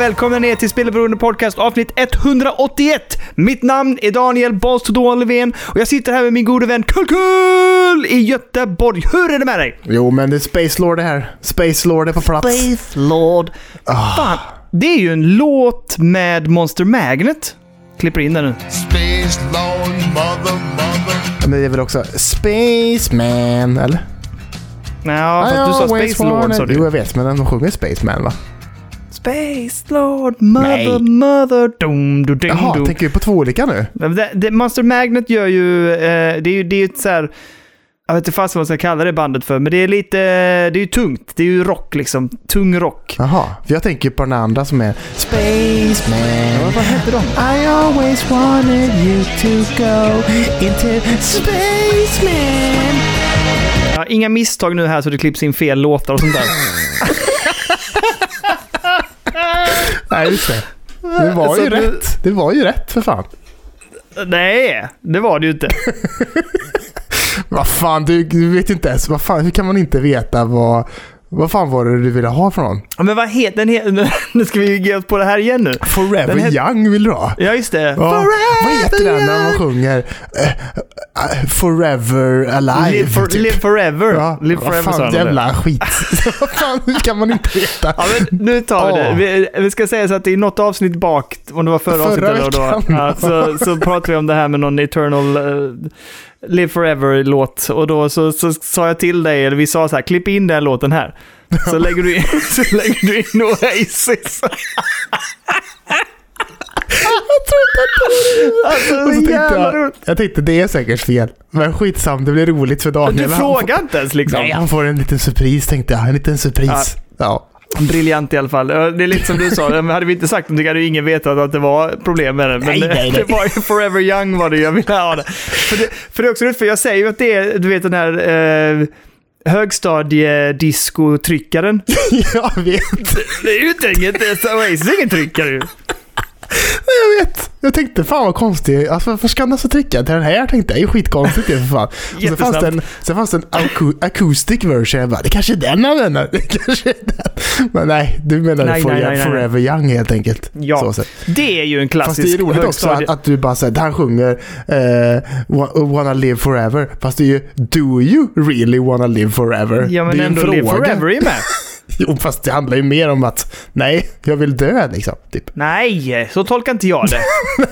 välkomna ner till Spelberoende Podcast avsnitt 181. Mitt namn är Daniel Balstodon Löfven och jag sitter här med min gode vän Kulkull i Göteborg. Hur är det med dig? Jo, men det är Space Lord det här. Space Lord är på plats. Space Lord. Ah. Fan, det är ju en låt med Monster Magnet. Klipper in den nu. Space Lord, mother, mother. Men det är väl också Spaceman, eller? Ja, för att du sa Space Lord sa wanted- Jo, du. jag vet, men de sjunger Spaceman va? Space Lord, mother, Nej. mother, dum, dum, dum, Jaha, dum. tänker vi på två olika nu? Det, det, Monster Magnet gör ju, eh, det är ju, det är ett så här, jag vet inte fast vad man ska kalla det bandet för, men det är lite, det är ju tungt. Det är ju rock liksom, tung rock. Jaha, för jag tänker på den andra som är Spaceman. vad heter de? I always wanted you to go into Spaceman. Ja, inga misstag nu här så det klipps in fel låtar och sånt där. Nej, just det. Det var Så ju du- rätt. Det var ju rätt för fan. Nej, det var det ju inte. Vad fan, du, du vet inte ens. Vad fan, hur kan man inte veta vad... Vad fan var det du ville ha från? Ja, Men vad heter den? he- nu- Nu ska vi ge oss på det här igen nu. Forever Den Young vill du ha? Ja, just det. Ja, vad heter den när man sjunger eh, eh, Forever Alive? Live, for, typ? live forever. Ja, live vad forever sa fan, de det. jävla skit. vad fan, hur kan man inte veta? Ja, men nu tar vi det. Vi, vi ska säga så att är något avsnitt bak, om det var förra, Förra avsnittet eller då, ja, så, så pratade vi om det här med någon Eternal uh, Live Forever-låt. Och då så, så sa jag till dig, eller vi sa så här, klipp in den låten här. Så lägger du in, så lägger du in Oasis. alltså, Och så så tänkte jävla jag, roligt. jag tänkte det är säkert fel. Men skitsam, det blir roligt för Daniel. Du frågar inte ens liksom. Nej, han får en liten surpris tänkte jag. En liten surpris. Ja. Briljant i alla fall. Det är lite som du sa, hade vi inte sagt någonting hade ju ingen vetat att det var problem med det. Men Nej, det- nej, nej. det var ju Forever Young var det jag ville ha det. För det, för det är också roligt, för jag säger ju att det är, du vet den här eh, högstadiedisco-tryckaren. jag vet. Det är ju inte inget, Oasis är ingen tryckare ju. Jag vet. Jag tänkte fan vad konstigt. Alltså, varför ska han alltså trycka till den här? Tänkte jag. Det är ju skitkonstigt det för fan. Och sen fanns det en, sen fanns det en acoustic version. Jag bara, det kanske är den han menar. Det kanske är den. Men nej, du menar Nej, for, nej, nej. Forever Young helt enkelt. Ja. Så. Det är ju en Fast klassisk det är roligt också att, att du bara säger han sjunger wa- Wanna live forever. Fast det är ju Do you really wanna live forever? Ja men det är ju en ändå Live fråga. Forever är med. Jo, fast det handlar ju mer om att nej, jag vill dö liksom. Typ. Nej, så tolkar inte jag det.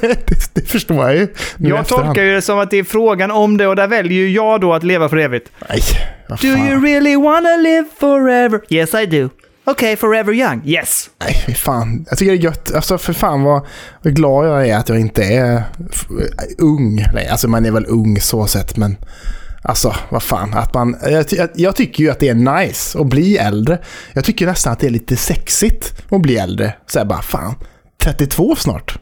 det, det förstår jag ju. nu Jag efterhand. tolkar ju det som att det är frågan om det och där väljer ju jag då att leva för evigt. Nej, vad Do fan. you really wanna live forever? Yes I do. Okay, forever young. Yes. Nej, fy fan. Jag tycker det är gött. Alltså för fan vad, vad glad jag är att jag inte är ung. Nej, alltså man är väl ung så sett, men alltså vad fan. Att man, jag, jag, tycker ju att det är nice att bli äldre. Jag tycker nästan att det är lite sexigt att bli äldre. Så jag bara, fan, 32 snart.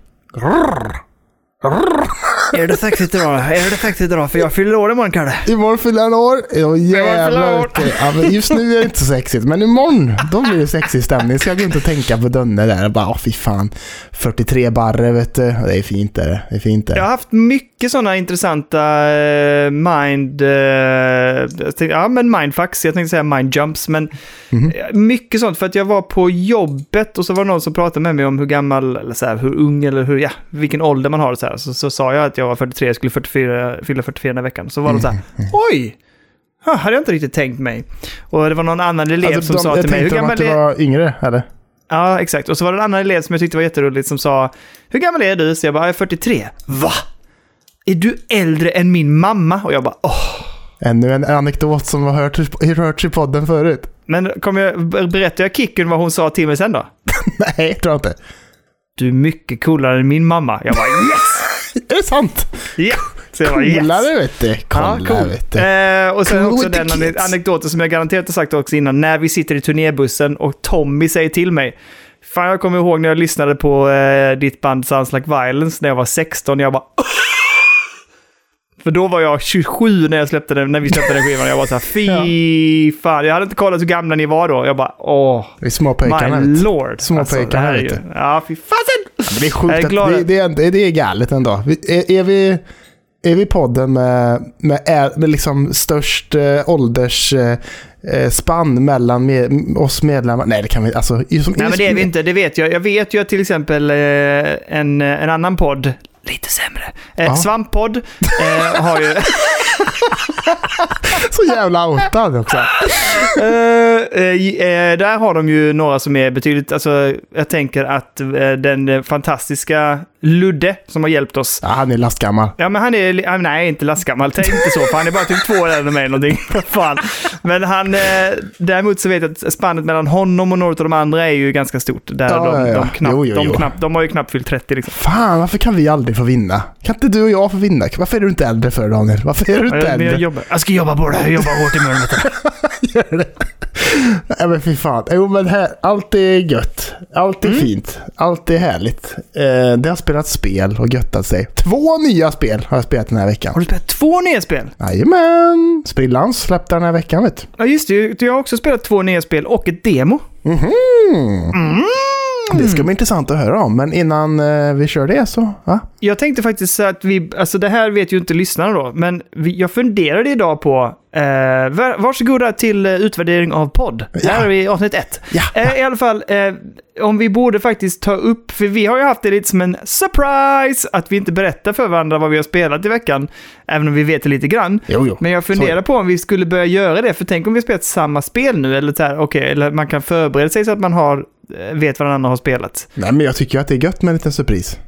Är det sexigt idag? Är det sexigt idag? För jag fyller år imorgon Kalle. Imorgon fyller han år. Ja, fyller jävlar. år. Ja, men just nu är det inte så sexigt, men imorgon då blir det sexig stämning. Ska jag gå inte och tänka på Dönne där och bara, åh fy fan. 43 barre vet du. Det är fint det. Det är fint det. Jag har haft mycket sådana intressanta eh, mind... eh, ja, men mindfucks. Jag tänkte säga mindjumps, men Mhm. eh, mycket sånt. För att jag var på jobbet och så var det någon som pratade med mig om hur gammal, eller så här, hur ung eller hur, ja, vilken ålder man har. Så, här. Så, så sa jag att jag var 43, jag skulle 44, fylla 44 den här veckan. Så var de så här, oj! Ha, hade jag inte riktigt tänkt mig. Och det var någon annan elev Alltså, som de- sa till mig, hur gammal att du är... var yngre, eller? Ja, exakt. Och så var det en annan elev som jag tyckte var jätteroligt som sa, hur gammal är du? Så jag bara, jag är 43. Va? Är du äldre än min mamma? Och jag bara, åh. Ännu en anekdot som har hört, hörts i podden förut. Men kommer jag, berättar jag Kicken vad hon sa till mig sen då? Nej, tror jag inte. Du är mycket coolare än min mamma. Jag bara, yes! Är det sant? Ja! Så jag bara, yes! Coolare vet du. Kolla Ja, cool. vet du. Eh, och sen Cool också den kids. anekdoten som jag garanterat har sagt också innan. När vi sitter i turnébussen och Tommy säger till mig. Fan, jag kommer ihåg när jag lyssnade på eh, ditt band Sounds Like Violence när jag var 16. Jag bara... För då var jag 27 när, jag släppte den, när vi släppte den skivan. Jag var så här, fy fan. Jag hade inte kollat hur gamla ni var då. Jag bara, åh, Vi är små pojkarna my lord. Alltså, Små det pojkarna, här är vet ju... du. Ja, fy fasen! Det är sjukt är glad. det, det, är, det är galet ändå. Är, är vi... Är vi podden med, med, med liksom störst eh, ålders... Eh, eh, mellan med, oss medlemmar. Nej, det kan vi alltså. Som, Nej, men det är vi inte. Det vet jag. Jag vet ju att till exempel eh, en, en annan podd, lite sämre, eh, Ja. Svamppodd, eh, har ju... Så jävla outad också. Eh, eh, där har de ju några som är betydligt, alltså jag tänker att eh, den fantastiska Ludde som har hjälpt oss. Ja, han är lastgammal. Ja men han är, ah, nej inte lastgammal, tänk inte så, för han är bara typ två år äldre än mig någonting. Fan. Men han, eh, däremot så vet jag att spannet mellan honom och några av de andra är ju ganska stort. Där Ja, de, ja, ja. De, knappt, Jo, jo, de, jo. knappt, de har ju knappt fyllt 30 liksom. Fan, varför kan vi aldrig få vinna? Kan inte du och jag få vinna? Varför är du inte äldre för Daniel? Varför är du inte äldre? Jobbar, jag ska jobba på det, jag jobbar hårt imorgon. vet du. Nej men fy fan. Jo men här, allt är gött. Allt är fint. Allt är härligt. Eh, det har spelat spel och göttat sig. Två nya spel har jag spelat den här veckan. Har du spelat två nya spel? Jajamän! Sprillans släppte den här veckan vet du. Ja just det, jag har också spelat två nya spel och ett demo. Mhm. Det ska bli intressant att höra om, men innan eh, vi kör det så... Va? Jag tänkte faktiskt att vi, alltså det här vet ju inte lyssnarna då, men vi, jag funderade idag på, eh, var- varsågoda till eh, utvärdering av podd. Ja. Här är vi avsnitt ett. Ja. Eh, I alla fall, eh, om vi borde faktiskt ta upp, för vi har ju haft det lite som en surprise, att vi inte berättar för varandra vad vi har spelat i veckan, även om vi vet det lite grann. Jo, jo. Men jag funderar på om vi skulle börja göra det, för tänk om vi spelat samma spel nu, eller så här, okej, eller man kan förbereda sig så att man har, vet vad den andra har spelat. Nej men jag tycker att det är gött med en liten surpris.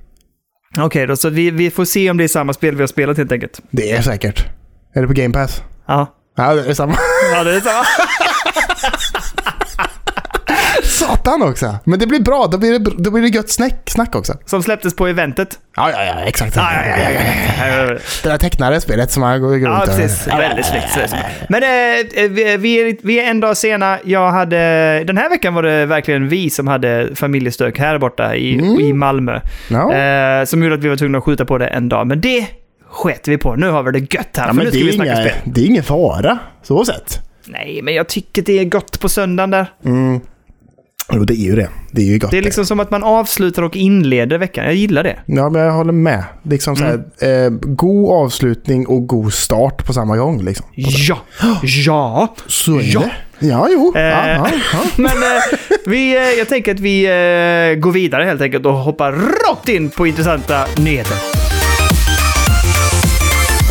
Okej då, så vi, vi får se om det är samma spel vi har spelat helt enkelt. Det är säkert. Är det på Game Pass? Ja. Ja, det är samma. Ja, det är samma. Satan också! Men det blir bra, då blir det, då blir det gött snack, snack också. Som släpptes på eventet. Ja, ja, ja, exakt. Ja, ja, ja, ja. Det där tecknade spelet som man går runt Ja, precis. Väldigt snyggt. Men eh, vi, vi, är, vi är en dag sena. Jag hade, den här veckan var det verkligen vi som hade familjestök här borta i, i Malmö. Eh, som gjorde att vi var tvungna att skjuta på det en dag. Men det sket vi på. Nu har vi det gött här. Ja, för nu det ska vi är, snacka spel. det är ingen fara, så sett. Nej, men jag tycker det är gott på söndagen där. Mm. Jo, det är ju det. Det är ju gott. Det är liksom som att man avslutar och inleder veckan. Jag gillar det. Ja, men jag håller med. Liksom så här, eh, god avslutning och god start på samma gång. Liksom. Ja, ja. Så är Ja. det. Ja, jo. Eh, Ja, ja, ja. Men eh, vi, eh, jag tänker att vi eh, går vidare helt enkelt och hoppar rakt in på intressanta nyheter.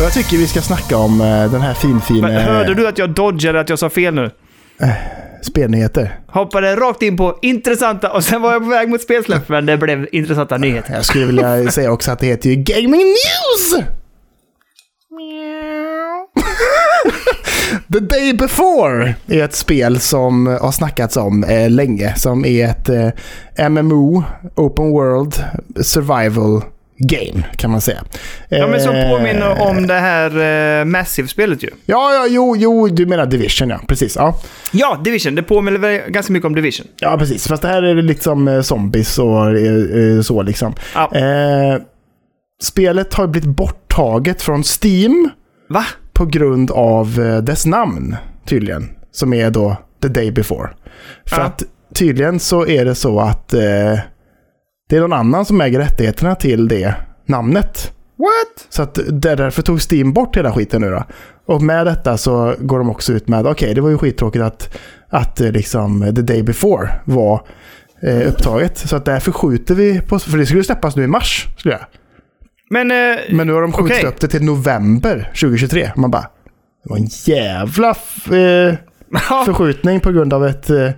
Jag tycker vi ska snacka om eh, den här finfina hörde du att jag dodgade att jag sa fel nu? Spelnyheter. Hoppade rakt in på intressanta och sen var jag på väg mot spelsläpp, men det blev intressanta nyheter. Jag skulle vilja säga också att det heter ju Gaming News! The Day Before är ett spel som har snackats om eh, länge. Som är ett eh, MMO, Open World Survival Game kan man säga. Ja, men som Eh, påminner om det här eh, Massive-spelet ju. Ja, ja, jo, jo, du menar Division ja. Precis. Ja. Ja, Division. Det påminner väl ganska mycket om Division. ja, precis. Fast det här är liksom eh, zombies och så liksom. Ja. Eh, spelet har blivit borttaget från Steam. Va? på grund av dess namn tydligen. Som är då The Day Before. För Ja. att tydligen så är det så att eh, det är någon annan som äger rättigheterna till det namnet. What? Så att det- därför tog Steam bort hela skiten nu då. Och med detta så går de också ut med, okej det var ju skittråkigt att, att eh, liksom The Day Before var eh, upptaget. Så att därför skjuter vi på, för det skulle släppas nu i mars. Skulle jag. Men... Eh, Men nu har de skjutit okej. upp det till november 2023. Man bara, det var en jävla eh, förskjutning på grund av ett eh,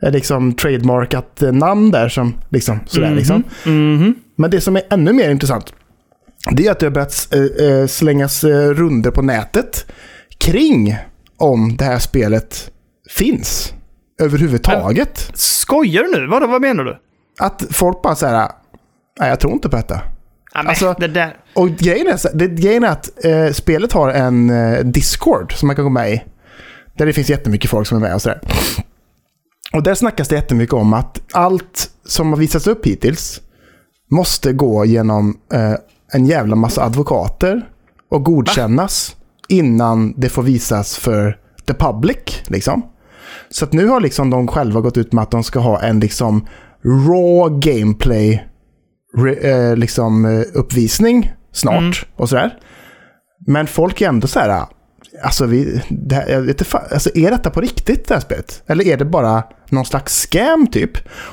liksom trademarkat eh, namn där som liksom sådär liksom. mhm. Men det som är ännu mer intressant det är att det har börjat eh, eh, slängas eh, runder på nätet kring om det här spelet finns överhuvudtaget. Skojar du nu? Vadå, vad menar du? Att folk bara säger nej jag tror inte på detta. Ja, men, Alltså- det där... Och grejen är, det, grejen är att eh, spelet har en eh, Discord som man kan gå med i. Där det finns jättemycket folk som är med och sådär. Och där snackas det jättemycket om att allt som har visats upp hittills måste gå genom eh, en jävla massa advokater och godkännas innan det får visas för the public. Liksom. Så att nu har liksom de själva gått ut med att de ska ha en liksom raw gameplay re, eh, liksom, eh, uppvisning snart och sådär. Men folk är ändå så här, Alltså, vi, det här, jag vet inte, alltså, är detta på riktigt det här spelet? Eller är det bara någon slags scam typ?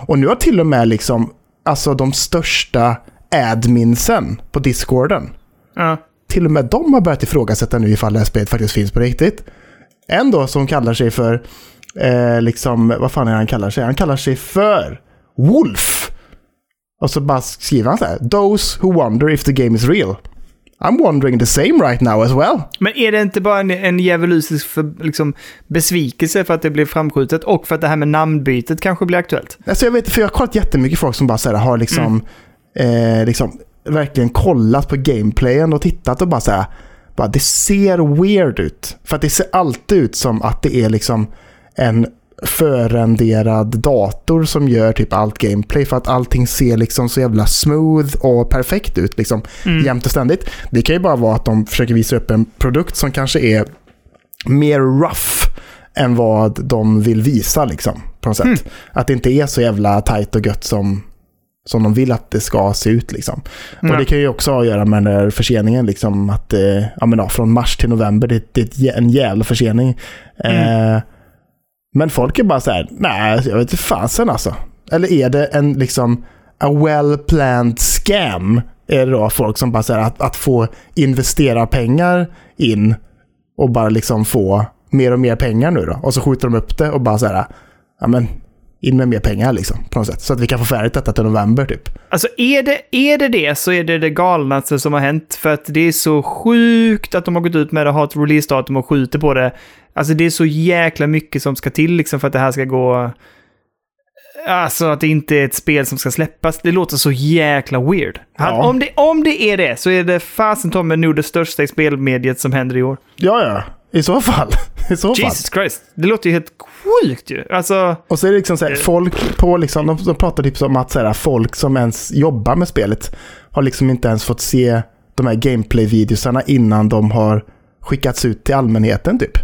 Och nu har till och med liksom, alltså de största adminsen på discorden, Ja. till och med de har börjat ifrågasätta nu ifall det här spelet faktiskt finns på riktigt. En då som kallar sig för, eh, liksom, vad fan är han kallar sig? Han kallar sig för Wolf. Och så bara skriver han så här, Those who wonder if the game is real. I'm wondering the same right now as well. Men är det inte bara en, en djävulustisk för, liksom, besvikelse för att det blev framskjutet och för att det här med namnbytet kanske blir aktuellt? Alltså jag vet, för jag har kollat jättemycket folk som bara så här, har liksom, eh, liksom verkligen kollat på gameplayen och tittat och bara så här, bara, det ser weird ut. För att det ser alltid ut som att det är liksom en förrenderad dator som gör typ allt gameplay för att allting ser liksom så jävla smooth och perfekt ut liksom jämt och ständigt. Det kan ju bara vara att de försöker visa upp en produkt som kanske är mer rough än vad de vill visa liksom, på något sätt. Att det inte är så jävla tajt och gött som, som de vill att det ska se ut. Liksom. Och Ja. det kan ju också ha att göra med den där förseningen, liksom, att, eh, ja, men, ja, från mars till november, det, det är en jävla försening. Eh, men folk är bara så här, nej, jag vet inte fasen alltså. Eller är det en liksom a well-planned scam? Är det då folk som bara säger att, att få investera pengar in och bara liksom få mer och mer pengar nu då. Och så skjuter de upp det och bara så här, ja men in med mer pengar liksom på något sätt. Så att vi kan få färdigt detta till november typ. Alltså är det, är det det så är det det galnaste som har hänt. För att det är så sjukt att de har gått ut med det, har ett releasedatum och skjuter på det. Alltså det är så jäkla mycket som ska till liksom för att det här ska gå... Alltså att det inte är ett spel som ska släppas. Det låter så jäkla weird. Ja. om, det, om det är det så är det fasen mig nog det största i spelmediet som händer i år. Ja, ja. I så fall. I så fall. Jesus Christ. Det låter ju helt sjukt ju. Alltså... Och så är det liksom så här, folk på liksom, de, de pratar typ som att så här, folk som ens jobbar med spelet har liksom inte ens fått se de här gameplay-videosarna innan de har skickats ut till allmänheten typ.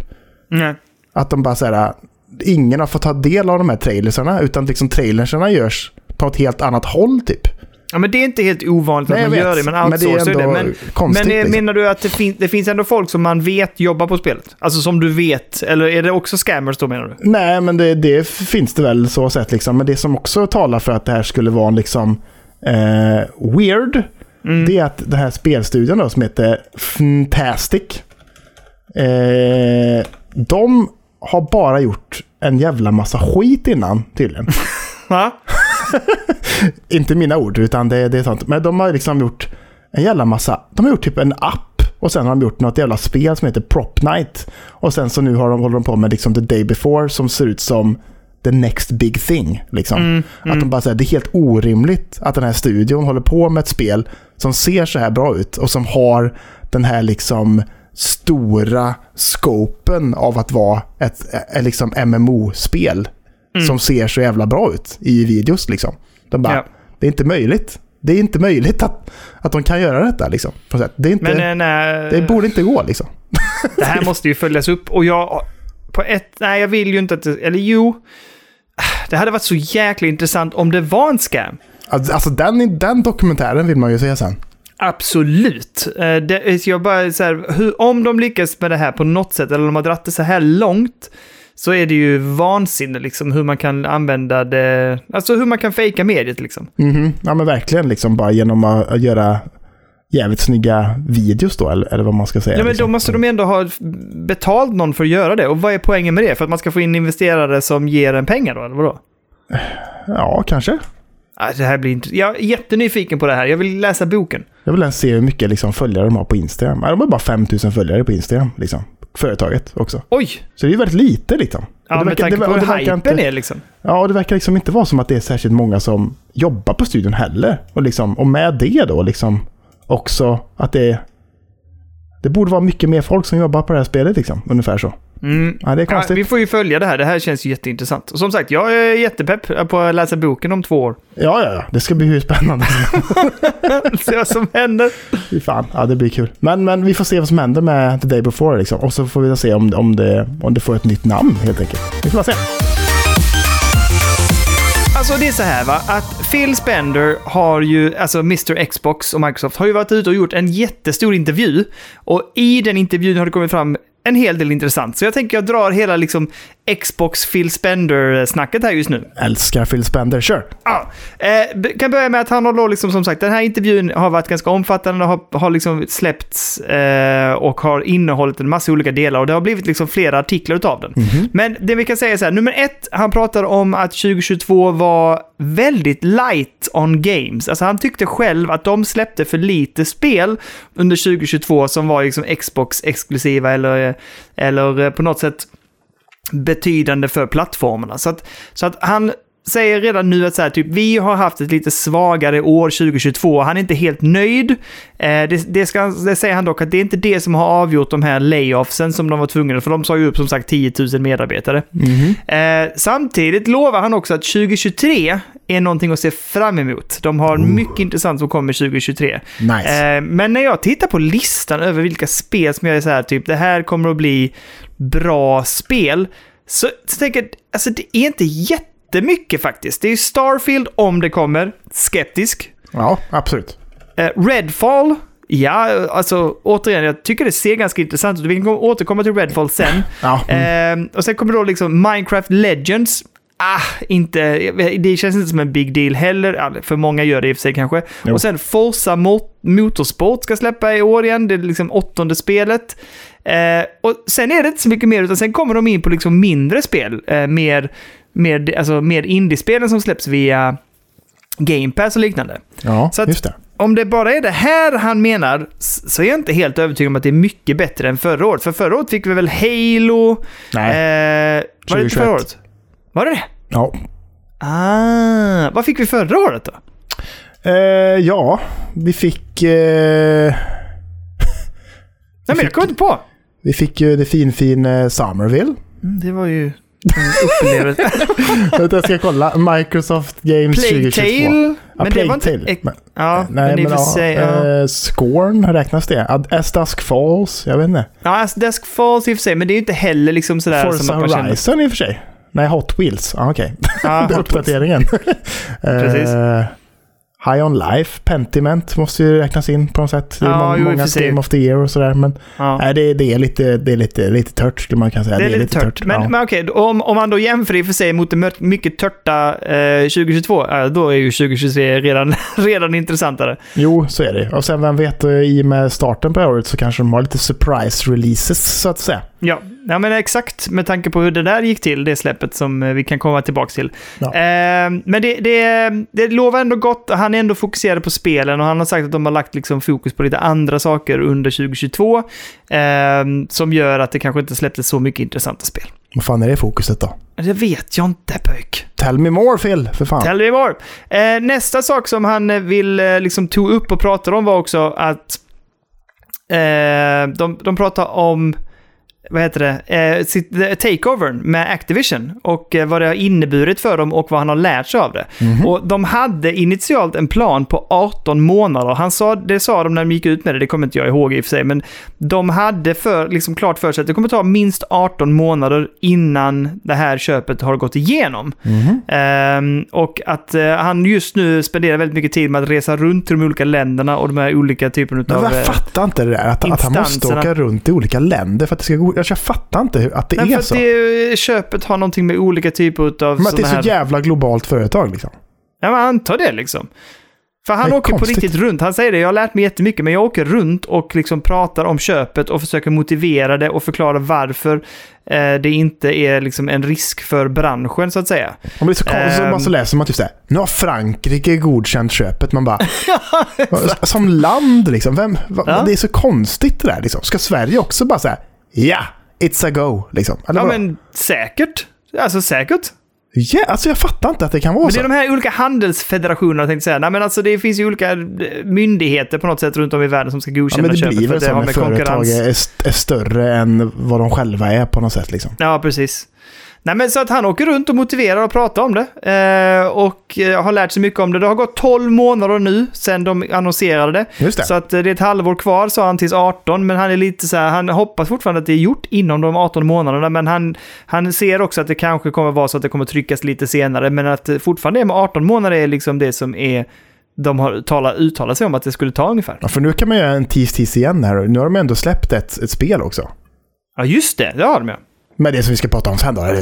Nej. Att de bara så här, ingen har fått ta del av de här trailersarna utan liksom trailersarna görs på ett helt annat håll typ. Ja, men det är inte helt ovanligt Nej, att man jag gör vet. det, men det är outsourcar det. ändå Men, konstigt, men eh, liksom. menar du att det, fin det finns ändå folk som man vet jobbar på spelet? Alltså som du vet, eller är det också scammers då menar du? Nej, men det, det finns det väl så sett liksom. Men det som också talar för att det här skulle vara liksom eh, weird, Mm. det är att den här spelstudion då, som heter Fantastic, eh, de har bara gjort en jävla massa skit innan tydligen. Inte mina ord, utan det, det är sånt. Men de har liksom gjort en jävla massa. De har gjort typ en app och sen har de gjort något jävla spel som heter Prop Night. Och sen så nu har de, håller de på med liksom The Day Before som ser ut som the next big thing. Liksom. Att de bara säger det är helt orimligt att den här studion håller på med ett spel som ser så här bra ut och som har den här liksom stora scopen av att vara ett, ett liksom MMO-spel som ser så jävla bra ut i videos. Liksom. De bara, Ja. det är inte möjligt. Det är inte möjligt att, att de kan göra detta. Liksom, det, är inte, Men eh, nej, det borde inte gå. Liksom. det här måste ju följas upp och jag... På ett... Nej, jag vill ju inte att det... Eller jo. Det hade varit så jäkla intressant om det var en scam. Alltså, alltså den, den dokumentären vill man ju se sen. Absolut. Eh, Det, jag bara så här, hur, om de lyckas med det här på något sätt, eller om de har dragit det så här långt, så är det ju vansinne liksom hur man kan använda det, alltså hur man kan fejka mediet liksom. Mhm. Ja men verkligen liksom bara genom att, göra jävligt snygga videos då, eller, eller vad man ska säga. Ja, men liksom. då måste de ändå ha betalt någon för att göra det. Och vad är poängen med det? För att man ska få in investerare som ger en pengar då, eller vadå? Ja, kanske. Det här blir inte... Jag är jättenyfiken på det här. Jag vill läsa boken. Jag vill se hur mycket liksom, följare de har på Instagram. De har bara 5000 följare på Instagram. Liksom. Företaget också. Oj! Så det är ju väldigt lite liksom. Ja, det med verkar- tanke det- på hur hypen inte- är liksom. Ja, och det verkar liksom inte vara som att det är särskilt många som jobbar på studion heller. Och, liksom, och med det då liksom också att det det borde vara mycket mer folk som jobbar på det här spelet liksom. Ungefär så. Mm. Ja, det är Ja, konstigt. vi får ju följa det här. Det här känns ju jätteintressant. Och som sagt, jag är jättepepp på att läsa boken om två år. Ja, ja, ja. Det ska bli hur spännande. Se vad som händer. Fy fan. Ja, det blir kul. Men, men vi får se vad som händer med The Day Before liksom. Och så får vi se om, om, det, om det får ett nytt namn helt enkelt. Vi får se. Alltså det är så här va, att Phil Spender har ju, alltså Mr Xbox och Microsoft har ju varit ute och gjort en jättestor intervju. Och i den intervjun har det kommit fram en hel del intressant. Så jag tänker jag drar hela liksom Xbox Phil Spender-snacket här just nu. Älskar Phil Spender, kör. Ja, eh, kan börja med att han har då liksom som sagt, den här intervjun har varit ganska omfattande, har, har liksom släppts eh, och har innehållit en massa olika delar och det har blivit liksom flera artiklar utav den. Men det vi kan säga är så här, nummer ett, han pratar om att 2022 var väldigt light on games. Alltså han tyckte själv att de släppte för lite spel under 2022 som var liksom Xbox-exklusiva eller, eller på något sätt betydande för plattformarna. Så att, så att han säger redan nu att så här, typ, vi har haft ett lite svagare år 2022. Han är inte helt nöjd. Eh, det, det, ska, det säger han dock att det är inte det som har avgjort de här layoffsen som de var tvungna, för de sa ju upp som sagt 10 000 medarbetare. Eh, samtidigt lovar han också att 2023 är någonting att se fram emot. De har mycket intressant som kommer 2023. Nice. Eh, men när jag tittar på listan över vilka spel som jag är så här, typ det här kommer att bli bra spel, så, så tänker jag, alltså det är inte jättemycket faktiskt. Det är Starfield om det kommer, skeptisk. Ja, absolut. Eh, Redfall, ja, alltså återigen, jag tycker det ser ganska intressant ut. Vi kan återkomma till Redfall sen. Ja, mm. Eh, och sen kommer då liksom Minecraft Legends. Ah, inte, det känns inte som en big deal heller. För många gör det i och för sig kanske. Jo. Och sen Forza Mo- Motorsport ska släppa i år igen. Det är liksom åttonde spelet. Eh, och sen är det inte så mycket mer, utan sen kommer de in på liksom mindre spel. Eh, mer, mer, alltså mer indiespelen som släpps via Game Pass och liknande. ja så att- just det. Om det bara är det här han menar så är jag inte helt övertygad om att det är mycket bättre än förra året. För förra året fick vi väl Halo... Nej. Eh, var det inte 2021. förra året? Var det det? Ja. Ah, vad fick vi förra året då? Eh, ja, vi fick... Eh, Nej, men jag kommer inte på. vi fick ju det finfin eh, Somerville. Mm, det var ju upplevelse. Jag ska kolla. Microsoft Games Plague 2022. Tale. Ja, Men det var inte... Plague Tale. Men- Ja, Nej, men men ja, sig... Ja, eh, Scorn, räknas det? As Dusk Falls? Jag vet inte. ja alltså, Desk Falls i och för sig, men det är ju inte heller liksom sådär Forza som att man känner... Horizon i och för sig. Nej, Hot Wheels. Ah, Okej. Hot Wheels. uppdateringen. Precis. Eh, High On Life, Pentiment måste ju räknas in på något sätt. Det är Ja, må- många. Game of the Year och sådär. Men Ja. nej, det, det är lite, det är lite, lite tört skulle man kunna säga. Det är lite tört. Men, ja. men okej, om, om man då jämför i för sig mot det mycket törta eh, 2022, ja, då är ju 2023 redan, redan intressantare. Jo, så är det. Och sen vem vet, eh, i och med starten på året så kanske de har lite surprise releases så att säga. Ja, ja men exakt med tanke på hur det där gick till, det släppet som eh, vi kan komma tillbaka till. Ja. Eh, men det, det, det lovar ändå gott. Han är ändå fokuserad på spelen och han har sagt att de har lagt liksom fokus på lite andra saker under 2022 eh, som gör att det kanske inte släpptes så mycket intressanta spel. Vad fan är det fokuset då? Det vet jag inte, pöjk. Tell me more Phil, för fan. Tell me more. Eh, nästa sak som han eh, vill eh, liksom tog upp och pratade om var också att de, de pratar om vad heter det, eh, sitt, the takeovern med Activision och eh, vad det har inneburit för dem och vad han har lärt sig av det. Och de hade initialt en plan på 18 månader. Han sa, det sa de när de gick ut med det, det kommer inte jag ihåg i och för sig, men de hade för, liksom klart för sig att det kommer ta minst 18 månader innan det här köpet har gått igenom. Ehm, och att eh, han just nu spenderar väldigt mycket tid med att resa runt till de olika länderna och de här olika typerna Men av... jag eh, fattar inte det där. Att, att han måste åka runt i olika länder för att det ska gå. Jag fattar inte att det Nej, är för så. det, köpet har någonting med olika typer av Men att det är så här... jävla globalt företag liksom. Ja, men antar det liksom. För han åker konstigt. på riktigt runt. Han säger det, jag har lärt mig jättemycket, men jag åker runt och liksom pratar om köpet och försöker motivera det och förklara varför eh, det inte är liksom en risk för branschen, så att säga. Om det är så konstigt så bara så läser man typ såhär. Nu har Frankrike godkänt köpet. Man bara... som land liksom. Vem, va, Ja. Det är så konstigt det där liksom. Ska Sverige också bara säga ja, it's a go liksom? Eller Ja, vadå? men säkert. Alltså säkert. Ja, alltså jag fattar inte att det kan vara Men det så. är de här olika handelsfederationerna, tänkte jag säga. Nej, men alltså det finns ju olika eh, myndigheter på något sätt runt om i världen som ska Ja, godkänna det köpet för väl att det så har när med företag konkurrens. är, är större än vad de själva är på något sätt liksom. Ja, precis. Nej, men så att han åker runt och motiverar och pratar om det. Eh, och eh, har lärt sig mycket om det. Det har gått 12 månader nu sedan de annonserade det. Just det. Så att eh, det är ett halvår kvar, sa han, tills 18. Men han är lite så här, han hoppas fortfarande att det är gjort inom de 18 månaderna. Men han, han ser också att det kanske kommer vara så att det kommer tryckas lite senare. Men att fortfarande är med 18 månader är liksom det som är... De har talat, uttalat sig om att det skulle ta ungefär. Ja, för nu kan man göra en tease-tease igen här. Nu har de ändå släppt ett, ett spel också. Ja, just det. Det har de ja. Men det som vi ska prata om sen då.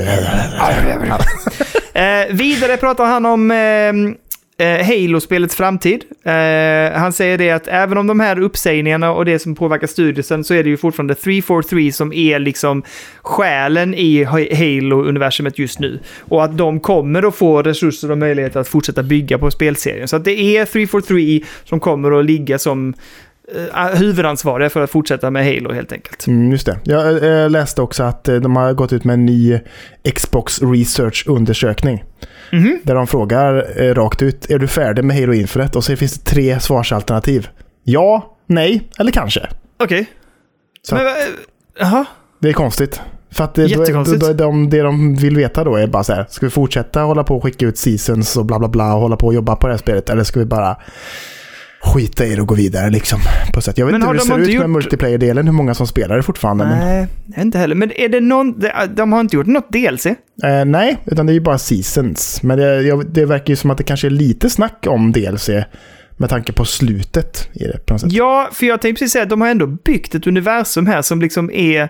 Eh, vidare pratar han om eh, eh, Halo-spelets framtid. Eh, han säger det att även om de här uppsägningarna och det som påverkar studiosen så är det ju fortfarande 343 som är liksom själen i Ha- Halo-universumet just nu. Och att de kommer att få resurser och möjligheter att fortsätta bygga på spelserien. Så att det är 343 som kommer att ligga som huvudansvariga för att fortsätta med Halo helt enkelt. Mm, just det. Jag eh, läste också att eh, de har gått ut med en ny Xbox Research-undersökning. Mhm. Där de frågar eh, rakt ut, är du färdig med Halo Infinite? Och så finns det tre svarsalternativ. Ja, nej eller kanske. Okej. Eh, Jaha. Det är konstigt. För att det, då, är- då, Jättekonstigt. då, är de, det de vill veta då är bara så här, ska vi fortsätta hålla på och skicka ut seasons och bla bla bla och hålla på och jobba på det här spelet? Eller ska vi bara skita i det och gå vidare liksom? På sätt. Jag vet Men inte hur det de ser ut inte med gjort- multiplayer-delen, hur många som spelar det fortfarande. Men, Nej, inte heller. Men är det någon... de- har inte gjort något DLC? eh, nej, utan det är ju bara seasons. Men det, det verkar ju som att det kanske är lite snack om DLC med tanke på slutet i det på något sätt. Ja, för jag tänkte precis säga att de har ändå byggt ett universum här som liksom är...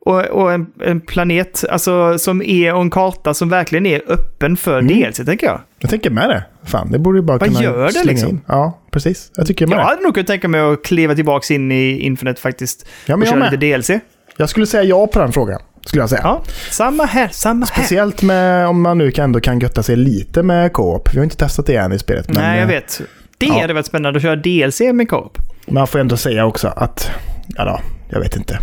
Och, och en, en planet, alltså som är, och en karta som verkligen är öppen för Mm. DLC, tänker jag. Jag tänker med det. Fan, det borde ju bara Vad kunna gör det liksom? in. Ja, precis. Jag tycker med Jag hade nog kunnat tänka mig att kliva tillbaka in i Infinite faktiskt. Ja, och men jag köra lite DLC. Jag skulle säga ja på den frågan. Skulle jag säga. Ja, samma här, samma här. Speciellt med om man nu ändå kan götta sig lite med co-op. Vi har inte testat det än i spelet. Men Nej, jag eh, vet. Det ja. hade varit spännande att köra DLC med co-op. man får ändå säga också att, ja då, jag vet inte.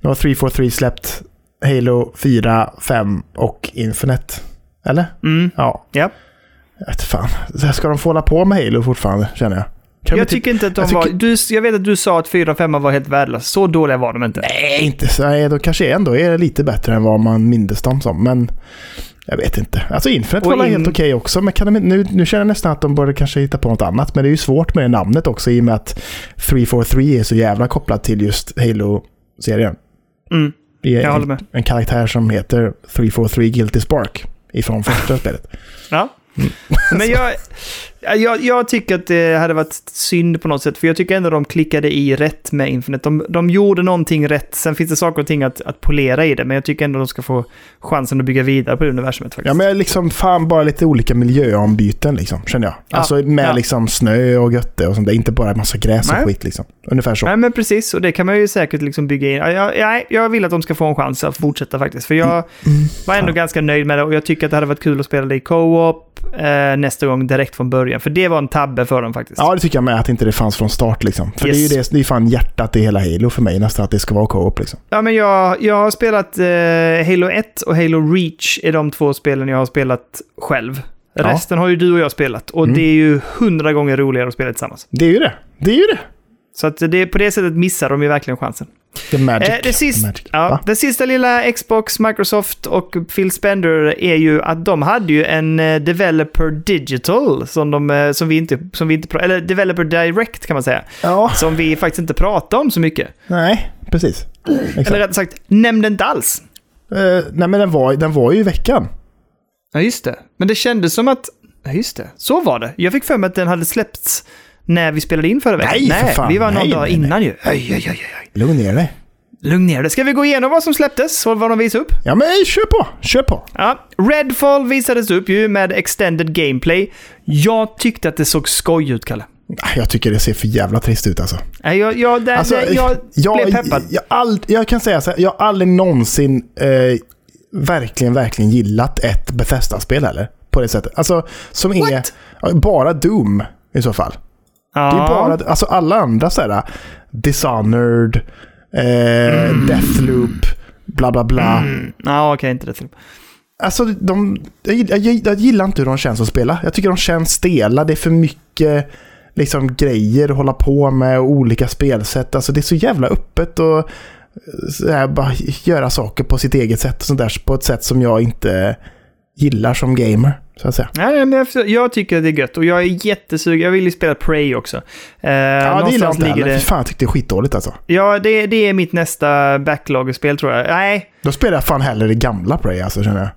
Nu har 343 släppt Halo 4, 5 och Infinite. Eller? Mm. Ja. Ja. Vet fan. Så här Ska de få hålla på med Halo fortfarande, känner jag? Kan Jag typ- tycker inte att de jag tycker- var... Du, jag vet att du sa att 4 och 5 var helt värdelösa. Så dåliga var de inte. Nej, inte så. Nej, de kanske ändå är lite bättre än vad man mindes dem som. Men jag vet inte. Alltså Infinite var in- helt okej också. Men kan de, nu, nu känner jag nästan att de borde kanske hitta på något annat. Men det är ju svårt med det namnet också i och med att 343 är så jävla kopplat till just Halo-serien. Mm. Det är Jag håller en, med. en karaktär som heter 343 Guilty Spark ifrån första spelet. Ja. Men jag, jag, jag tycker att det hade varit synd på något sätt, för jag tycker ändå de klickade i rätt med Infinite. De, de gjorde någonting rätt, sen finns det saker och ting att, att polera i det, men jag tycker ändå de ska få chansen att bygga vidare på det universumet faktiskt. Ja, men liksom fan bara lite olika miljöombyten liksom, känner jag. Ja, Alltså med ja. liksom snö och götte och sånt där. Inte bara en massa gräs och Nej. skit liksom. Ungefär så. Nej men precis, och det kan man ju säkert liksom bygga in. Jag, jag, jag vill att de ska få en chans att fortsätta faktiskt, för jag var ändå Fan. ganska nöjd med det och jag tycker att det hade varit kul att spela det i co-op eh, nästa gång direkt från början, för det var en tabbe för dem faktiskt. Ja, det tycker jag med. Att inte det fanns från start liksom. För Yes. det är ju det, det är fan hjärtat i hela Halo för mig nästan. Att det ska vara co-op liksom. Ja, men jag, jag har spelat eh, Halo 1 och Halo Reach är de två spelen jag har spelat själv. Ja. Resten har ju du och jag spelat och Mm. det är ju hundra gånger roligare att spela tillsammans. Det är ju det. Det är ju det. Så att det, på det sättet missar de ju verkligen chansen. The magic. Eh, det, sist, magic. ja, det sista lilla Xbox, Microsoft och Phil Spender är ju att de hade ju en eh, Developer Digital som, de, eh, som vi inte, som vi inte eller Developer Direct kan man säga, Ja, som vi faktiskt inte pratade om så mycket. nej, precis. Exakt. Eller rättare sagt, nämnde inte alls. Eh, nej, men den var, den var ju i veckan. Ja, just det. Men det kändes som att... Ja, just det. Så var det. Jag fick för mig att den hade släppts när vi spelade in förra veckan. Nej, för fan. vi var någon Nej, dag nej, innan ju. Oj, oj, oj, oj. Lugn ner dig. Lugn ner dig. Ska vi gå igenom vad som släpptes och vad de visade upp? Ja, men kör på. Kör på. Ja, Redfall visades upp ju med extended gameplay. Jag tyckte att det såg skoj ut, Kalle. Ah, Jag tycker det ser för jävla trist ut alltså. Jag, jag, där, alltså jag, jag, blev peppad. Jag, all, jag kan säga så här, jag har aldrig någonsin eh, verkligen, verkligen gillat ett Bethesda-spel heller. På det sättet. Alltså, som är What? ja, bara Doom i så fall. Ja. Det är bara, alltså alla andra så här, Dishonored, eh, Deathloop, bla bla bla. Mm. Ja, okej, inte det. Alltså, de, jag, jag, jag gillar inte hur de känns att spela. Jag tycker de känns stela. Det är för mycket liksom, grejer att hålla på med och olika spelsätt. Alltså, det är så jävla öppet och eh, så här, bara göra saker på sitt eget sätt. Och sånt där, på ett sätt som jag inte gillar som gamer. Så att säga. Nej, men jag, tycker att det är gött och jag är jättesugen. Jag vill ju spela Prey också. Eh, Ja, det gillar jag inte heller. det... Fan, jag tyckte det är skitdåligt alltså. Ja, det, det är mitt nästa backlog-spel tror jag. Nej, Då spelar jag fan hellre det gamla Prey alltså, känner jag.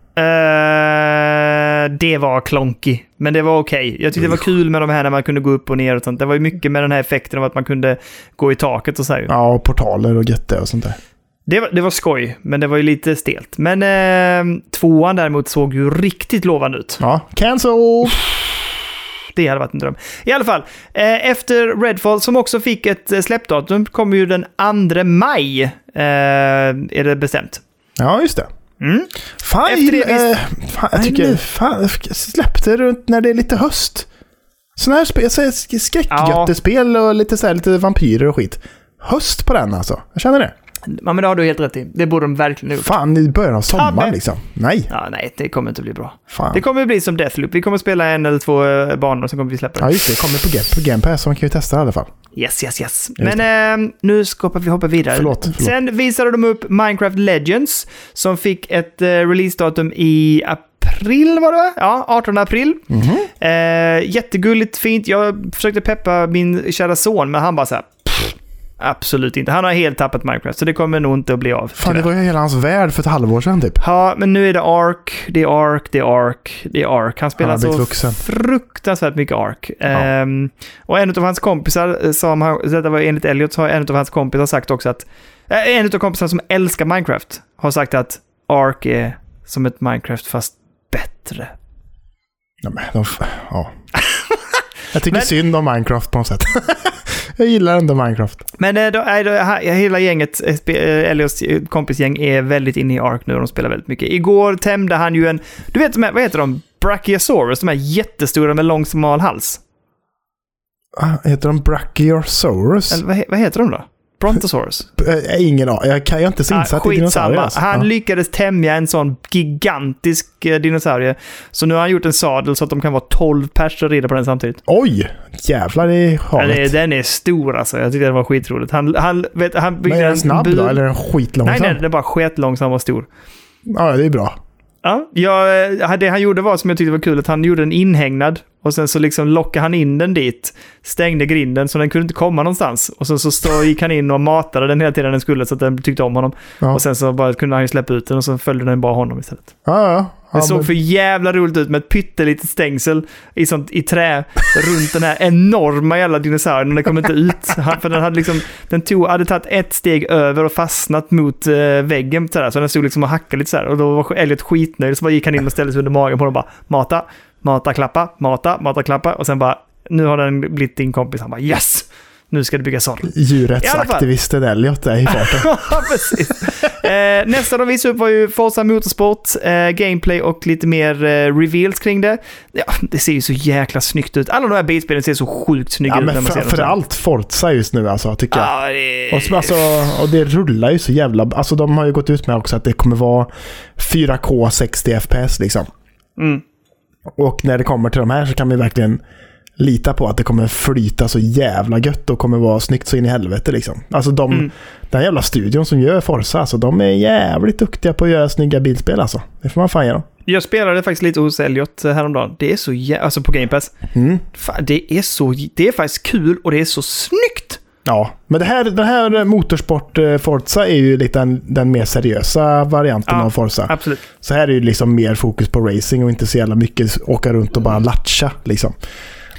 eh, det var klonky. Men det var okej. Jag tyckte det var kul med de här när man kunde gå upp och ner och sånt. Det var ju mycket med den här effekten av att man kunde gå i taket och så här. Ja, och portaler och götte och sånt där. Det var, det var skoj, men det var ju lite stelt. Men eh, tvåan däremot såg ju riktigt lovande ut. Ja, cancel! Det hade varit en dröm. I alla fall, eh, efter Redfall, som också fick ett eh, släppdatum, kommer ju den 2 maj, eh, är det bestämt. Ja, just det. Mm. Fan, Efter det vi- eh, fan, jag tycker... Fan, släpp det runt när det är lite höst. Sådana här spel, skräckgöttespel och lite, så här, lite vampyrer och skit. Höst på den alltså. Jag känner det. Ja, men det har du helt rätt i. Det borde de verkligen ha gjort. Fan, i början av sommaren Tabbe. liksom. Nej. Ja, nej, det kommer inte bli bra. Fan. Det kommer bli som Deathloop. Vi kommer spela en eller två eh, banor och sen kommer vi släppa Ja, det. just det. Det kommer på, Game- på Game Pass, så man kan ju testa det i alla fall. Yes, yes, yes. Just Men eh, nu ska vi hoppa vidare. Förlåt, förlåt. Sen visade de upp Minecraft Legends som fick ett eh, releasedatum i april var det? Ja, 18 april. Mhm. Eh, jättegulligt, fint. Jag försökte peppa min kära son, men han bara så här. "Pff, Absolut inte. Han har helt tappat Minecraft, så det kommer nog inte att bli av. Fan, det var ju hela hans värld för ett halvår sedan typ. Ja, men nu är det Ark, det är Ark, det är Ark, det är Ark. Han spelar Han så vuxen. fruktansvärt mycket Ark. Ehm, och en av hans kompisar, eh, som han, detta var enligt Elliot, så har en av hans kompisar sagt också att, eh, en av kompisarna som älskar Minecraft har sagt att Ark är som ett Minecraft fast bättre. Ja, men, de, ja. Jag tycker Men- synd om Minecraft på något sätt. jag gillar ändå Minecraft. Men eh, då, ha- hela gänget, spe- eh, eh, kompisgäng, är väldigt inne i Ark nu och de spelar väldigt mycket. Igår tämjde han ju en, du vet vad heter de? Brachiosaurus, de här jättestora med lång smal hals. Ah, Heter de Brachiosaurus? Eller vad, vad heter de då? Brontosaurus? Äh, ingen aning. Jag, kan, jag är inte så Ah, insatt i dinosaurier. Alltså. Han Ja. lyckades tämja en sån gigantisk eh, dinosaurie. Så nu har han gjort en sadel så att de kan vara 12 pers och rida på den samtidigt. Oj! Jävlar i havet. det, den är stor alltså. Jag tyckte det var skitroligt. Han, han, vet, han Men byggde är den en snabb bur- då? Eller är den skitlångsam? Nej, nej, den är bara skitlångsam och stor. Ja, det är bra. Ja, jag, eh, det han gjorde var som jag tyckte var kul, att han gjorde en inhägnad och sen så liksom lockade han in den dit, stängde grinden så den kunde inte komma någonstans. Och sen så stå, gick han in och matade den hela tiden den skulle så att den tyckte om honom. Ja. Och sen så bara kunde han ju släppa ut den och så följde den bara honom istället. Ja, ja. Det såg för jävla roligt ut med ett pyttelitet stängsel i, sånt, i trä runt den här enorma jävla dinosaurien. Den kom inte ut. Han, för den hade, liksom, den tog, hade tagit ett steg över och fastnat mot eh, väggen. Så den stod liksom och hackade lite sådär. Och då var Elliot skitnöjd. Så bara gick han in och ställde sig under magen på den och bara mata, mata, klappa, mata, mata, klappa. Och sen bara, nu har den blivit din kompis. Han bara yes! Nu ska du bygga sadel. Djurrättsaktivisten Elliot är i farten. Precis. Eh, nästa de visade upp var ju Forza Motorsport, eh, gameplay och lite mer eh, reveals kring det. Ja, det ser ju så jäkla snyggt ut. Alla de här bilspelen ser så sjukt snygga ja, ut men när man ser dem. framför allt Forza just nu alltså, tycker jag. Ja, det... Och, så, alltså, och det rullar ju så jävla... Alltså de har ju gått ut med också att det kommer vara 4K 60 FPS liksom. Mm. Och när det kommer till de här så kan vi verkligen lita på att det kommer flyta så jävla gött och kommer vara snyggt så in i helvete liksom. Alltså de, Mm. den jävla studion som gör Forza, alltså de är jävligt duktiga på att göra snygga bilspel alltså. Det får man fan ge dem. Jag spelade faktiskt lite hos Elliot eh, häromdagen. Det är så jä... Alltså på Game Pass. Mm. Fan, det är så... Det är faktiskt kul och det är så snyggt! Ja, men det här, den här motorsport eh, Forza är ju lite den, den mer seriösa varianten Ja. av Forza. Absolut. Så här är det liksom mer fokus på racing och inte så jävla mycket åka runt och bara latcha liksom.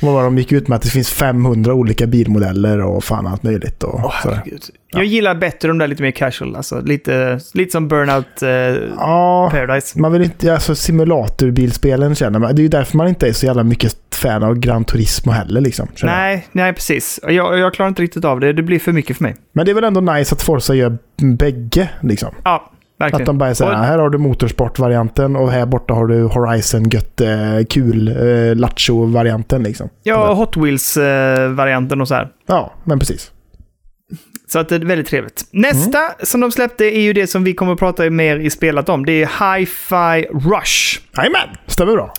Vad var de gick ut med att det finns 500 olika bilmodeller och fan allt möjligt. Och sådär. herregud. Jag gillar bättre de där lite mer casual. Alltså lite, lite som Burnout eh, Ja, Paradise. man vill inte, alltså simulatorbilspelen känner man. Det är ju därför man inte är så jävla mycket fan av Gran Turismo heller liksom. Nej, nej precis. Jag, jag klarar inte riktigt av det. Det blir för mycket för mig. Men det är väl ändå nice att Forza gör bägge liksom. Ja, verkligen. Att de bara Och- här har du motorsportvarianten och här borta har du Horizon gött eh, kul eh, lattjo-varianten liksom. Ja, Hot Wheels-varianten och så här. Ja, men precis. Så att det är väldigt trevligt. Nästa Mm. som de släppte är ju det som vi kommer att prata mer i spelat om. Det är Hi-Fi Rush. Jajamän, stämmer bra.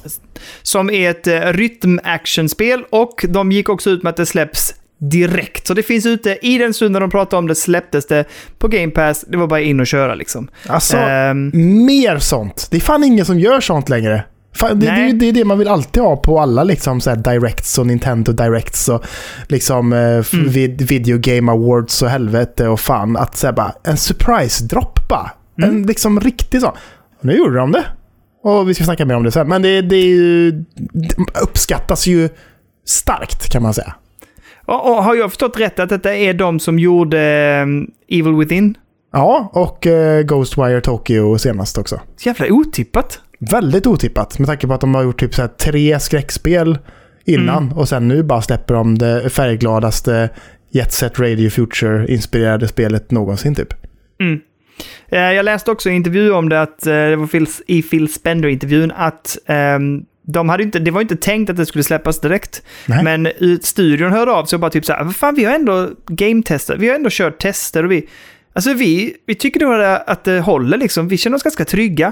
Som är ett eh, rytm-actionspel och de gick också ut med att det släpps direkt. Så det finns ute i den stund när de pratade om det släpptes det på Game Pass. Det var bara in och köra liksom. Alltså, Ehm, mer sånt. Det är fan ingen som gör sånt längre. Fan, det, det, det är det man vill alltid ha på alla liksom, så Directs och Nintendo Directs och liksom eh, Mm. vid, Video Game Awards och helvete och fan. Att säga bara en surprise-dropp bara. Mm. En liksom riktig sån. Och nu gjorde de det. Och vi ska snacka mer om det sen. Men det, det är ju, det uppskattas ju starkt kan man säga. Och, och har jag förstått rätt att detta är de som gjorde ehm, Evil Within? Ja, och eh, Ghostwire Tokyo senast också. Jävla otippat. Väldigt otippat med tanke på att de har gjort typ så tre skräckspel innan och sen nu bara släpper de det färggladaste Jet Set Radio Future-inspirerade spelet någonsin typ. Mm. Eh, Jag läste också i en intervju om det, att, eh, det var i Phil Spender-intervjun, att ehm, de hade inte, det var inte tänkt att det skulle släppas direkt. Nej. Men studion hörde av sig och bara typ så här, "Vad fan vi har ändå game-testat, vi har ändå kört tester och vi, alltså vi, vi tycker då att det håller liksom, vi känner oss ganska trygga.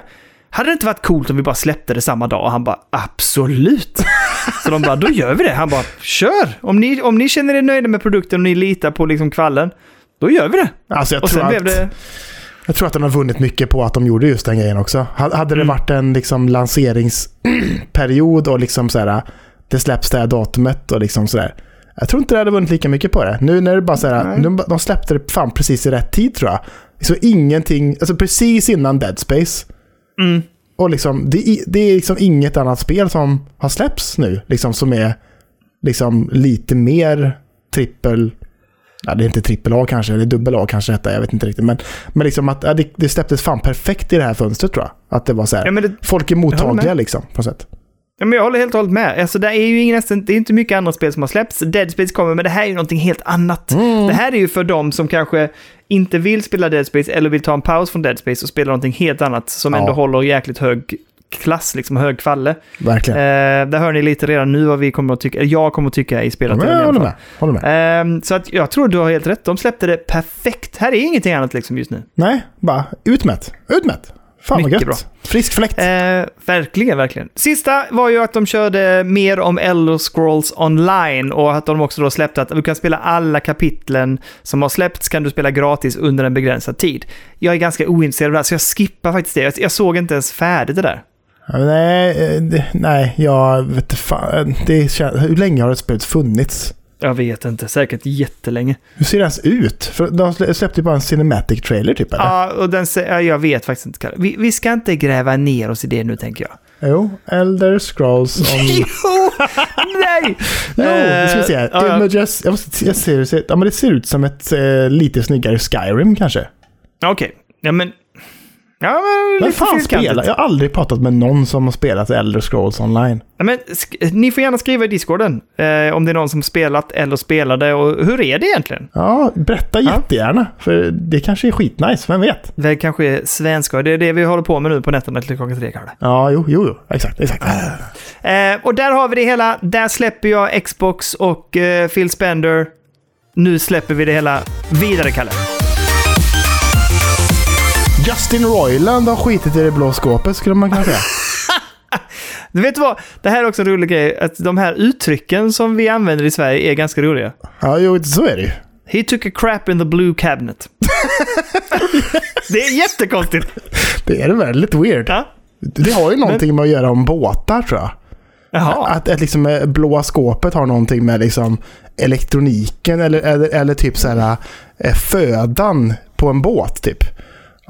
Hade det inte varit coolt om vi bara släppte det samma dag? Och han bara, absolut. Så de bara, då gör vi det. Han bara, kör! Om ni, om ni känner er nöjda med produkten och ni litar på liksom kvallen, då gör vi det. Alltså jag Och tror, att, det... jag tror att den har vunnit mycket på att de gjorde just den grejen också. Ha- Hade det Mm. varit en liksom lanseringsperiod och liksom så här, det släpps det här datumet och liksom sådär. Jag tror inte det hade vunnit lika mycket på det. Nu när det bara så här, Nej. de, släppte det fan precis i rätt tid tror jag. Så ingenting, alltså precis innan Dead Space. Mm. Och liksom, det, är- det är liksom inget annat spel som har släppts nu. Liksom som är liksom lite mer trippel... Ja, det är inte trippel A kanske, eller dubbel A kanske detta, jag vet inte riktigt. Men, men liksom att ja, det, det släpptes fan perfekt i det här fönstret tror jag. Att det var så här, Ja, det, folk är mottagliga liksom på något sätt. Ja, men jag håller helt och hållet med. Alltså, det är ju ingen, nästan, det är inte mycket andra spel som har släppts. Dead Space kommer, men det här är ju någonting helt annat. Mm. Det här är ju för de som kanske inte vill spela Dead Space eller vill ta en paus från Dead Space och spela någonting helt annat som Ja. ändå håller jäkligt hög klass, liksom hög kvalle. Verkligen. Eh, där hör ni lite redan nu vad vi kommer att tycka, jag kommer att tycka i spelet. Ja, jag håller med. Håller med. Eh, så att jag tror du har helt rätt. De släppte det perfekt. Här är ingenting annat liksom just nu. Nej, bara utmätt. Utmätt. Fan vad Mycket gött. Frisk fläkt. Eh, verkligen, verkligen. Sista var ju att de körde mer om Elder Scrolls online och att de också då släppte att du kan spela alla kapitlen som har släppts kan du spela gratis under en begränsad tid. Jag är ganska ointresserad av det här, så jag skippar faktiskt det. Jag, jag såg inte ens färdigt det där. Nej, eh, nej, jag vet fan. Det känns, hur länge har det spelet funnits? Jag vet inte, säkert jättelänge. Hur ser det ens ut? För de slä- släppte ju bara en cinematic trailer typ eller? Ja, och den, jag vet faktiskt inte. Vi, vi ska inte gräva ner oss i det nu, tänker jag. Jo, Elder Scrolls on... jo! Nej! Jo, nu ska vi se. Eh, ja, ja. Images. Jag, måste, jag ser, ser, ja, men det ser ut som ett eh, lite snyggare Skyrim kanske. Okej, ja men... Ja, men Vem lite fan spelar? Jag har aldrig pratat med någon som har spelat Elder Scrolls online. Ja, men, ni får gärna skriva i discorden eh, om det är någon som spelat eller spelade och hur är det egentligen? Ja, berätta Ja. jättegärna. För det kanske är skitnice, vem vet? Det kanske är svenska det är det vi håller på med nu på nätterna till klockan tre kanske. Ja, jo, jo, jo. Exakt, exakt. Eh, och där har vi det hela. Där släpper jag Xbox och eh, Phil Spender. Nu släpper vi det hela vidare, Kalle. Justin Roiland har skitit i det blå skåpet skulle man kunna säga. Du vet vad? Det här är också en rolig grej. Att de här uttrycken som vi använder i Sverige är ganska roliga. Ja, jo, så är det ju. He took a crap in the blue cabinet. det är jättekonstigt. Det är väldigt weird. Ja. Det har ju någonting med att göra om båtar tror jag. Jaha. Att, att liksom eh, blåa skåpet har någonting med liksom elektroniken eller, eller, eller typ så här eh, födan på en båt typ.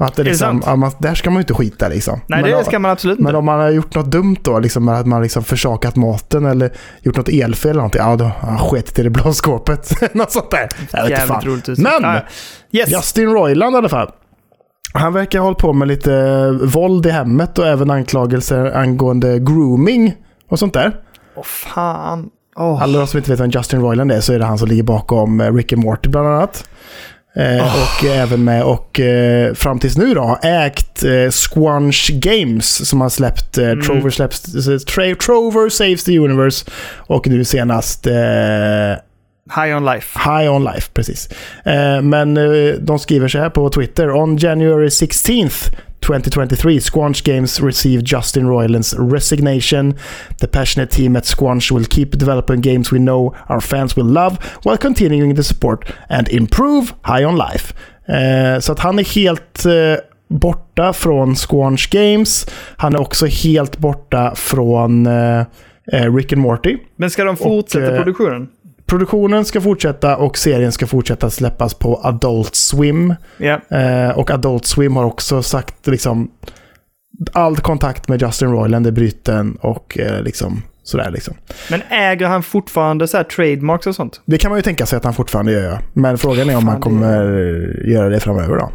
Att det det liksom, ja, man, där ska man ju inte skita liksom. Nej, men, det ska man absolut men inte. om man har gjort något dumt då, liksom att man liksom försakat maten eller gjort något elfel eller någonting, ja då har han skitit i det blå skåpet. något sånt där. Jag vet Jävligt fan. roligt. Men! Ja, ja. Yes. Justin Roiland i alla fall. Han verkar ha hållit på med lite eh, våld i hemmet och även anklagelser angående grooming och sånt där. Åh fan. Åh. Alla de som inte vet vem Justin Roiland är så är det han som ligger bakom eh, Rick and Morty bland annat. Eh, Och eh, även med och eh, fram tills nu då har ägt eh, Squanch Games som har släppt eh, Trover, släpps, tra, Trover Saves the Universe och nu senast eh, High on life. High on Life, precis. Eh, men eh, de skriver så här på Twitter. On January 16th 2023, Squanch Games received Justin Roiland's resignation. The passionate team at Squanch will keep developing games we know our fans will love while continuing to support and improve High on Life. Eh, så att han är helt eh, borta från Squanch Games. Han är också helt borta från eh, eh, Rick and Morty. Men ska de fortsätta eh, produktionen? Produktionen ska fortsätta och serien ska fortsätta släppas på Adult Swim. Ja. Eh, och Adult Swim har också sagt liksom all kontakt med Justin Roiland är bruten och eh, liksom Sådär liksom. Men äger han fortfarande så här trademarks och sånt? Det kan man ju tänka sig att han fortfarande gör. Men frågan är om Fan, han kommer göra det framöver då.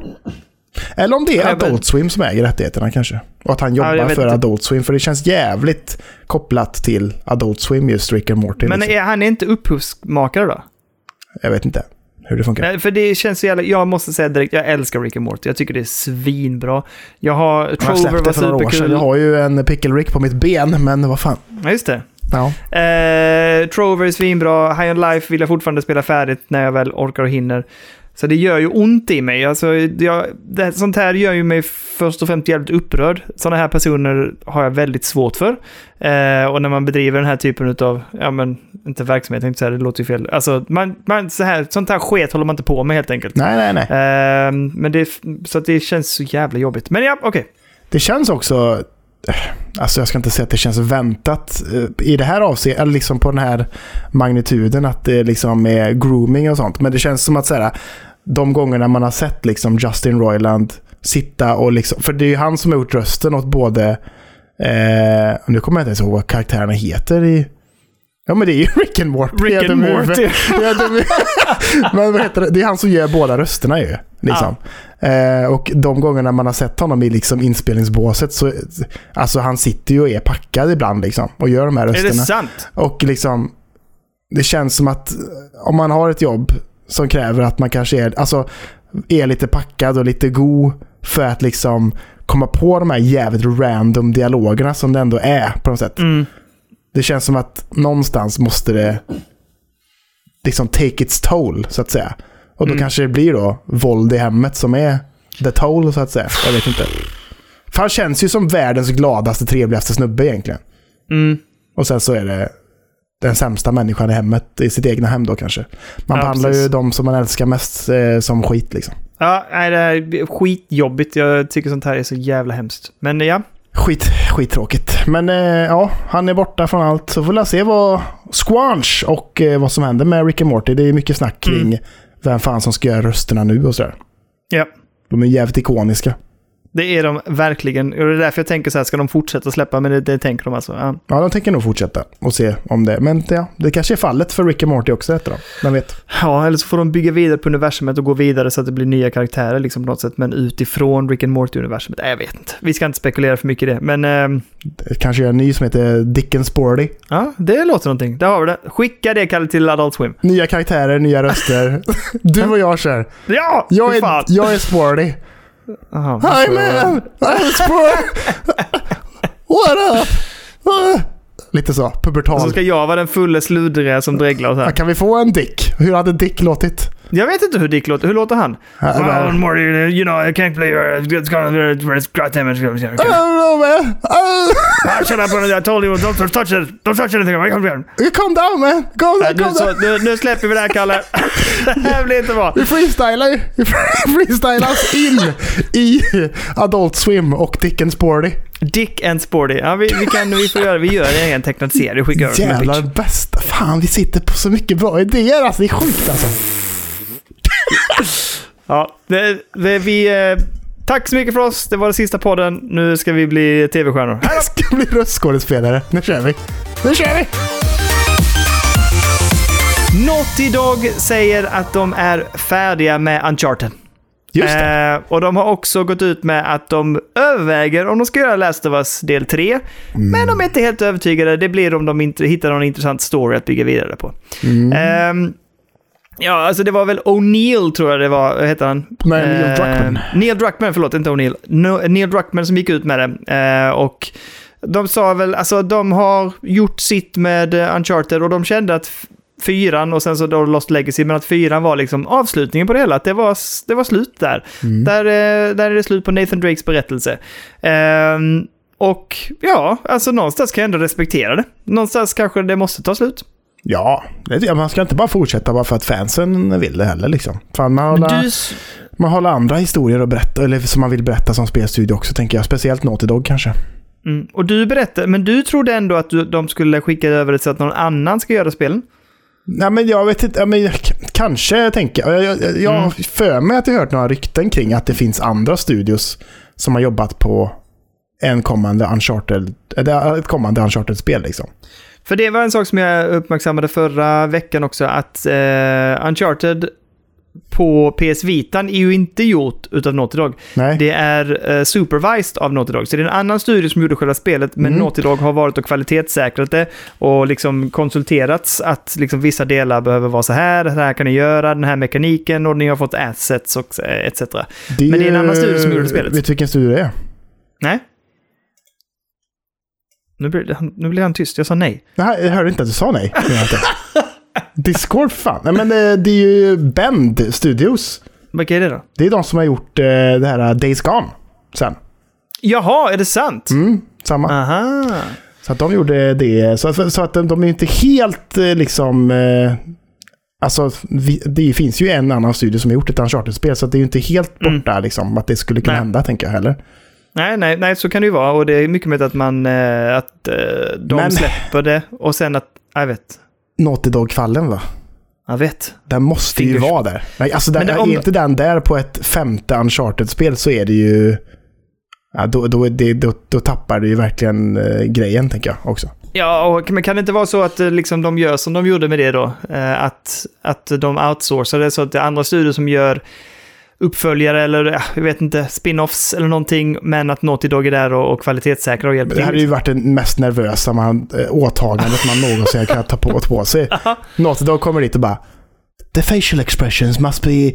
Eller om det är Ja, Adult Swim som äger rättigheterna kanske. Och att han Ja, jag jobbar vet för. Adult Swim. För det känns jävligt kopplat till Adult Swim just Rick and Morty. Men liksom. är han inte upphovsmakare då? Jag vet inte hur det funkar. Nej, för det känns så jävla... Jag måste säga direkt, jag älskar Rick and Morty. Jag tycker det är svinbra. Jag har... Jag Trover var superkul. Jag har ju en Pickle Rick på mitt ben, men vad fan. Ja, just det. Ja. Eh, Trover är svinbra. High on Life vill jag fortfarande spela färdigt när jag väl orkar och hinner. Så det gör ju ont i mig. Alltså, jag, det, sånt här gör ju mig först och främst jävligt upprörd. Sådana här personer har jag väldigt svårt för. Eh, och när man bedriver den här typen av, ja men, inte verksamhet, jag tänkte säga, det låter ju fel. Alltså, man, man, så här, sånt här sket håller man inte på med helt enkelt. Nej, nej, nej. Eh, men det, så det känns så jävla jobbigt. Men ja, okej. Det känns också... Alltså jag ska inte säga att det känns väntat eh, i det här avseendet, eller liksom på den här magnituden att det liksom är grooming och sånt. Men det känns som att så här, de gångerna man har sett liksom Justin Roiland sitta och liksom, för det är ju han som har gjort rösten åt både, eh, nu kommer jag inte ens ihåg vad karaktärerna heter i Ja men det är ju Rick and Morty. Rick and. Morty. Men vad heter det? Det är han som gör båda rösterna ju. Liksom. Eh, och de gångerna man har sett honom i liksom inspelningsbåset så, alltså han sitter ju och är packad ibland liksom och gör de här Är det rösterna. sant? Och liksom, det känns som att om man har ett jobb som kräver att man kanske är, alltså, är lite packad och lite god för att liksom komma på de här jävligt random dialogerna som det ändå är på något sätt. Mm. Det känns som att någonstans måste det liksom take its toll, så att säga. Och då Mm. kanske det blir då våld i hemmet som är the toll, så att säga. Jag vet inte. För han känns ju som världens gladaste, trevligaste snubbe egentligen. Mm. Och sen så är det den sämsta människan i hemmet, i sitt egna hem då kanske. Man Ja, behandlar precis. ju de som man älskar mest eh, som skit liksom. Ja, nej, det är skitjobbigt. Jag tycker sånt här är så jävla hemskt. Men ja, Skit, skittråkigt. Men eh, ja, han är borta från allt. Så får vi se vad Squanch och eh, vad som händer med Rick and Morty. Det är mycket snack kring Mm. vem fan som ska göra rösterna nu och sådär. ja. De är jävligt ikoniska. Det är de verkligen. Och det är därför jag tänker så här, ska de fortsätta släppa? Men det, det tänker de alltså. Ja. Ja, de tänker nog fortsätta och se om det. Men ja, det kanske är fallet för Rick and Morty också detta då. Vem vet? ja, eller så får de bygga vidare på universumet och gå vidare så att det blir nya karaktärer liksom på något sätt. Men utifrån Rick and Morty-universumet. Nej, jag vet inte. Vi ska inte spekulera för mycket i det. Men ehm, Det kanske är en ny som heter Dick and Sporty. ja, det låter någonting. Där har vi det. Skicka det, Kalle, till Adult Swim. Nya karaktärer, nya röster. du och jag kör. Ja! Jag är, fan. jag är Sporty. Aha, Hi man! Sporty! What up? Lite så, Och pubertal. så ska jag vara den fulle sludriga som dreglar och så Ja, här. Kan vi få en Dick? Hur hade Dick låtit? Jag vet inte hur Dick låter. Hur låter han? Well, Morty, you know, I can't play your... It's gonna. It's goddamn it. I don't know man! Ah, Ah, shut up, I told you, don't touch it. Don't touch anything. I. Calm down man! Calm Nej, down, nu, calm down! nu, nu släpper vi det här, Kalle. det här blir inte bra. Vi freestylar ju. Vi freestylas in i Adult Swim och Dick and Sporty. Dick and Sporty. Ja, vi, vi, kan, vi får göra, vi gör en egen tecknad serie skickar över Jävlar bästa. Fan, vi sitter på så mycket bra idéer alltså. Det är sjukt alltså. Ja, det, det, vi... Eh, tack så mycket för oss. Det var den sista podden. Nu ska vi bli tv-stjärnor. Jag ska bli röstskådespelare. Nu kör vi. Nu kör vi! Naughty Dog säger att de är färdiga med Uncharted. Just det. Eh, och de har också gått ut med att de överväger om de ska göra Last of Us del 3. Mm. Men de är inte helt övertygade. Det blir om de inte hittar någon intressant story att bygga vidare på. Mm. Ehm, ja, alltså det var väl O'Neill tror jag det var. Vad heter han? Nej, Neil. Eh, Neil Druckmann, förlåt, inte O'Neill. No, Neil Druckmann som gick ut med det. Eh, och de sa väl, alltså de har gjort sitt med eh, Uncharted och de kände att fyran och sen så då Lost Legacy, men att fyran var liksom avslutningen på det hela. Att det var, det var slut där. Mm. Där, där är det slut på Nathan Drakes berättelse. Ehm, och ja, alltså någonstans kan jag ändå respektera det. Någonstans kanske det måste ta slut. Ja, man ska inte bara fortsätta bara för att fansen vill det heller liksom. Fan, man håller, du, man håller andra historier att berätta, eller som man vill berätta som spelstudio också tänker jag. Speciellt Naughty Dog kanske. mm, och du berättade, men du trodde ändå att du, de skulle skicka över det så att någon annan ska göra spelen? Nej men jag vet inte, men, kanske tänker jag. Jag, jag, jag Mm. för mig att jag hört några rykten kring att det finns andra studios som har jobbat på en kommande Uncharted, ett kommande Uncharted-spel liksom. För det var en sak som jag uppmärksammade förra veckan också, att eh, Uncharted på PS Vitan är ju inte gjort utav Naughty Dog. Nej. Det är eh, supervised av Naughty Dog. Så det är en annan studio som gjorde själva spelet, men Mm. Naughty Dog har varit och kvalitetssäkrat det och liksom konsulterats att liksom vissa delar behöver vara så här, det här kan ni göra, den här mekaniken och ni har fått assets och eh, etc. Men det är en annan studio som gjorde spelet. Vet du vilken studio det är? Nej? Nu blir, han, nu blir han tyst, jag sa nej. Nej, jag hörde inte att du sa nej. Discord, fan. Nej, men eh, det är ju Bend Studios. Vilka är det då? Det är de som har gjort eh, det här uh, Days Gone sen. Jaha, är det sant? Mm, samma. Aha. Så att de gjorde det. Så, så, att de, de är inte helt eh, liksom... Eh, alltså, vi, det finns ju en annan studio som har gjort ett Uncharted-spel. Så att det är ju inte helt Mm. borta liksom, att det skulle kunna Nej. hända, tänker jag heller. Nej, nej, nej, så kan det ju vara. Och det är mycket möjligt att man, eh, att eh, de Men- släpper det och sen att, jag vet. Naughty Dog-fallen va? Jag vet. Den måste ju Fingers- vara där. Nej, Alltså, där, Men det- är om- inte den där på ett femte Uncharted-spel så är det ju... Ja, då, då, är det, då, då tappar det ju verkligen eh, grejen, tänker jag också. Ja, och, men kan det inte vara så att eh, liksom, de gör som de gjorde med det då? Eh, att, att de outsourcar det så att det är andra studier som gör uppföljare eller ja, jag vet inte, spin-offs eller någonting, men att Naughty Dog är där och, och kvalitetssäkrar och hjälper Det här är till. ju varit det mest nervösa man, eh, åtagandet man någonsin kunnat ta på, på sig. Naughty Dog kommer dit och bara The facial expressions must be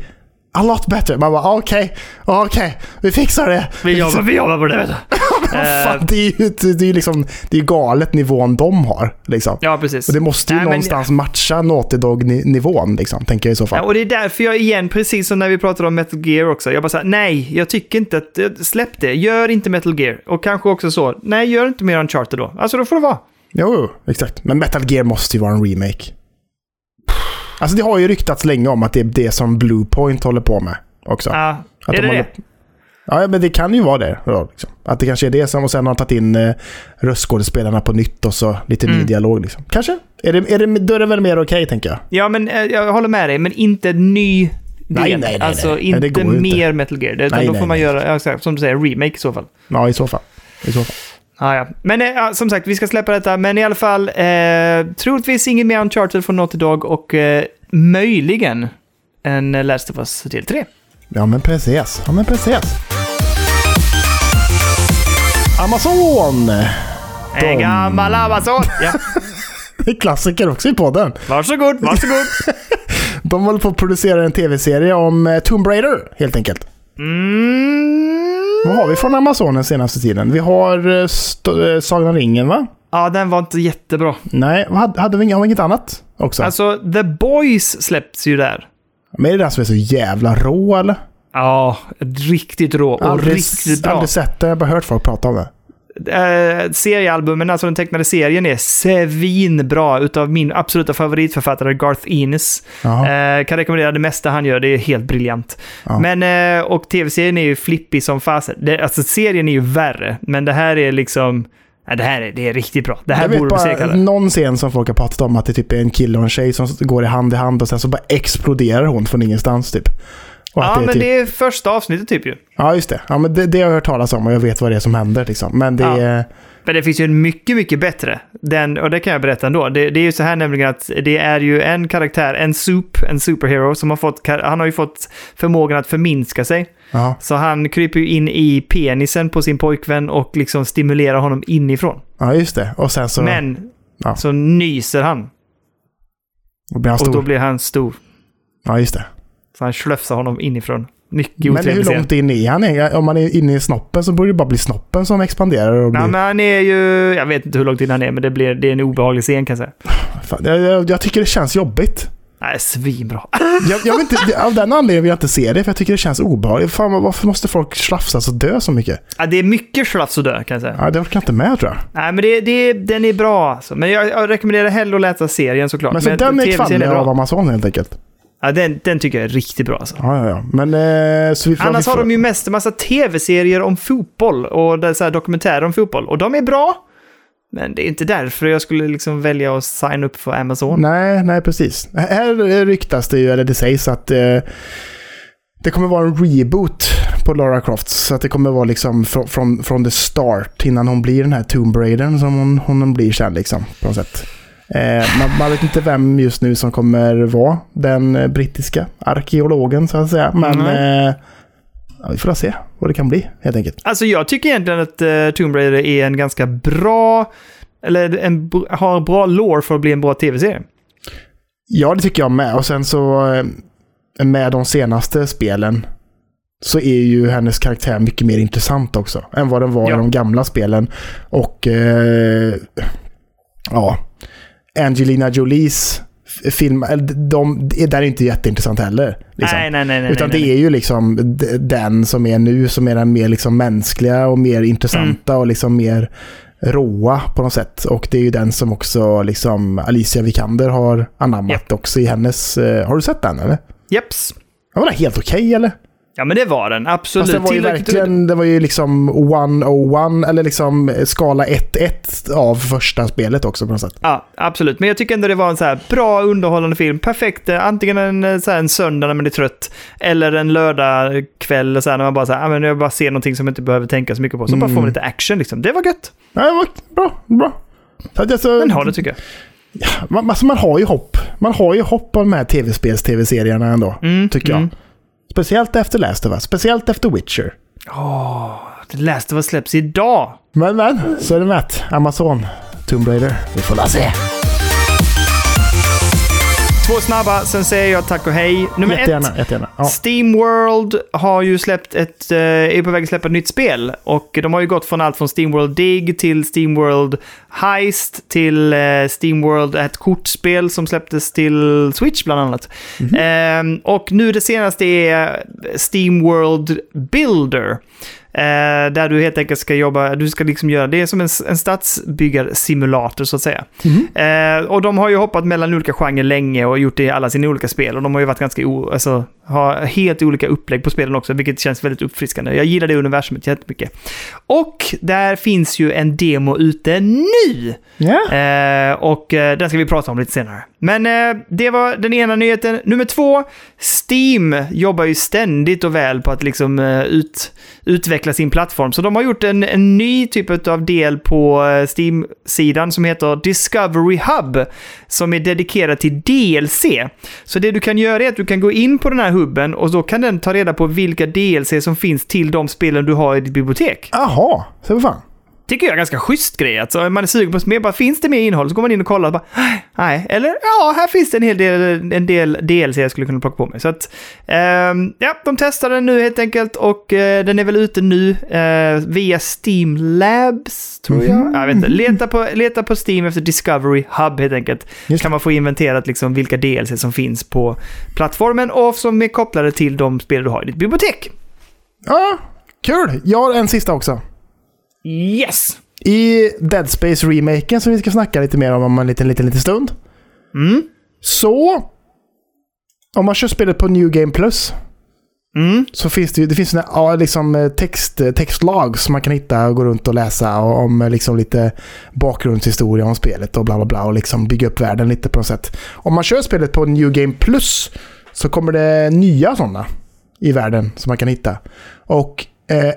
a lot better. Man bara okej, okej, vi fixar det. Vi jobbar, vi jobbar på det, Eh, fan, det är ju det är liksom, det är galet nivån de har. Liksom. Ja, precis. Och det måste ju Nej, men- någonstans matcha Naughty Dog-nivån, liksom, tänker jag i så fall. Ja, och det är därför jag igen, precis som när vi pratade om Metal Gear också, jag bara säger nej, jag tycker inte att, eh, släpp det, gör inte Metal Gear. Och kanske också så, nej, gör inte mer Uncharted då. Alltså då får det vara. Jo, jo, exakt. Men Metal Gear måste ju vara en remake. Alltså det har ju ryktats länge om att det är det som Bluepoint håller på med också. Ja, Att är de det håller- det? Ja, men det kan ju vara det. Då, liksom. Att det kanske är det som, och sen har de tagit in eh, röstskådespelarna på nytt och så lite ny Mm. dialog. Liksom. Kanske. Är det, är det, då är det väl mer okej, tänker jag. Ja, men eh, jag håller med dig, men inte ny del. Nej, nej, nej, alltså nej. Nej, inte det går ju inte. mer Metal Gear. Utan Nej, då nej, får man nej. göra, exakt, som du säger, remake i så fall. Ja, i så fall. I så fall. Ah, ja. Men eh, som sagt, vi ska släppa detta. Men i alla fall, eh, troligtvis inget mer Uncharted från Naughty Dog och eh, möjligen en eh, Last of Us del 3. Ja, men precis. Ja, men precis. Amazon! En gammal Amazon! Ja, Det är klassiker också i podden. varsågod, varsågod. De håller på att producera en tv-serie om eh, Tomb Raider, helt enkelt. Mm. Vad har vi från Amazon den senaste tiden? Vi har uh, st- eh, Sagan ringen, va? Ja, den var inte jättebra. Nej, hade, hade vi inget, inget annat också? Alltså, The Boys släppts ju där. Men är det den som är så jävla rå, eller? Ja, riktigt rå och aldrig, riktigt bra. aldrig sett det, jag har bara hört folk prata om det. Eh, seriealbumen, alltså den tecknade serien, är svinbra utav min absoluta favoritförfattare Garth Ennis. Eh, kan rekommendera det mesta han gör, det är helt briljant. Ja. Men, eh, och tv-serien är ju flippig som fasen. Alltså serien är ju värre, men det här är liksom... Ja, det här är, det är riktigt bra. Det här jag borde bli bara seriekallare. någon scen som folk har pratat om att det typ är en kille och en tjej som går i hand i hand och sen så bara exploderar hon från ingenstans typ. Och Ja, det men typ... det är första avsnittet typ ju. Ja, just det. Ja, men det, det har jag hört talas om och jag vet vad det är som händer liksom. Men det Ja. är... Men det finns ju en mycket, mycket bättre. Den, och det kan jag berätta ändå. Det, det är ju så här nämligen att det är ju en karaktär, en soup, en superhero, som har fått, han har ju fått förmågan att förminska sig. Ja, Så han kryper ju in i penisen på sin pojkvän och liksom stimulerar honom inifrån. ja just det. Och sen så... Men Ja. så nyser han och blir han och stor. då blir han stor. Ja, just det. Så han slöfsar honom inifrån. Mycket Men hur långt in är han? Om man är inne i snoppen så borde det bara bli snoppen som expanderar och blir... Ja, men han är ju, jag vet inte hur långt in han är, men det, blir, det är en obehaglig scen kan jag säga. Fan, jag, jag, tycker det känns jobbigt. Nej, svinbra. Jag, jag inte, av den anledningen vill jag inte se det, för jag tycker det känns obehagligt. Fan, varför måste folk slafsas och dö så mycket? Ja, det är mycket slafs och dö kan jag säga. Ja, det orkar jag inte med tror jag. Nej, men det, det, den är bra alltså. Men jag, jag rekommenderar hellre att läsa serien såklart. Men så den är bra. av Amazon helt enkelt. Ja, den, den tycker jag är riktigt bra alltså. Ja, ja, ja. Men eh, så vi får... Annars vi har får, de ju mest en massa tv-serier om fotboll och det är så här dokumentärer om fotboll. Och de är bra, men det är inte därför jag skulle liksom välja att signa upp för Amazon. Nej, nej precis. Här ryktas det ju, eller det sägs att eh, det kommer vara en reboot på Lara Croft. Så att det kommer vara liksom från, från, från the start innan hon blir den här Tomb Raidern som hon, hon blir sen liksom. På något sätt. Eh, man, man vet inte vem just nu som kommer vara den eh, brittiska arkeologen så att säga. Men eh, ja, vi får se vad det kan bli helt enkelt. Alltså jag tycker egentligen att uh, Tomb Raider är en ganska bra, eller en, har bra lore för att bli en bra tv-serie. Ja, det tycker jag med. Och sen så med de senaste spelen så är ju hennes karaktär mycket mer intressant också än vad den var Ja. i de gamla spelen. Och eh, ja, Angelina Jolies film, de, de, där är inte jätteintressant heller. Liksom. Nej, nej, nej. Utan det är ju liksom den som är nu som är den mer liksom mänskliga och mer intressanta Mm. och liksom mer råa på något sätt. Och det är ju den som också liksom Alicia Vikander har anammat också i hennes... eh, har du sett den eller? Jeps. Den var helt okej eller? Ja, men det var den. Absolut. Fast den var ju verkligen, det var ju liksom 101 eller liksom skala 1-1 av första spelet också på något sätt. Ja, absolut. Men jag tycker ändå det var en så här bra underhållande film. Perfekt. eh, Antingen en, eh, så här, en söndag när man är trött, eller en lördagkväll så här, när man bara så här, ah, men jag bara ser någonting som man inte behöver tänka så mycket på. Så bara får man lite action liksom. Det var gött. Ja, det var bra, bra. Så att alltså, Men ha det tycker jag. man, alltså man har ju hopp. Man har ju hopp på de här tv-spels-tv-serierna ändå. Mm, tycker jag. mm. Speciellt efter Last of Us. Speciellt efter Witcher. Det läste vad släpps idag. Men men, så är det med. Amazon, Tomb Raider. Vi får la se. Två snabba, sen säger jag tack och hej. Nummer Jättegärna, ett. jättegärna. Ja. Steamworld har ju släppt ett, eh, är på väg att släppa ett nytt spel. Och de har ju gått från allt från Steamworld Dig till Steamworld Heist till eh, Steamworld, ett kortspel som släpptes till Switch bland annat. Ehm, och nu det senaste är Steamworld Builder. Eh, där du helt enkelt ska jobba, du ska liksom göra, det är som en, en stadsbyggarsimulator så att säga. Eh, och de har ju hoppat mellan olika genrer länge och gjort det i alla sina olika spel. Och de har ju varit ganska, o, alltså, har helt olika upplägg på spelen också, vilket känns väldigt uppfriskande. Jag gillar det universumet jättemycket. Och där finns ju en demo ute nu! Ja. Eh, och eh, den ska vi prata om lite senare. Men eh, det var den ena nyheten. Nummer två, Steam jobbar ju ständigt och väl på att liksom eh, ut, utveckla sin plattform. Så de har gjort en, en ny typ av del på eh, Steam-sidan som heter Discovery Hub, som är dedikerad till DLC. Så det du kan göra är att du kan gå in på den här hubben och då kan den ta reda på vilka DLC som finns till de spelen du har i ditt bibliotek. Jaha, så vad fan. Tycker jag är ganska schysst grej. Alltså, man är sugen på mer, bara finns det mer innehåll så går man in och kollar. Och bara, nej, eller ja, här finns det en hel del, en del DLC jag skulle kunna plocka på mig. Så att, ehm, ja, de testar den nu helt enkelt och eh, den är väl ute nu eh, via Steam Labs, tror jag. Jag vet inte. Leta på, leta på Steam efter Discovery Hub helt enkelt. Just kan man få inventerat liksom vilka DLC som finns på plattformen och som är kopplade till de spel du har i ditt bibliotek. Ja, kul. Jag har en sista också. Yes! I Dead Space-remaken som vi ska snacka lite mer om om en liten, liten, liten stund. Mm. Så, om man kör spelet på New Game Plus Mm. så finns det ju det finns såna, liksom, eh, text, textlag som man kan hitta och gå runt och läsa och, om eh, liksom, lite bakgrundshistoria om spelet och bla bla bla och liksom bygga upp världen lite på något sätt. Om man kör spelet på New Game Plus så kommer det nya sådana i världen som man kan hitta. Och eh,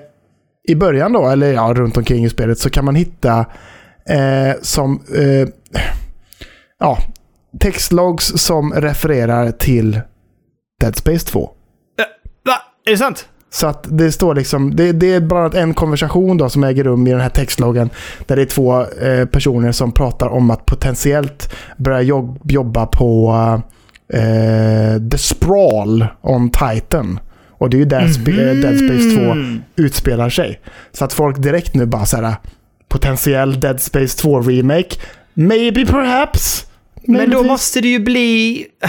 i början då, eller ja, runt omkring i spelet så kan man hitta eh, som eh, ja, textlogs som refererar till Dead Space 2. Va? Är det sant? Så att det står liksom, det, det är bland annat en konversation då som äger rum i den här textloggen. Där det är två eh, personer som pratar om att potentiellt börja jobb, jobba på eh, The Sprawl on Titan. Och det är ju där spe, eh, Dead Space 2 Mm. utspelar sig. Så att folk direkt nu bara såhär, potentiell Dead Space 2 remake. Maybe perhaps. Men då måste det ju bli...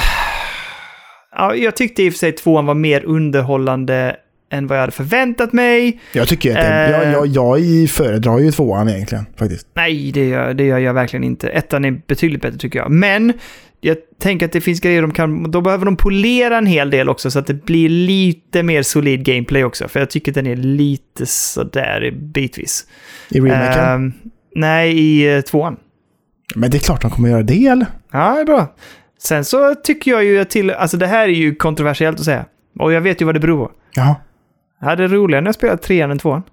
Ja, jag tyckte i och för sig tvåan var mer underhållande än vad jag hade förväntat mig. Jag tycker att det, Eh. jag, jag, jag föredrar ju tvåan egentligen faktiskt. Nej, det gör, det gör jag verkligen inte. Ettan är betydligt bättre tycker jag. Men jag tänker att det finns grejer de kan... Då behöver de polera en hel del också så att det blir lite mer solid gameplay också. För jag tycker att den är lite sådär bitvis. I remaken. Ehm, nej, i uh, tvåan. Men det är klart de kommer göra det eller? Ja, det är bra. Sen så tycker jag ju till... Alltså det här är ju kontroversiellt att säga. Och jag vet ju vad det beror på. Ja. Hade roligare när jag spelade trean än tvåan.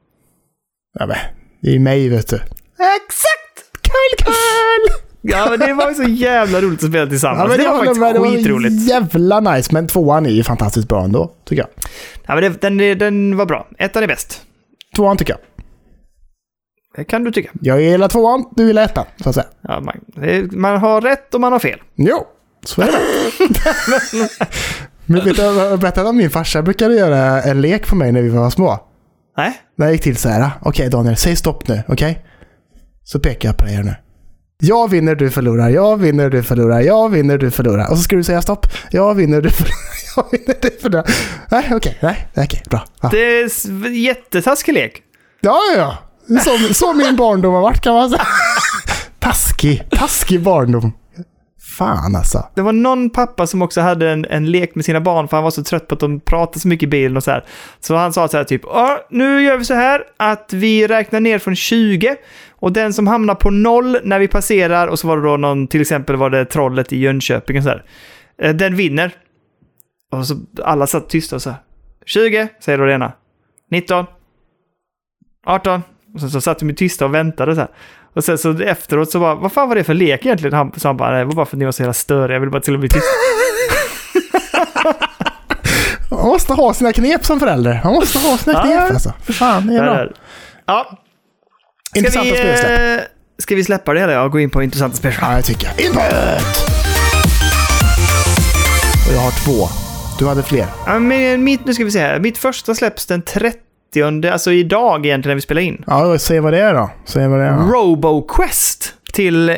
ja men, det är mig vet du. Exakt! Kul, kul! Ja, men det var ju så jävla roligt att spela tillsammans. men det var faktiskt det var skitroligt. jävla nice, men tvåan är ju fantastiskt bra ändå, tycker jag. Ja, men det, den, den var bra. Ettan är bäst. Tvåan tycker jag. Det kan du tycka. Jag gillar tvåan, du gillar ettan, så att säga. Ja, man, det, man har rätt och man har fel. Jo, så är det. Men vet du, jag berättade om min farsa brukade göra en lek på mig när vi var små. Nej? När jag gick till så här, okej Daniel, säg stopp nu, okej? Så pekar jag på dig här nu. Jag vinner, du förlorar. Jag vinner, du förlorar. Jag vinner, du förlorar. Och så ska du säga stopp. Jag vinner, du förlorar. Jag vinner, du förlorar. Nej, okej. nej, okej. bra. Ja, Det är s- jättetaskig lek. ja. ja. Så, så min barndom har varit kan man säga. Taskig. Taskig barndom. Fan alltså. Det var någon pappa som också hade en, en lek med sina barn för han var så trött på att de pratade så mycket i bilen och så här. Så han sa så här typ, ja, nu gör vi så här att vi räknar ner från 20 och den som hamnar på noll när vi passerar och så var det då någon, till exempel var det trollet i Jönköping och så här. Eh, den vinner. Och så alla satt tysta och så här. 20, säger då det ena. 19. 18. Och sen så satt de ju tysta och väntade så här. Och sen så efteråt så bara, vad fan var det för lek egentligen? Han, så han bara, nej, det var bara för att ni var så jävla störiga, jag ville bara till att bli tysta. Man måste ha sina knep som förälder. Man måste ha sina Ja. knep alltså. För fan, det är bra. Ja, ska Intressanta vi, spelsläpp. eh, ska vi släppa det eller ja, gå in på intressanta spelsläpp? Ja, det tycker jag. Input! Och jag har två. Du hade fler. Ja, men mitt, nu ska vi se här. Mitt första släpps den 30, alltså idag egentligen när vi spelar in. Ja, säg vad det är då. Säg vad det är. då. RoboQuest till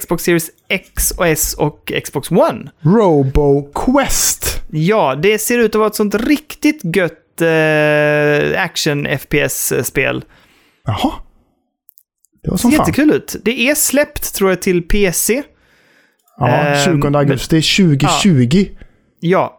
Xbox Series X och S och Xbox One. RoboQuest. Ja, det ser ut att vara ett sånt riktigt gött eh, action-FPS-spel. Jaha. Det var Ser som fan. jättekul ut. Det är släppt, tror jag, till PC. Ja, Ehm, 20 augusti 2020. Ja,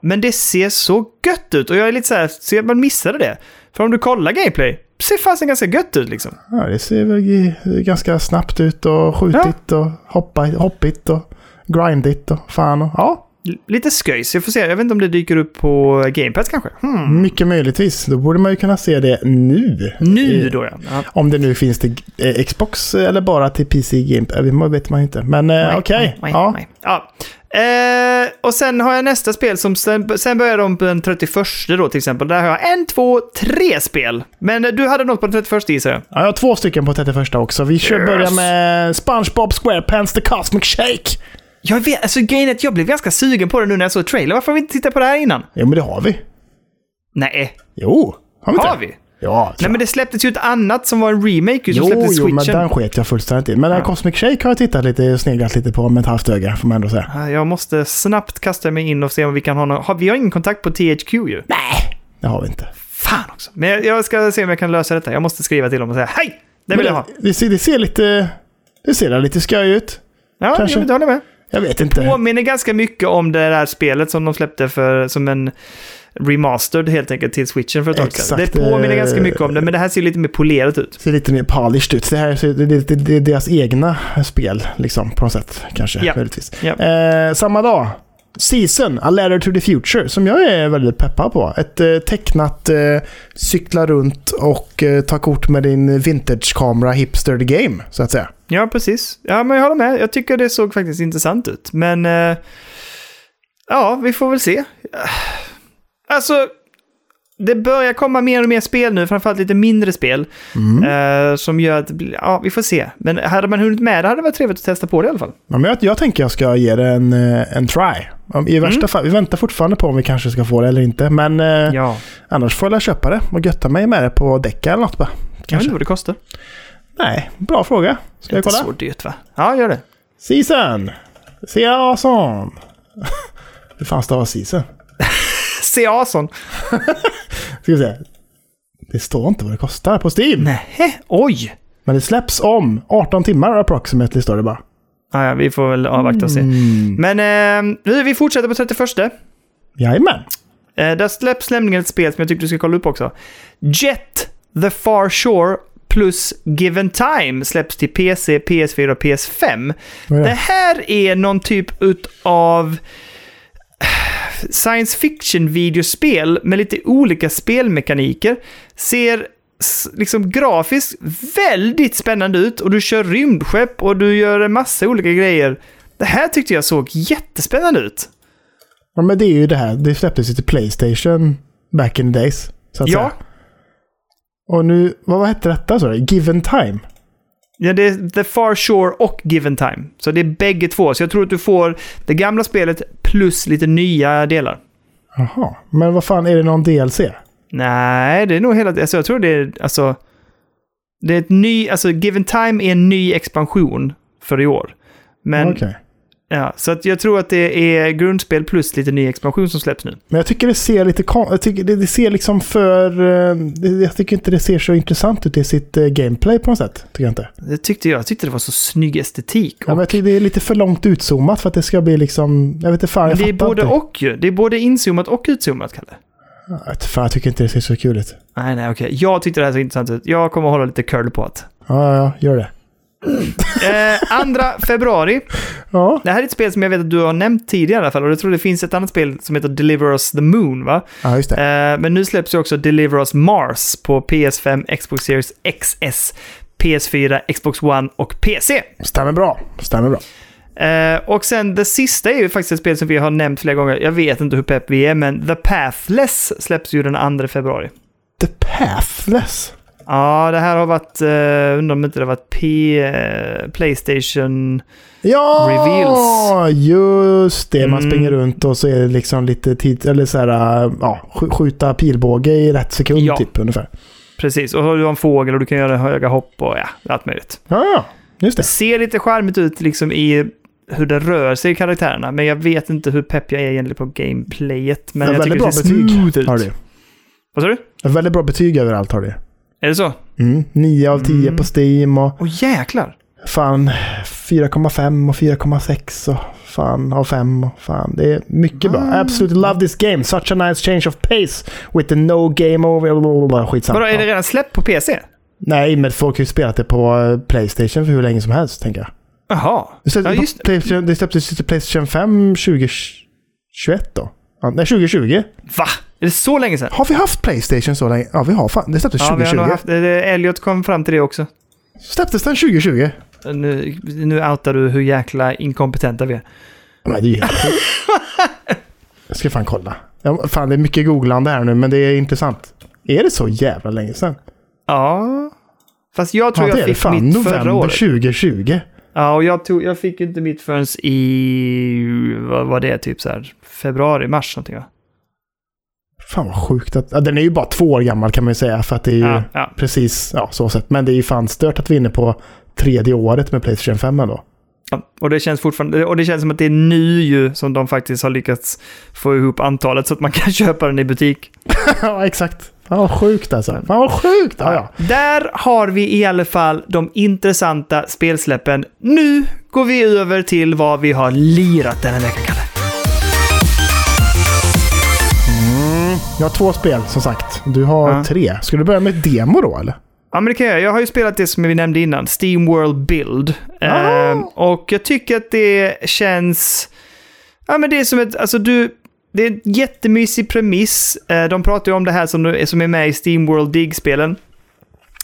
men det ser så gött ut och jag är lite så här, så man missade det. För om du kollar gameplay, ser fasen ganska gött ut liksom. Ja, det ser väl ganska snabbt ut och skjutigt och hoppa, hoppigt och grindigt och fan och ja. Lite sköjs, jag får se. Jag vet inte om det dyker upp på Game Pass kanske. Hmm. Mycket möjligtvis. Då borde man ju kunna se det nu. Nu då ja. ja. Om det nu finns till eh, Xbox eller bara till PC Game Pass. Det vet man ju inte. Men eh, okej. nej, Ja. ja. Eh, och sen har jag nästa spel som sen, sen börjar de på den 31 då till exempel. Där har jag en, två, tre spel. Men eh, du hade något på den 31 gissar jag. Ja, jag har två stycken på 31 också. Vi kör Yes. börja med SpongeBob SquarePants The Cosmic Shake. Jag vet, alltså grejen är att jag blev ganska sugen på det nu när jag såg trailer. Varför har vi inte tittat på det här innan? Jo, men det har vi. Nej, Jo, har vi inte har vi? Ja, Nej men det släpptes ju ett annat som var en remake som Jo, släpptes jo, men den sket jag fullständigt i. Men den Ja. Cosmic Shake har jag tittat lite sneglat lite på med ett halvt öga, får man ändå säga. Ja, Jag måste snabbt kasta mig in och se om vi kan ha någon... har- Vi har ingen kontakt på THQ ju. Nej, det har vi inte. Fan också. Men jag- jag ska se om jag kan lösa detta. Jag måste skriva till dem och säga hej! Det vill jag ha. Det ser, det ser lite... Det ser lite skoj ut. Ja, kanske. jag håller med. Jag vet inte. Påminner ganska mycket om det där spelet som de släppte för, som en remastered helt enkelt till switchen för ett tag sedan. Det påminner ganska mycket om det, men det här ser lite mer polerat ut. ser lite mer polished ut. Det här ser- det, det, det, är deras egna spel, liksom, på något sätt. Kanske, Ja. möjligtvis. Ja. Eh, samma dag. Season, A Letter to the Future, som jag är väldigt peppad på. Ett eh, tecknat eh, cykla runt och eh, ta kort med din vintage-kamera hipster game, så att säga. Ja, precis. Ja, men jag håller med. Jag tycker det såg faktiskt intressant ut. Men... Eh, ja, vi får väl se. Alltså... Det börjar komma mer och mer spel nu, framförallt lite mindre spel. Mm. Eh, som gör att, det ja, vi får se. Men hade man hunnit med det hade det varit trevligt att testa på det i alla fall. Ja, men jag, jag tänker jag ska ge det en, eh, en try. I värsta Mm. fall, vi väntar fortfarande på om vi kanske ska få det eller inte. Men eh, Ja. annars får jag köpa det och götta mig med det på Decca eller något bara. Jag vet Kanske. inte vad det kostar. Nej, bra fråga. Ska jag Inte kolla? så dyrt va? Ja, gör det. Season! Season! Hur fan stavas season? Season. Ska vi se. Det står inte vad det kostar på Steam. Nej, oj! Men det släpps om 18 timmar approximately står det bara. Ja, ja, vi får väl avvakta och se. Mm. Men eh, vi- vi fortsätter på 31. Jajamän. Eh, där släpps nämligen ett spel som jag tyckte du ska kolla upp också. Jet The Far Shore plus Given Time släpps till PC, PS4 och PS5. Vad är Det det? här är någon typ av science fiction videospel med lite olika spelmekaniker. Ser liksom grafiskt väldigt spännande ut och du kör rymdskepp och du gör en massa olika grejer. Det här tyckte jag såg jättespännande ut. Ja, men det är ju det här. Det släpptes ju till Playstation back in the days. Så att Ja. säga. Och nu, vad, vad hette detta så? Given Time? Ja, det är The Far Shore och Given Time. Så det är bägge två. Så jag tror att du får det gamla spelet plus lite nya delar. Jaha, men vad fan, är det någon DLC? Nej, det är nog hela... Alltså jag tror det är... Alltså, det är ett ny... Alltså Given Time är en ny expansion för i år. Men... Okej. Ja, så att jag tror att det är grundspel plus lite ny expansion som släpps nu. Men jag tycker det ser lite jag tycker det, det ser liksom för... eh, jag tycker inte det ser så intressant ut i sitt eh, gameplay på något sätt. Tycker jag inte. Det tyckte jag. Jag tyckte det var så snygg estetik. Ja, men jag tycker det är lite för långt utzoomat för att det ska bli liksom... Jag vet inte fan, jag Men det är både inte. och ju. Det är både inzoomat och utzoomat, Kalle. Jag fan, jag tycker inte det ser så kul ut. Nej, nej, okej. Jag tyckte det här såg intressant ut. Jag kommer att hålla lite curl på. Ja, ja, ja, gör det. Eh, andra februari. Ja, Det här är ett spel som jag vet att du har nämnt tidigare i alla fall. Och jag tror det finns ett annat spel som heter Deliver Us the Moon, va? ja just det. Eh, men nu släpps ju också Deliver Us Mars på PS5, Xbox Series XS, PS4, Xbox One och PC. Stämmer bra. Stämmer bra. Eh, och sen det sista är ju faktiskt ett spel som vi har nämnt flera gånger. Jag vet inte hur pepp vi är, men The Pathless släpps ju den 2 februari. The Pathless. Ja, det här har varit, uh, undrar om inte det har varit P, eh, Playstation... Ja, Reveals. just det. Man Mm. springer runt och så är det liksom lite tid, eller så här, äh, ja, sk- skjuta pilbåge i rätt sekund Ja. typ ungefär. Precis, och du har en fågel och du kan göra höga hopp och ja, allt möjligt. Ja, ja, just Det det. ser lite charmigt ut liksom i hur det rör sig i karaktärerna, men jag vet inte hur pepp jag är egentligen på gameplayet. Men Ja, jag tycker bra det ser betyg smooth ut. har det. Vad sa du? Ett väldigt bra betyg överallt har det. Är det så? Mm. 9 av 10 Mm. på Steam och Åh jäklar! fan 4,5 och 4,6 och fan av 5 och fan. Det är mycket bra. Ah. Absolutely love this game. Such a nice change of pace with the no game over. Skitsamma. Vadå, är det redan släppt på PC? Nej, men folk har ju spelat det på eh, Playstation för hur länge som helst, tänker jag. Jaha. Det Ja, just. Playstation, det släpptes till Playstation 5 2021 då? Nej, 2020. Va? Är det så länge sedan? Har vi haft Playstation så länge? Ja, vi har fan. Det släpptes Ja, vi har 2020. haft, Elliot kom fram till det också. Släpptes den 2020? Nu, nu outar du hur jäkla inkompetenta vi är. Men det är helt. Jag ska fan kolla. Ja, fan, det är mycket googlande här nu, men det är intressant. Är det så jävla länge sedan? Ja. Fast jag tror Ja, jag fick fan. mitt förra November året. 2020. Ja, och jag, tog, jag fick inte mitt förrän i, vad var det, typ så här februari, mars någonting va? Fan vad sjukt att... Ja, den är ju bara två år gammal kan man ju säga, för att det är ju Ja, ja. precis ja, så sett. Men det är ju fan stört att vi är inne på tredje året med Playstation 5 ändå. Ja, och det känns fortfarande, och det känns som att det är nu ju som de faktiskt har lyckats få ihop antalet så att man kan köpa den i butik. ja, exakt. Fan vad sjukt alltså. Fan vad sjukt! Ja, ja. Där har vi i alla fall de intressanta spelsläppen. Nu går vi över till vad vi har lirat den här veckan, Kalle. Jag har två spel som sagt. Du har Ja. tre. Ska du börja med ett demo då eller? Ja, men det kan jag. Jag har ju spelat det som vi nämnde innan, Steam World Build. Ah. Ehm, och jag tycker att det känns... Ja, men det är som ett... Alltså du... Det är en jättemysig premiss. Eh, de pratar ju om det här som, som är med i Steam World Dig-spelen.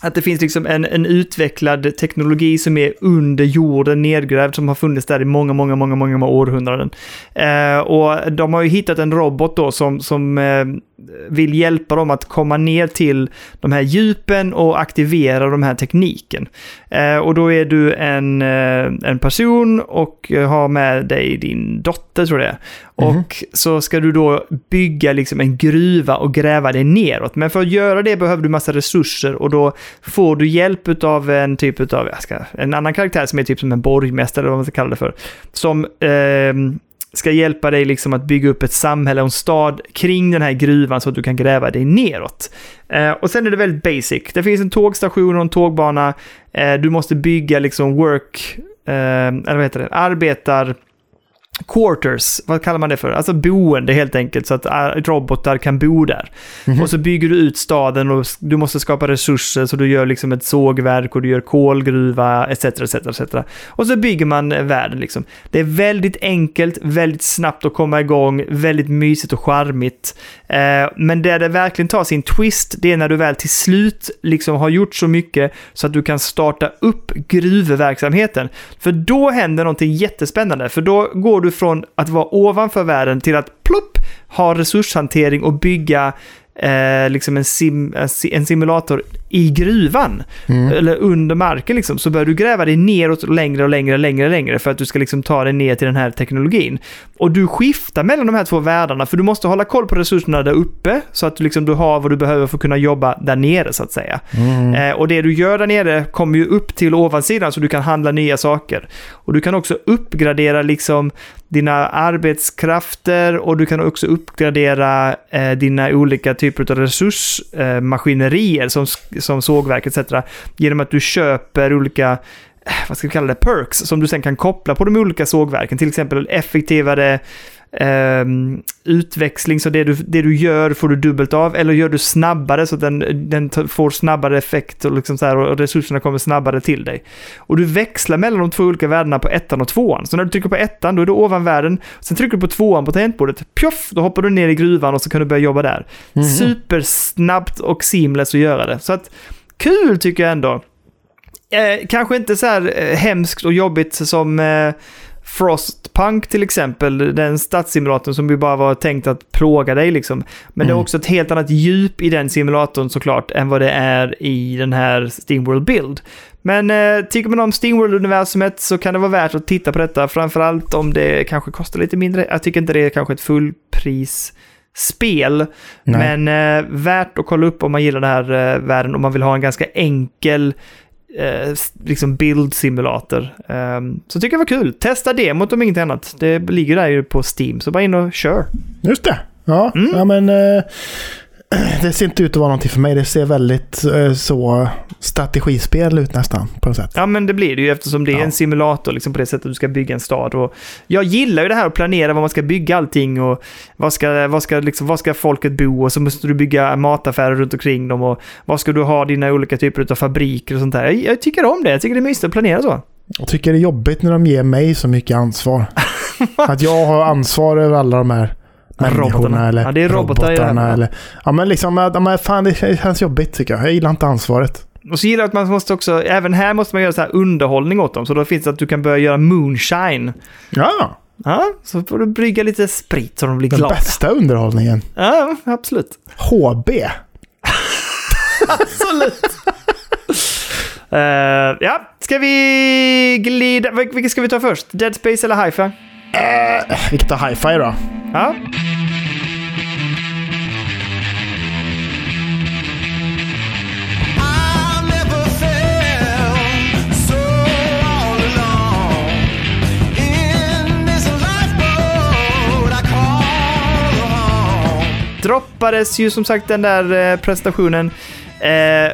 Att det finns liksom en, en utvecklad teknologi som är under jorden nedgrävd som har funnits där i många, många, många, många, många århundraden. Eh, och de har ju hittat en robot då som, som eh, vill hjälpa dem att komma ner till de här djupen och aktivera de här tekniken. Eh, och då är du en, eh, en person och har med dig din dotter tror jag Mhm. Och så ska du då bygga liksom en gruva och gräva dig neråt. Men för att göra det behöver du massa resurser och då får du hjälp av en typ av, jag ska, en annan karaktär som är typ som en borgmästare eller vad man ska kalla det för. Som eh, ska hjälpa dig liksom att bygga upp ett samhälle och en stad kring den här gruvan så att du kan gräva dig neråt. Eh, och sen är det väldigt basic. Det finns en tågstation och en tågbana. Eh, du måste bygga liksom work, eh, eller vad heter det, arbetar quarters, vad kallar man det för? Alltså boende helt enkelt, så att äh, robotar kan bo där. Och så bygger du ut staden och du måste skapa resurser, så du gör liksom ett sågverk och du gör kolgruva, etc. etc, etc. Och så bygger man eh, världen liksom. Det är väldigt enkelt, väldigt snabbt att komma igång, väldigt mysigt och charmigt. Eh, men där det verkligen tar sin twist, det är när du väl till slut liksom har gjort så mycket så att du kan starta upp gruvverksamheten. För då händer någonting jättespännande, för då går du från att vara ovanför världen till att plopp, ha resurshantering och bygga eh, liksom en, sim, en si- en simulator i gruvan. Eller under marken liksom. Så börjar du gräva dig neråt längre och längre och längre och längre för att du ska liksom ta dig ner till den här teknologin. Och du skiftar mellan de här två världarna för du måste hålla koll på resurserna där uppe så att du, liksom, du har vad du behöver för att kunna jobba där nere så att säga. Eh, och det du gör där nere kommer ju upp till ovansidan så du kan handla nya saker. Och du kan också uppgradera liksom dina arbetskrafter och du kan också uppgradera eh, dina olika typer av resursmaskinerier som, som sågverk etc. Genom att du köper olika eh, vad ska vi kalla det, perks som du sen kan koppla på de olika sågverken. Till exempel effektivare ehm, utväxling, så det du, det du gör får du dubbelt av, eller gör du snabbare så att den, den får snabbare effekt och, liksom så här, och resurserna kommer snabbare till dig. Och du växlar mellan de två olika värdena på ettan och tvåan. Så när du trycker på ettan, då är du ovan världen. Sen trycker du på tvåan på tangentbordet, pjoff, då hoppar du ner i gruvan och så kan du börja jobba där. Supersnabbt och seamless att göra det. Så att, kul tycker jag ändå. Eh, kanske inte så här eh, hemskt och jobbigt som eh, Frostpunk till exempel, den stadssimulatorn som ju bara var tänkt att plåga dig liksom. Men det är Mm. också ett helt annat djup i den simulatorn såklart än vad det är i den här Steamworld Build. Men eh, tycker man om Steamworld-universumet så kan det vara värt att titta på detta, framförallt om det kanske kostar lite mindre. Jag tycker inte det är kanske ett fullprisspel, Nej. men eh, värt att kolla upp om man gillar den här eh, världen, om man vill ha en ganska enkel eh, liksom bildsimulator. Um, så tycker jag var kul. Testa demot om inget annat. Det ligger där ju på Steam, så bara in och kör. Just det. Ja, Mm. ja men eh, det ser inte ut att vara någonting för mig. Det ser väldigt eh, så strategispel ut nästan på något sätt. Ja, men det blir det ju eftersom det är Ja. en simulator liksom på det sättet du ska bygga en stad. Och jag gillar ju det här att planera var man ska bygga allting och vad ska, vad ska, liksom, vad ska folket bo och så måste du bygga mataffärer runt omkring dem och vad ska du ha dina olika typer av fabriker och sånt där. Jag, jag tycker om det. Jag tycker det är mysigt att planera så. Jag tycker det är jobbigt när de ger mig så mycket ansvar. att jag har ansvar över alla de här Robotarna. eller Ja, det är robotar här, robotarna. va? Eller, ja, men liksom, ja, men fan, det känns jobbigt tycker jag. Jag gillar inte ansvaret. Och så gillar jag att man måste också, även här måste man göra så här underhållning åt dem. Så då finns det att du kan börja göra moonshine. Ja, Ja, så får du brygga lite sprit så de blir den glada. bästa underhållningen. Ja, absolut. HB. Absolut. Eh, ja, ska vi glida... vil- Vilken ska vi ta först? Dead Space eller Hi-Fi? Uh, vi kan ta hi-fi då. Ja. Never felt so all alone in this I call home. Droppades ju som sagt den där eh, presentationen. Eh,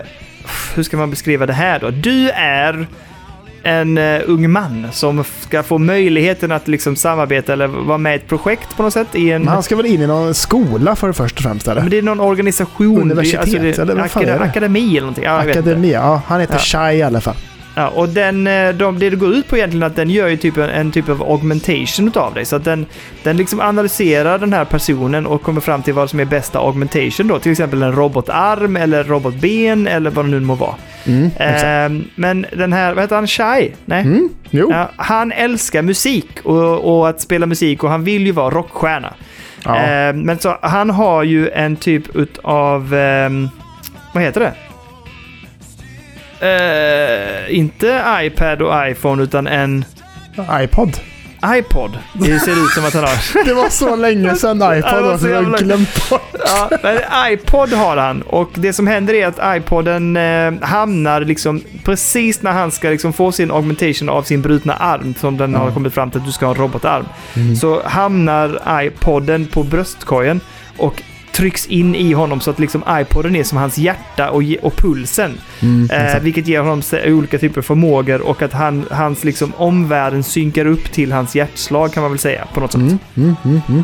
hur ska man beskriva det här då? Du är en eh, ung man som ska få möjligheten att liksom samarbeta eller vara med i ett projekt på något sätt i en... Men han ska väl in i någon skola för först och främst eller? Men det är någon organisation. Universitet, det, eller vad fan är det? Akademi eller någonting. Ja. Akademi, ja. Han heter Ja. Shai i alla fall. Ja, och den, eh, de, det det går ut på egentligen är att den gör ju typ en, en typ av augmentation utav dig. Så att den, den liksom analyserar den här personen och kommer fram till vad som är bästa augmentation då. Till exempel en robotarm eller robotben eller vad det nu må vara. Mm. Ehm, men den här, vad heter han? Shai? Nej? Mm. Ja, han älskar musik och, och att spela musik och han vill ju vara rockstjärna. Ja. Ehm, men så han har ju en typ utav, ehm, vad heter det? Eh, inte iPad och iPhone utan en iPod. iPod. Det ser ut som att han har. Det var så länge sedan iPod var så jag har glömt bort. Ja, men iPod har han och det som händer är att iPoden eh, hamnar liksom precis när han ska liksom få sin augmentation av sin brutna arm som den Ja. har kommit fram till att du ska ha en robotarm. Mm. Så hamnar iPoden på bröstkorgen och trycks in i honom så att liksom iPoden är som hans hjärta och, och pulsen. Mm, Eh, vilket ger honom olika typer av förmågor och att han, hans liksom omvärlden synkar upp till hans hjärtslag kan man väl säga på något sätt. Mm, mm, mm, mm.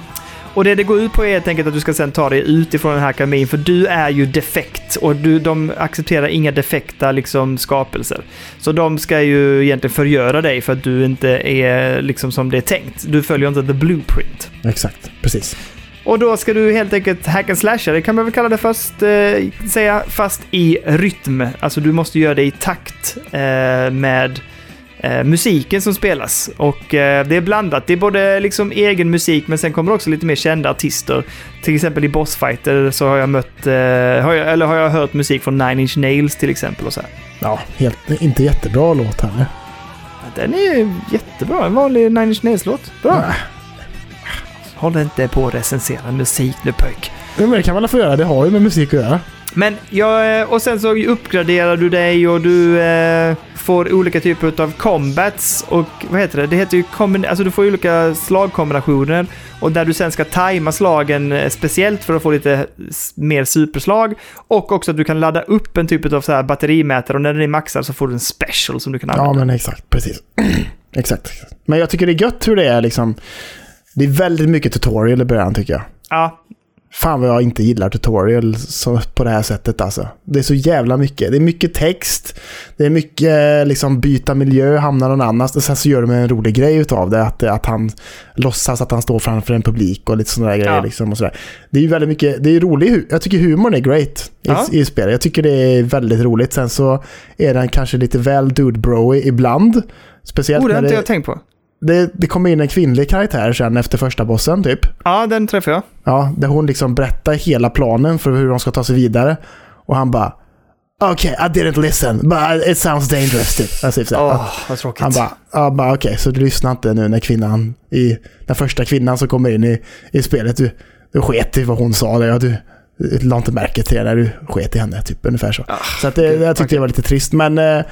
Och det det går ut på är helt enkelt att du ska sen ta dig ut ifrån den här akademin för du är ju defekt och du, de accepterar inga defekta liksom, skapelser. Så de ska ju egentligen förgöra dig för att du inte är liksom som det är tänkt. Du följer inte the blueprint. Exakt, precis. Och då ska du helt enkelt hack and slasha, det kan man väl kalla det först, eh, säga, fast i rytm. Alltså du måste göra det i takt eh, med eh, musiken som spelas. Och eh, det är blandat. Det är både liksom egen musik men sen kommer också lite mer kända artister. Till exempel i bossfighter så har jag mött, eh, har jag, eller har jag hört musik från Nine Inch Nails till exempel och så här. Ja, helt, inte jättebra låt här. Den är jättebra, en vanlig Nine Inch Nails-låt. Bra. Nej. Håll inte på att recensera musik nu pojk. Men det kan man få göra, det har ju med musik att göra. Men ja, eh, och sen så uppgraderar du dig och du eh, får olika typer av combats och vad heter det? Det heter ju kombin- alltså du får olika slagkombinationer och där du sen ska tajma slagen eh, speciellt för att få lite mer superslag och också att du kan ladda upp en typ av så här batterimätare och när den är maxad så får du en special som du kan använda. Ja, men exakt. Precis. exakt. Men jag tycker det är gött hur det är liksom. Det är väldigt mycket tutorial i början tycker jag. Ja, Fan vad jag inte gillar tutorial på det här sättet alltså. Det är så jävla mycket. Det är mycket text. Det är mycket liksom byta miljö, hamna någon annanstans. Och sen så gör de en rolig grej utav det. Att, att han låtsas att han står framför en publik och lite sådana där grejer. Ja. Liksom och sådär. Det är ju väldigt mycket, det är rolig hu- Jag tycker humorn är great i, Ja. i spelet. Jag tycker det är väldigt roligt. Sen så är den kanske lite väl dude bro ibland. Speciellt oh, det har inte det, jag tänkt på. Det, det kommer in en kvinnlig karaktär sen efter första bossen typ. Ja, den träffar jag. Ja, där hon liksom berättar hela planen för hur de ska ta sig vidare. Och han bara Okej, I didn't listen, but it sounds dangerous typ. Alltså, typ så. Åh, vad tråkigt. Han bara, bara okej, så du lyssnar inte nu när kvinnan, i, den första kvinnan som kommer in i, i spelet, du, du sket i vad hon sa. Där, ja, du, du la inte märke till det när du sket i henne, typ ungefär så. Ah, så att det, gud, jag tyckte okej. det var lite trist, men eh,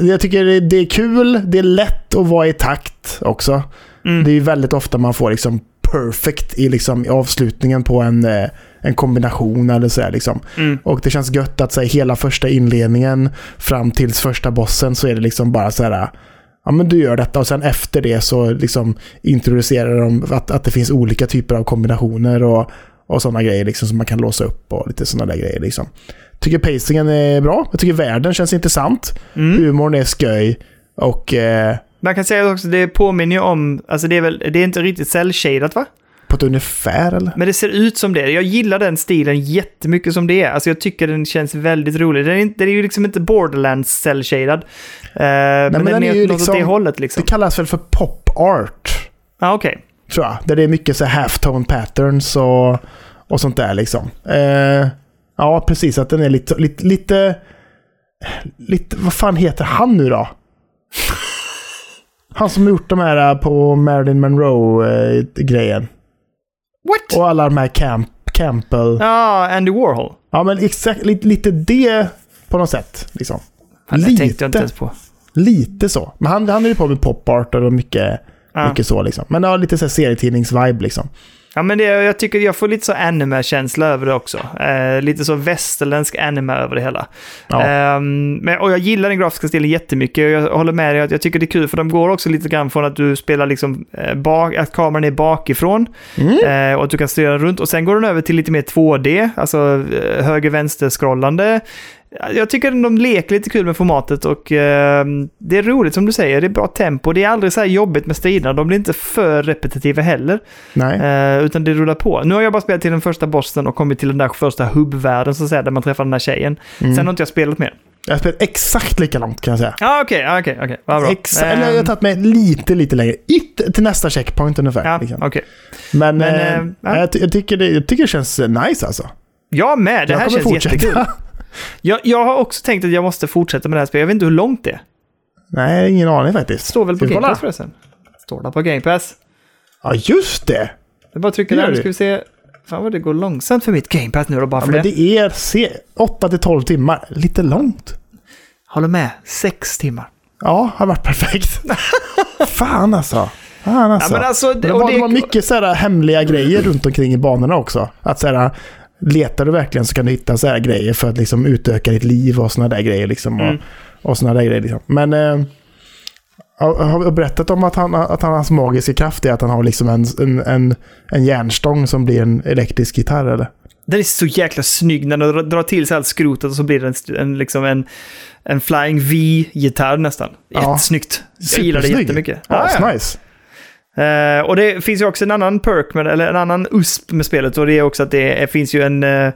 jag tycker det, är kul, det är lätt att vara i takt också. Mm. Det är ju väldigt ofta man får liksom perfect i, liksom, i avslutningen på en, eh, en kombination eller så här, liksom. Mm. Och det känns gött att säga hela första inledningen fram tills första bossen så är det liksom bara så här. Ja men du gör detta och sen efter det så liksom introducerar de att, att det finns olika typer av kombinationer och, och sådana grejer liksom som man kan låsa upp och lite sådana där grejer liksom. Tycker pacingen är bra. Jag tycker världen känns intressant. Mm. Humorn är sköj. Och eh, Man kan säga också, det påminner ju om, alltså det är väl, det är inte riktigt cell-shadat va? på ett ungefär eller? Men det ser ut som det. Jag gillar den stilen jättemycket som det är. Alltså jag tycker den känns väldigt rolig. Den är, inte, den är ju liksom inte Borderlands cell-shaded. Eh, men, men den den är, är ju något åt liksom- det hållet liksom. Det kallas väl för pop art. Ja, okej. Tror jag. Där det är mycket så här halftone patterns och, och sånt där liksom. Eh, ja, precis. Att den är lite, lite, lite, lite... Vad fan heter han nu då? Han som gjort de här eh, på Marilyn Monroe-grejen. What? Och alla de här Camp, Campbell. Ja, Ja, Andy Warhol. men exakt lite, lite det på något sätt. Liksom. Han, det tänkte jag Lite. inte ens på. Lite så. Men han, han är ju på med pop art och mycket, Ja. mycket så liksom. Men ja, lite så serietidnings-vibe liksom. Ja, men det, jag tycker jag får lite så anime-känsla över det också. Eh, lite så västerländsk anime över det hela. Ja. Ehm, men, och jag gillar den grafiska stilen jättemycket och jag håller med dig att jag tycker det är kul för de går också lite grann från att du spelar liksom eh, bak, att kameran är bakifrån Mm. eh, och att du kan styra runt och sen går den över till lite mer 2D, alltså eh, höger-vänster-scrollande. Jag tycker de leker lite kul med formatet och eh, det är roligt som du säger, det är bra tempo. Det är aldrig så här jobbigt med striderna, de blir inte för repetitiva heller. Eh, utan det rullar på. Nu har jag bara spelat till den första bossen och kommit till den där första hubbvärlden så att säga, där man träffar den där tjejen. Mm. Sen har inte jag spelat mer. Jag har spelat exakt lika långt kan jag säga. Ja, okej, ja, okej, okej. Vad bra. Exa- eller jag har tagit mig lite, lite längre. It, till nästa checkpoint ungefär. Ja, liksom. okej. Men, Men, eh, eh, ja. jag, jag, tycker det, jag tycker det känns nice alltså. Jag med, det här känns jättekul. Jag, jag har också tänkt att jag måste fortsätta med det här spelet. Jag vet inte hur långt det är. Nej, ingen aning faktiskt. Står väl på Game? Pass förresten? Står det på Game Pass? Ja, just det. Det är bara att trycka Det där, nu det. ska vi se. Fan vad det går långsamt för mitt Game Pass nu då, bara Ja, för men det. det är se, 8-12 timmar. Lite långt. Håller med, sex timmar. Ja, har varit perfekt. Fan alltså. Fan alltså. Ja, men alltså, Men det, och var, det- det var mycket så här hemliga grejer runt omkring i banorna också. Att så här, letar du verkligen så kan du hitta så här grejer för att liksom utöka ditt liv och såna där grejer. Liksom, och, Mm. och såna där grejer liksom. Men eh, har vi berättat om att, han, att han, hans magiska kraft är att han har liksom en, en, en, en järnstång som blir en elektrisk gitarr eller? Den är så jäkla snygg när den drar- till sig allt skrotet och så blir det en, en, liksom en, en Flying V-gitarr nästan. Ja. Jättesnyggt. Jag gillar det jättemycket. Ja, Ja, ja. nice. Eh, och det finns ju också en annan perk, med, eller en annan USP med spelet och det är också att det är, finns ju en, eh,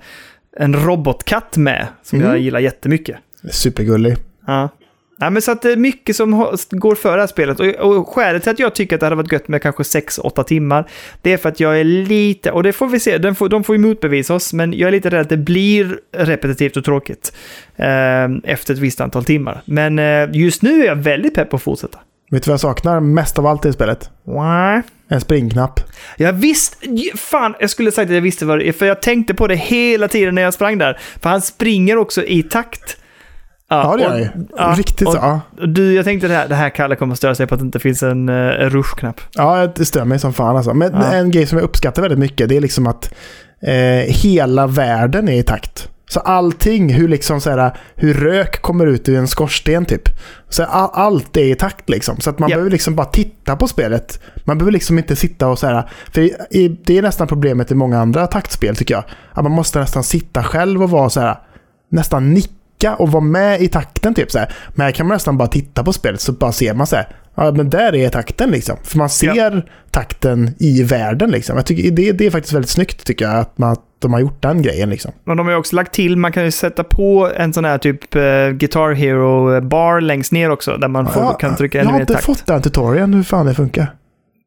en robotkatt med som Mm. jag gillar jättemycket. Supergullig. Ja. Ja, men så att det är mycket som går för det här spelet. Och, och skälet till att jag tycker att det hade varit gött med kanske 6-8 timmar, det är för att jag är lite, och det får vi se, de får, de får ju motbevisa oss, men jag är lite rädd att det blir repetitivt och tråkigt eh, efter ett visst antal timmar. Men eh, just nu är jag väldigt pepp på att fortsätta. Vet du vad jag saknar mest av allt i spelet? Wow. En springknapp. Jag visste, fan, jag skulle sagt att jag visste vad det är, för jag tänkte på det hela tiden när jag sprang där. För han springer också i takt. Ja, det gör och- jag ju. ja, Riktigt och- så. Ja. Du, jag tänkte det här, det här Kalle kommer störa sig på att det inte finns en, en rush-knapp. Ja, det stör mig som fan alltså. Men Ja. en grej som jag uppskattar väldigt mycket, det är liksom att eh, hela världen är i takt. Så allting, hur, liksom så här, hur rök kommer ut ur en skorsten typ. Så all, allt är i takt liksom. Så att man Ja. behöver liksom bara titta på spelet. Man behöver liksom inte sitta och så här, för i, det är nästan problemet i många andra taktspel tycker jag. Att man måste nästan sitta själv och vara så här, nästan nicka och vara med i takten typ så här. Men här kan man nästan bara titta på spelet så bara ser man så här, ja men där är takten liksom. För man ser takten i världen liksom. Jag tycker det, det är faktiskt väldigt snyggt tycker jag, att, man, de har gjort den grejen liksom. Men de har ju också lagt till, man kan ju sätta på en sån här typ uh, Guitar Hero-bar längst ner också, där man får, Ja, kan trycka jag ännu har mer inte takt. fått den tutorialen hur fan det funkar.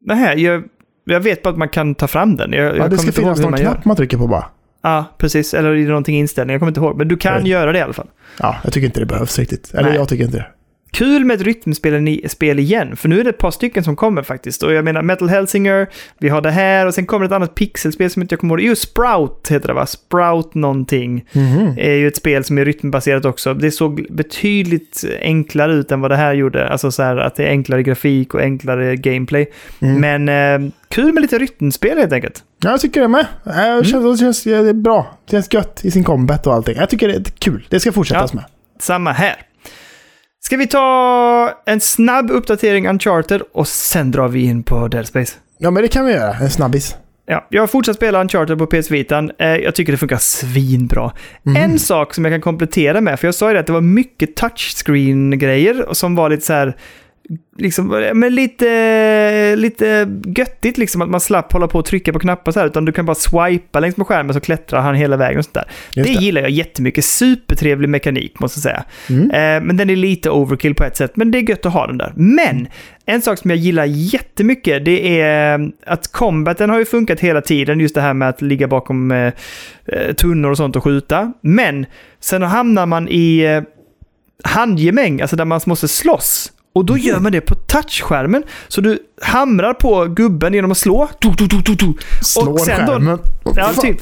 Nähä, jag, jag vet bara att man kan ta fram den. Jag, jag Ja, det kommer ska inte finnas någon man knapp man trycker på bara. Ja, precis. Eller är det någonting i inställningen, jag kommer inte ihåg. Men du kan Nej. göra det i alla fall. Ja, jag tycker inte det behövs riktigt. Eller Nej. jag tycker inte det. Kul med ett rytmspel igen, för nu är det ett par stycken som kommer faktiskt. Och jag menar Metal Hellsinger, vi har det här och sen kommer ett annat pixelspel som inte jag kommer ihåg. Jo, Sprout heter det va? Sprout någonting. Mhm. är ju ett spel som är rytmbaserat också. Det såg betydligt enklare ut än vad det här gjorde. Alltså så här att det är enklare grafik och enklare gameplay. Mm. Men eh, kul med lite rytmspel helt enkelt. Ja, jag tycker det med. Mm. Det känns, det känns det är bra. Det känns gött i sin combat och allting. Jag tycker det är kul. Det ska fortsättas Ja. med. Samma här. Ska vi ta en snabb uppdatering Uncharted och sen drar vi in på Dead Space. Ja, men det kan vi göra. En snabbis. Ja, jag har fortsatt spela Uncharted på PS Vitan. Eh, jag tycker det funkar svinbra. Mhm. En sak som jag kan komplettera med, för jag sa ju det att det var mycket touchscreen-grejer som var lite så här, liksom, men lite, lite göttigt liksom att man slapp hålla på och trycka på knappar så här, utan du kan bara swipa längs med skärmen så klättrar han hela vägen och sånt där. Det, det. gillar jag jättemycket. Supertrevlig mekanik måste jag säga. Mm. Eh, men den är lite overkill på ett sätt, men det är gött att ha den där. Men en sak som jag gillar jättemycket, det är eh, att combaten har ju funkat hela tiden, just det här med att ligga bakom eh, eh, tunnor och sånt och skjuta. Men sen hamnar man i eh, handgemäng, alltså där man måste slåss. Och då gör man det på touchskärmen. Så du hamrar på gubben genom att slå. Du, du, du, du, du. Slår sen då- skärmen. Ja, typ.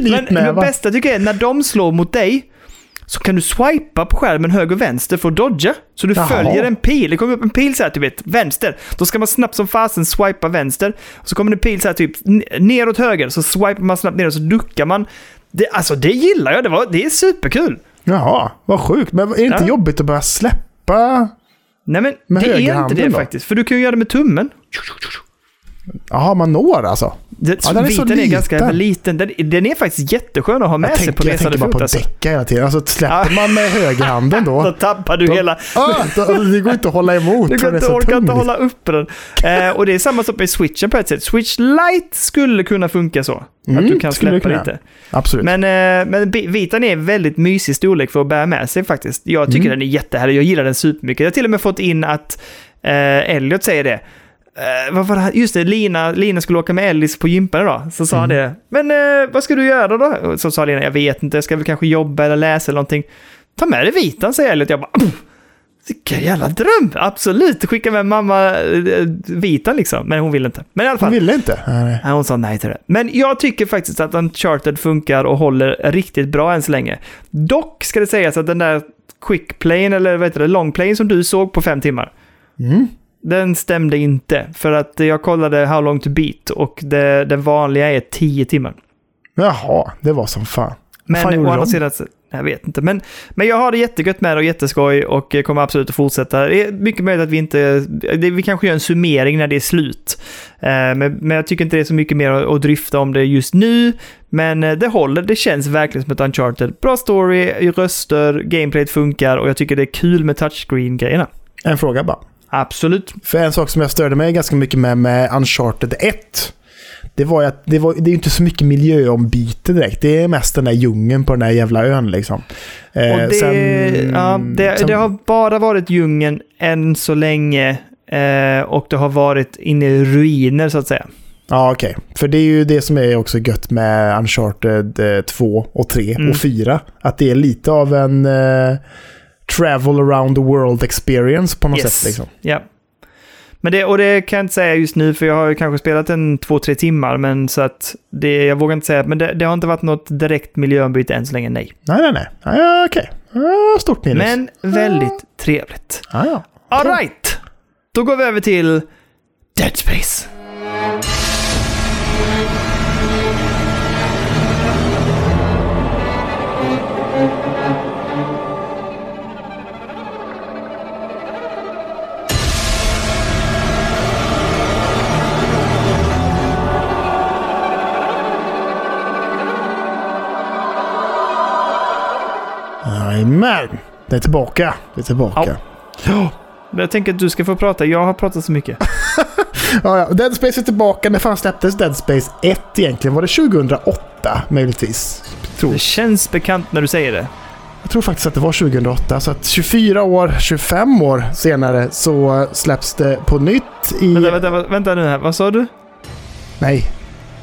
Men det bästa tycker jag är när de slår mot dig så kan du swipa på skärmen höger och vänster för att dodga. Så du Jaha. följer en pil. Det kommer upp en pil så här, typ vänster. Då ska man snabbt som fasen swipa vänster. Och så kommer det en pil så här typ neråt höger. Så swipar man snabbt ner och så duckar man. Det, alltså det gillar jag. Det, var, det är superkul. Jaha, vad sjukt. Men är det inte Ja. jobbigt att börja släppa? Nej men det är inte det då? faktiskt. För du kan ju göra det med tummen. Jaha, man når alltså? Det, Ja, den är så viten är ganska liten. liten. Den, den är faktiskt jätteskön att ha med Jag sig tänker, på jag resande tänker bara fot. på Alltså. däcka hela tiden. Alltså släpper man med högerhanden Då då... tappar du då hela... ah, då, det går inte att hålla emot. Du kan inte så orka tung, inte hålla uppe den. Eh, och det är samma sak med switchen på ett sätt. Switch Lite skulle kunna funka så. Mm, att du kan släppa lite. Absolut. Men, eh, men Vitan är väldigt mysig storlek för att bära med sig faktiskt. Jag tycker Mm. den är jättehärlig. Jag gillar den supermycket. Jag har till och med fått in att eh, Elliot säger det. Eh, vad var det här? Just det, Lina, Lina skulle åka med Ellis på gympan idag. Så sa Mm. det. Men eh, vad ska du göra då? Så sa Lina, jag vet inte, jag ska väl kanske jobba eller läsa eller någonting. Ta med dig Vitan, säger Elliot. Jag bara, "Pff, vilken jävla dröm! Absolut, skicka med mamma eh, Vitan liksom. Men hon vill inte. Men i alla fall. Hon ville inte. Nej. Hon sa nej till det. Men jag tycker faktiskt att Uncharted funkar och håller riktigt bra än så länge. Dock ska det sägas att den där quick playen eller vad heter det, long playen som du såg på fem timmar. Mm. Den stämde inte, för att jag kollade How long to beat och det, det vanliga är 10 timmar. Jaha, det var som fan. Men fan å andra sidan, jag vet inte. Men, men jag har det jättegött med det och jätteskoj och kommer absolut att fortsätta. Det är mycket möjligt att vi inte... Det, vi kanske gör en summering när det är slut. Eh, men, men jag tycker inte det är så mycket mer att, att dryfta om det just nu. Men eh, det håller, det känns verkligen som ett Uncharted. Bra story, röster, gameplayet funkar och jag tycker det är kul med touchscreen-grejerna. En fråga bara. Absolut. För en sak som jag störde mig ganska mycket med med Uncharted 1. Det var ju att det, var, det är inte så mycket miljöombyte direkt. Det är mest den där djungeln på den där jävla ön liksom. Eh, Och det, sen- ja, det, sen- det har bara varit djungeln än så länge. Eh, och det har varit inne i ruiner så att säga. Ja, okej. För det är ju det som är också gött med Uncharted eh, 2 och 3 Mm. och 4. Att det är lite av en eh, travel around the world experience på något Yes. sätt. Liksom. Ja. Men det, och det kan jag inte säga just nu, för jag har ju kanske spelat en två, tre timmar, men så att det, jag vågar inte säga, men det, det har inte varit något direkt miljöombyte än så länge, nej. Nej, nej, nej. Ja, okej. Ja, stort minus. Men väldigt trevligt. Ja, ja. All right. Då går vi över till Dead Space. Jajamän. Det är tillbaka. Det är tillbaka. Ja. Jag tänker att du ska få prata, jag har pratat så mycket. Ja, ja. Dead Space är tillbaka. När fan släpptes Dead Space 1 egentligen? Var det 2008 möjligtvis? Tror. Det känns bekant när du säger det. Jag tror faktiskt att det var 2008. Så att 24 år, 25 år senare så släpps det på nytt i... Vänta, vänta, vänta, nu här, vad sa du? Nej.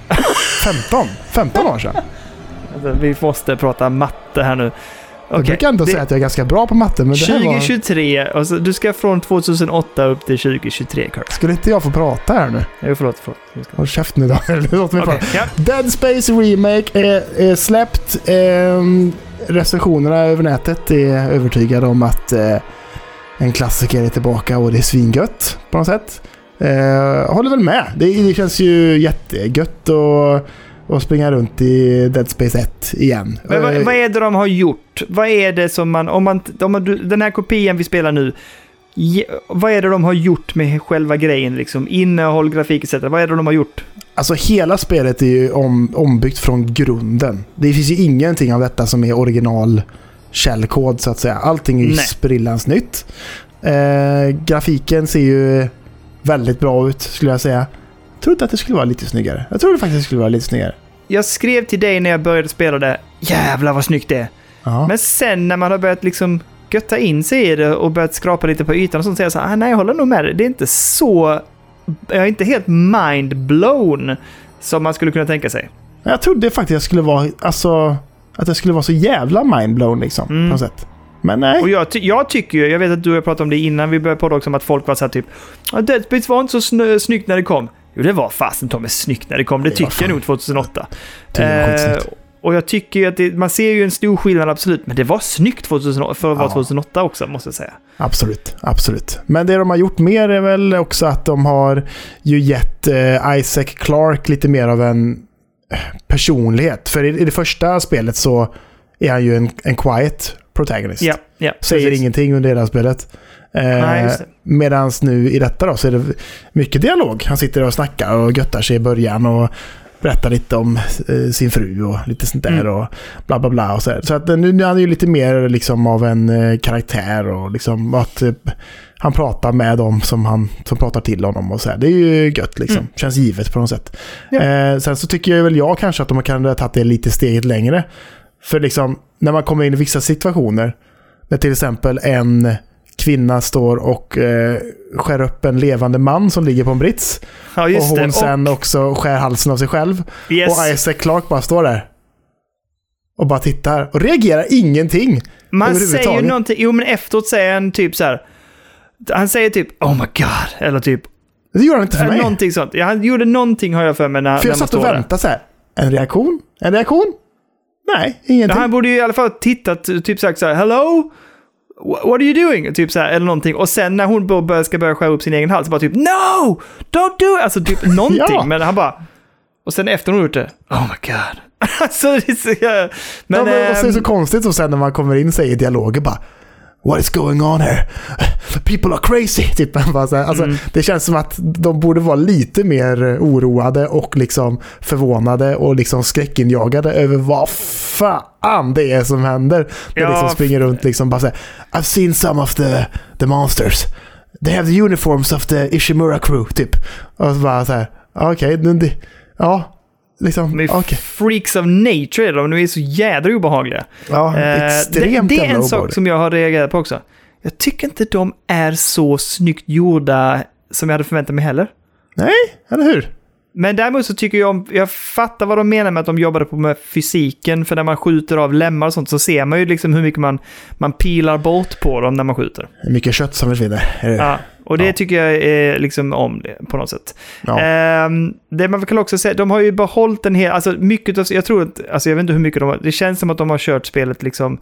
15. 15 år sedan. Vänta, vi måste prata matte här nu. Jag brukar ändå det- säga att jag är ganska bra på matte, men det här var... 2023, alltså, du ska från 2008 upp till 2023, Kurt. Skulle inte jag få prata här nu? Jo, förlåt, förlåt. Ska- Håll käft nu då. Låt mig prata. ja. Dead Space Remake är, är släppt. Ehm, recensionerna över nätet är övertygade om att eh, en klassiker är tillbaka och det är svingött på något sätt. Eh, håller väl med. Det, det känns ju jättegött att, att springa runt i Dead Space 1 igen. Men vad, Eh, vad är det de har gjort? Vad är det som man... Om man, om man den här kopian vi spelar nu, vad är det de har gjort med själva grejen? Liksom? Innehåll, grafik etc. Vad är det de har gjort? Alltså hela spelet är ju om, ombyggt från grunden. Det finns ju ingenting av detta som är original källkod så att säga. Allting är ju Nej. sprillans nytt. Eh, grafiken ser ju väldigt bra ut skulle jag säga. Trodde att det skulle vara lite snyggare. Jag trodde faktiskt att det skulle vara lite snyggare. Jag skrev till dig när jag började spela det, jävlar vad snyggt det är. Ja. Men sen när man har börjat liksom götta in sig i det och börjat skrapa lite på ytan och sånt, säger jag så här, ah, nej jag håller nog med dig. Det är inte så... Jag är inte helt mind-blown som man skulle kunna tänka sig. Jag trodde faktiskt att jag skulle vara, alltså, att jag skulle vara så jävla mindblown liksom. Mm. På något sätt. Men nej. Och jag, ty- jag tycker ju, jag vet att du och jag pratade om det innan vi började podda också, om att folk var så här typ "Ja, Dead Space var inte så snyggt när det kom. Jo, det var fasen ta mig snyggt när det kom. Det, Det tycker jag nog 2008. Det skitsnyggt. och jag tycker ju att det, man ser ju en stor skillnad absolut, men det var snyggt 2008, för att vara Ja. 2008 också, måste jag säga. Absolut, absolut. Men det de har gjort mer är väl också att de har ju gett eh, Isaac Clarke lite mer av en eh, personlighet. För i, i det första spelet så är han ju en, en quiet protagonist. Ja, ja. Säger precis. ingenting under hela spelet. Eh. Medan nu i detta då så är det mycket dialog. Han sitter och snackar och göttar sig i början och berättar lite om eh, sin fru och lite sånt där Mm. och bla bla bla. Och så så att eh, nu nu är han ju lite mer liksom av en eh, karaktär och liksom att eh, han pratar med dem som, han, som pratar till honom och så här. Det är ju gött liksom. Mm. Känns givet på något sätt. Ja. Eh, sen så tycker jag väl jag kanske att de kan ha tagit det lite steget längre. För liksom när man kommer in i vissa situationer, när till exempel en kvinna står och eh, skär upp en levande man som ligger på en brits. Ja, och just hon det. sen också skär halsen av sig själv. och, yes. Och Isaac Clarke bara står där. Och bara tittar. Och reagerar ingenting. Man säger ju någonting, jo men efteråt säger han typ så här. Han säger typ “Oh my God” eller typ Det gör han inte för mig. någonting sånt. Ja, han gjorde någonting har jag för mig när, för när jag man satt och väntade så här. En reaktion? En reaktion? Nej, ingenting. han borde ju i alla fall ha tittat, typ sagt så här “Hello?” "Wha- What are you doing? Typ så här, eller någonting. Och sen när hon bör- ska börja skära upp sin egen hals, bara typ No! Don't do it! Alltså typ någonting. Ja. Men han bara... Och sen efter hon gjort det, Oh my god. alltså det är så... Men, ja, men, och så är det så ehm, konstigt och sen när man kommer in säger dialoger bara What is going on here? People are crazy! Typ, man bara så här, alltså, Mm. Det känns som att de borde vara lite mer oroade och liksom förvånade och liksom skräckinjagade över vad fan det är som händer. De Ja, liksom springer runt liksom bara så här, I've seen some of the, the monsters. They have the uniforms of the Ishimura crew, typ. Och så bara så här, okej, okay, ja, liksom, de är okej. freaks of nature de. Är så jädra obehagliga. Ja, Eh, extremt det, det är en sak som jag har reagerat på också. Jag tycker inte de är så snyggt gjorda som jag hade förväntat mig heller. Nej, eller hur? Men däremot så tycker jag om, jag fattar vad de menar med att de jobbade på med fysiken, för när man skjuter av lemmar och sånt så ser man ju liksom hur mycket man, man pilar bort på dem när man skjuter. Mycket kött som försvinner. Ja, och det Ja. tycker jag är liksom om det på något sätt. Ja. Ehm, det man kan också säga, de har ju behållit en hel, alltså mycket av, jag tror att, alltså jag vet inte hur mycket de har, det känns som att de har kört spelet liksom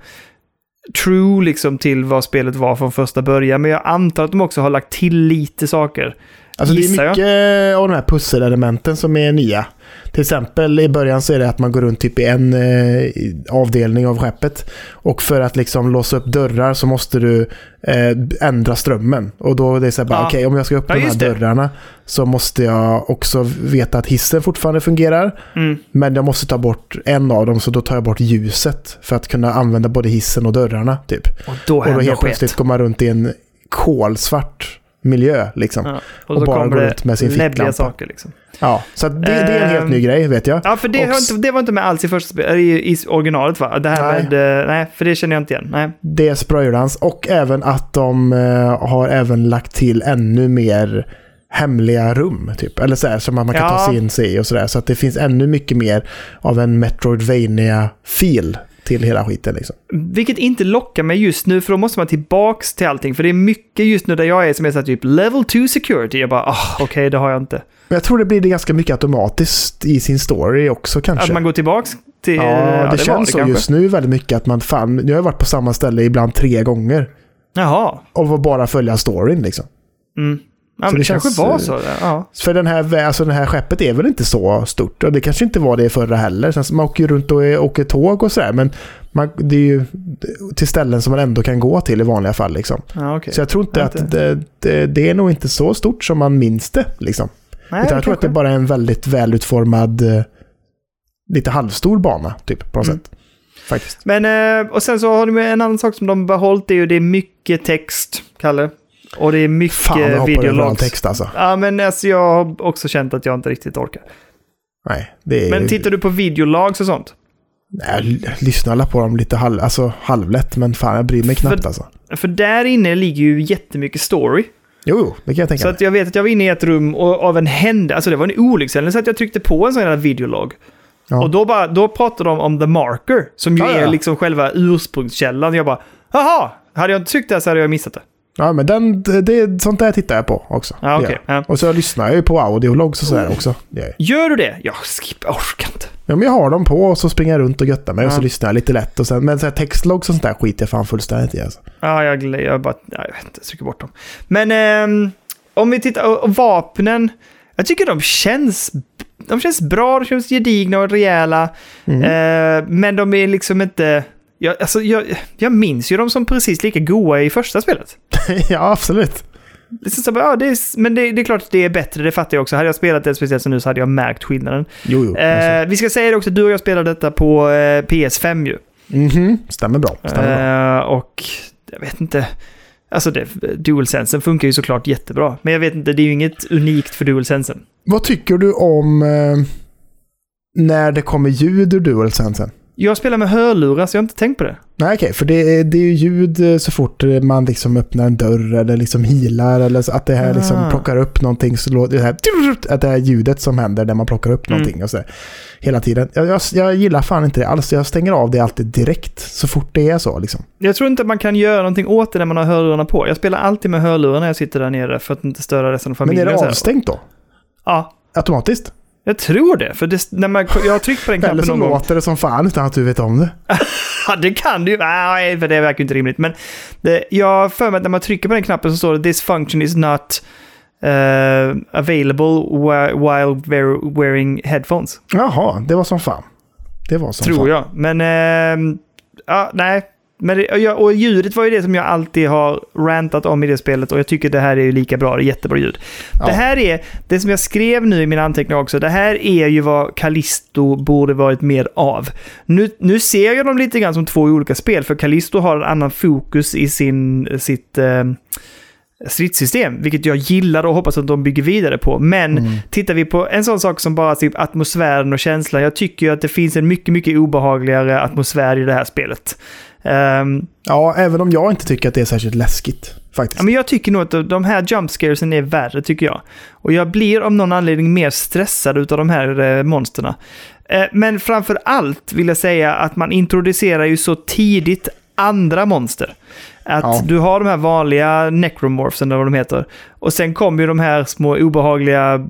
true liksom till vad spelet var från första början, men jag antar att de också har lagt till lite saker. Alltså det är jag. mycket av de här pusselelementen som är nya. Till exempel i början så är det att man går runt typ i en eh, avdelning av skeppet. Och för att liksom låsa upp dörrar så måste du eh, ändra strömmen. Och då är det så här bara, Ja. okej om jag ska öppna Ja, de här det. dörrarna så måste jag också veta att hissen fortfarande fungerar. Mm. Men jag måste ta bort en av dem så då tar jag bort ljuset för att kunna använda både hissen och dörrarna typ. Och då Och då helt plötsligt går man runt i en kolsvart miljö liksom. Ja. och Och, så bara kommer gå det runt med sin ficklampa. saker liksom. Ja, så det, det är en helt Ehm, ny grej vet jag. Ja, för det, Och inte, det var inte med alls i första i, i originalet va? Det här Nej. med, eh, nej, för det känner jag inte igen. Nej. Det är spröjrans och även att de eh, har även lagt till ännu mer hemliga rum. Typ. Eller så här, som man kan Ja. ta sig in sig i och sådär. Så att det finns ännu mycket mer av en Metroidvania-feel till hela skiten. Liksom. Vilket inte lockar mig just nu, för då måste man tillbaks till allting. För det är mycket just nu där jag är som är så typ level 2 security. Jag bara, ah, okej, det har jag inte. Men jag tror det blir det ganska mycket automatiskt i sin story också kanske. Att man går tillbaks till... ja, det, var känns så kanske. just nu väldigt mycket att man fan, nu har jag varit på samma ställe ibland tre gånger. Jaha. Och bara följa storyn liksom. Mm. Ja, Så det det kanske känns, var eh, så. Ja. För den här, alltså den här skeppet är väl inte så stort. Och det kanske inte var det förra heller. Sen, man åker ju runt och åker tåg och sådär. Men man, det är ju till ställen som man ändå kan gå till i vanliga fall. Liksom. Ja, okej. Så jag tror inte Ja, att det, det, det är nog inte så stort som man minns det. Liksom. Nej, Utan jag tror att det bara är en väldigt välutformad, eh, lite halvstor bana. Typ, på något Mm. sätt. Faktiskt. Men, eh, och sen så har de en annan sak som de behållit, det är ju det är mycket text, Kalle. Och det är mycket Fan, videologs. text alltså. Ja, men alltså jag har också känt att jag inte riktigt orkar. Nej, det är, Men tittar du på videologs och sånt? Nej, jag lyssnar på dem lite halv, alltså, halvlätt. Men fan, jag bryr mig knappt För- alltså. För där inne ligger ju jättemycket story. Jo, det kan jag tänka Så mig. att jag vet att jag var inne i ett rum och av en händelse, alltså det var en olyckshändelse att jag tryckte på en sån här videolog. Ja. Och då, bara, då pratade de om The Marker, som ju Ja, ja. är liksom själva ursprungskällan. Jag bara, haha! Hade jag inte tryckt det så hade jag missat det. Ja, men den, det, sånt där tittar jag på också. Ja, jag. Ja. Och så lyssnar jag ju på audiologs och sådär också. Det gör du det? Jag skippar, orkar inte. Ja, men jag har dem på och så springer jag runt och göttar mig och Ja. så lyssnar jag lite lätt. Och sen, men så här textlogs och sånt där skiter jag fan fullständigt i. Alltså. Ja, jag, jag bara, ja, jag vet inte, trycker bort dem. Men ehm, om vi tittar, och, och vapnen, jag tycker de känns, de känns bra, de känns gedigna och rejäla. Mm. Eh, men de är liksom inte, jag, alltså, jag, jag minns ju dem som precis lika goa i första spelet. ja, absolut. Det är så, ja, det är, men det, det är klart att det är bättre, det fattar jag också. Hade jag spelat det speciellt som nu så hade jag märkt skillnaden. Jo, jo. alltså. Eh, vi ska säga det också, du och jag spelade detta på eh, PS5 ju. Mhm, Stämmer bra. Stämmer bra. Eh, och jag vet inte. Alltså det, DualSensen funkar ju såklart jättebra. Men jag vet inte, det är ju inget unikt för DualSensen. Vad tycker du om eh, när det kommer ljud ur DualSensen? Jag spelar med hörlurar så jag har inte tänkt på det. Nej, okej, för det är, det är ju ljud eh, så fort eh, man liksom öppnar en dörr eller liksom healar eller så att det här liksom Ah. plockar upp någonting så låter det här, att det här ljudet som händer när man plockar upp Mm. någonting och så där, hela tiden. Jag, jag, jag gillar fan inte det alls. Jag stänger av det alltid direkt så fort det är så liksom. Jag tror inte att man kan göra någonting åt det när man har hörlurarna på. Jag spelar alltid med hörlurar när jag sitter där nere för att inte störa resten av Men familjen. är det avstängt då? Ja. Automatiskt? Jag tror det, för det, när man, jag har tryckt på den Eller knappen så någon gång. låter det som fan utan att du vet om det. Ja, det kan det ju. Nej, för det verkar inte rimligt. Men det, jag har för mig att när man trycker på den knappen så står det “This function is not eh, available whi- while wear- wearing headphones”. Jaha, det var som fan. Det var som Tror fan. jag. Men, ehm, ja, nej. Men det, och, ljudet var ju det som jag alltid har rantat om i det spelet och jag tycker det här är ju lika bra. Det är jättebra ljud. Ja. Det här är, det som jag skrev nu i mina anteckningar också, det här är ju vad Callisto borde varit mer av. Nu, nu ser jag dem lite grann som två olika spel, för Callisto har en annan fokus i sin, sitt eh, stridssystem, vilket jag gillar och hoppas att de bygger vidare på. Men Mm. tittar vi på en sån sak som bara typ atmosfären och känslan, jag tycker ju att det finns en mycket, mycket obehagligare atmosfär i det här spelet. Ehm, Ja, även om jag inte tycker att det är särskilt läskigt. Faktiskt. Ja, men jag tycker nog att de här jump scaresen är värre, tycker jag. Och jag blir av någon anledning mer stressad utav de här eh, monsterna. Eh, men framför allt vill jag säga att man introducerar ju så tidigt andra monster. Att Ja. du har de här vanliga necromorphsen, eller vad de heter. Och sen kommer ju de här små obehagliga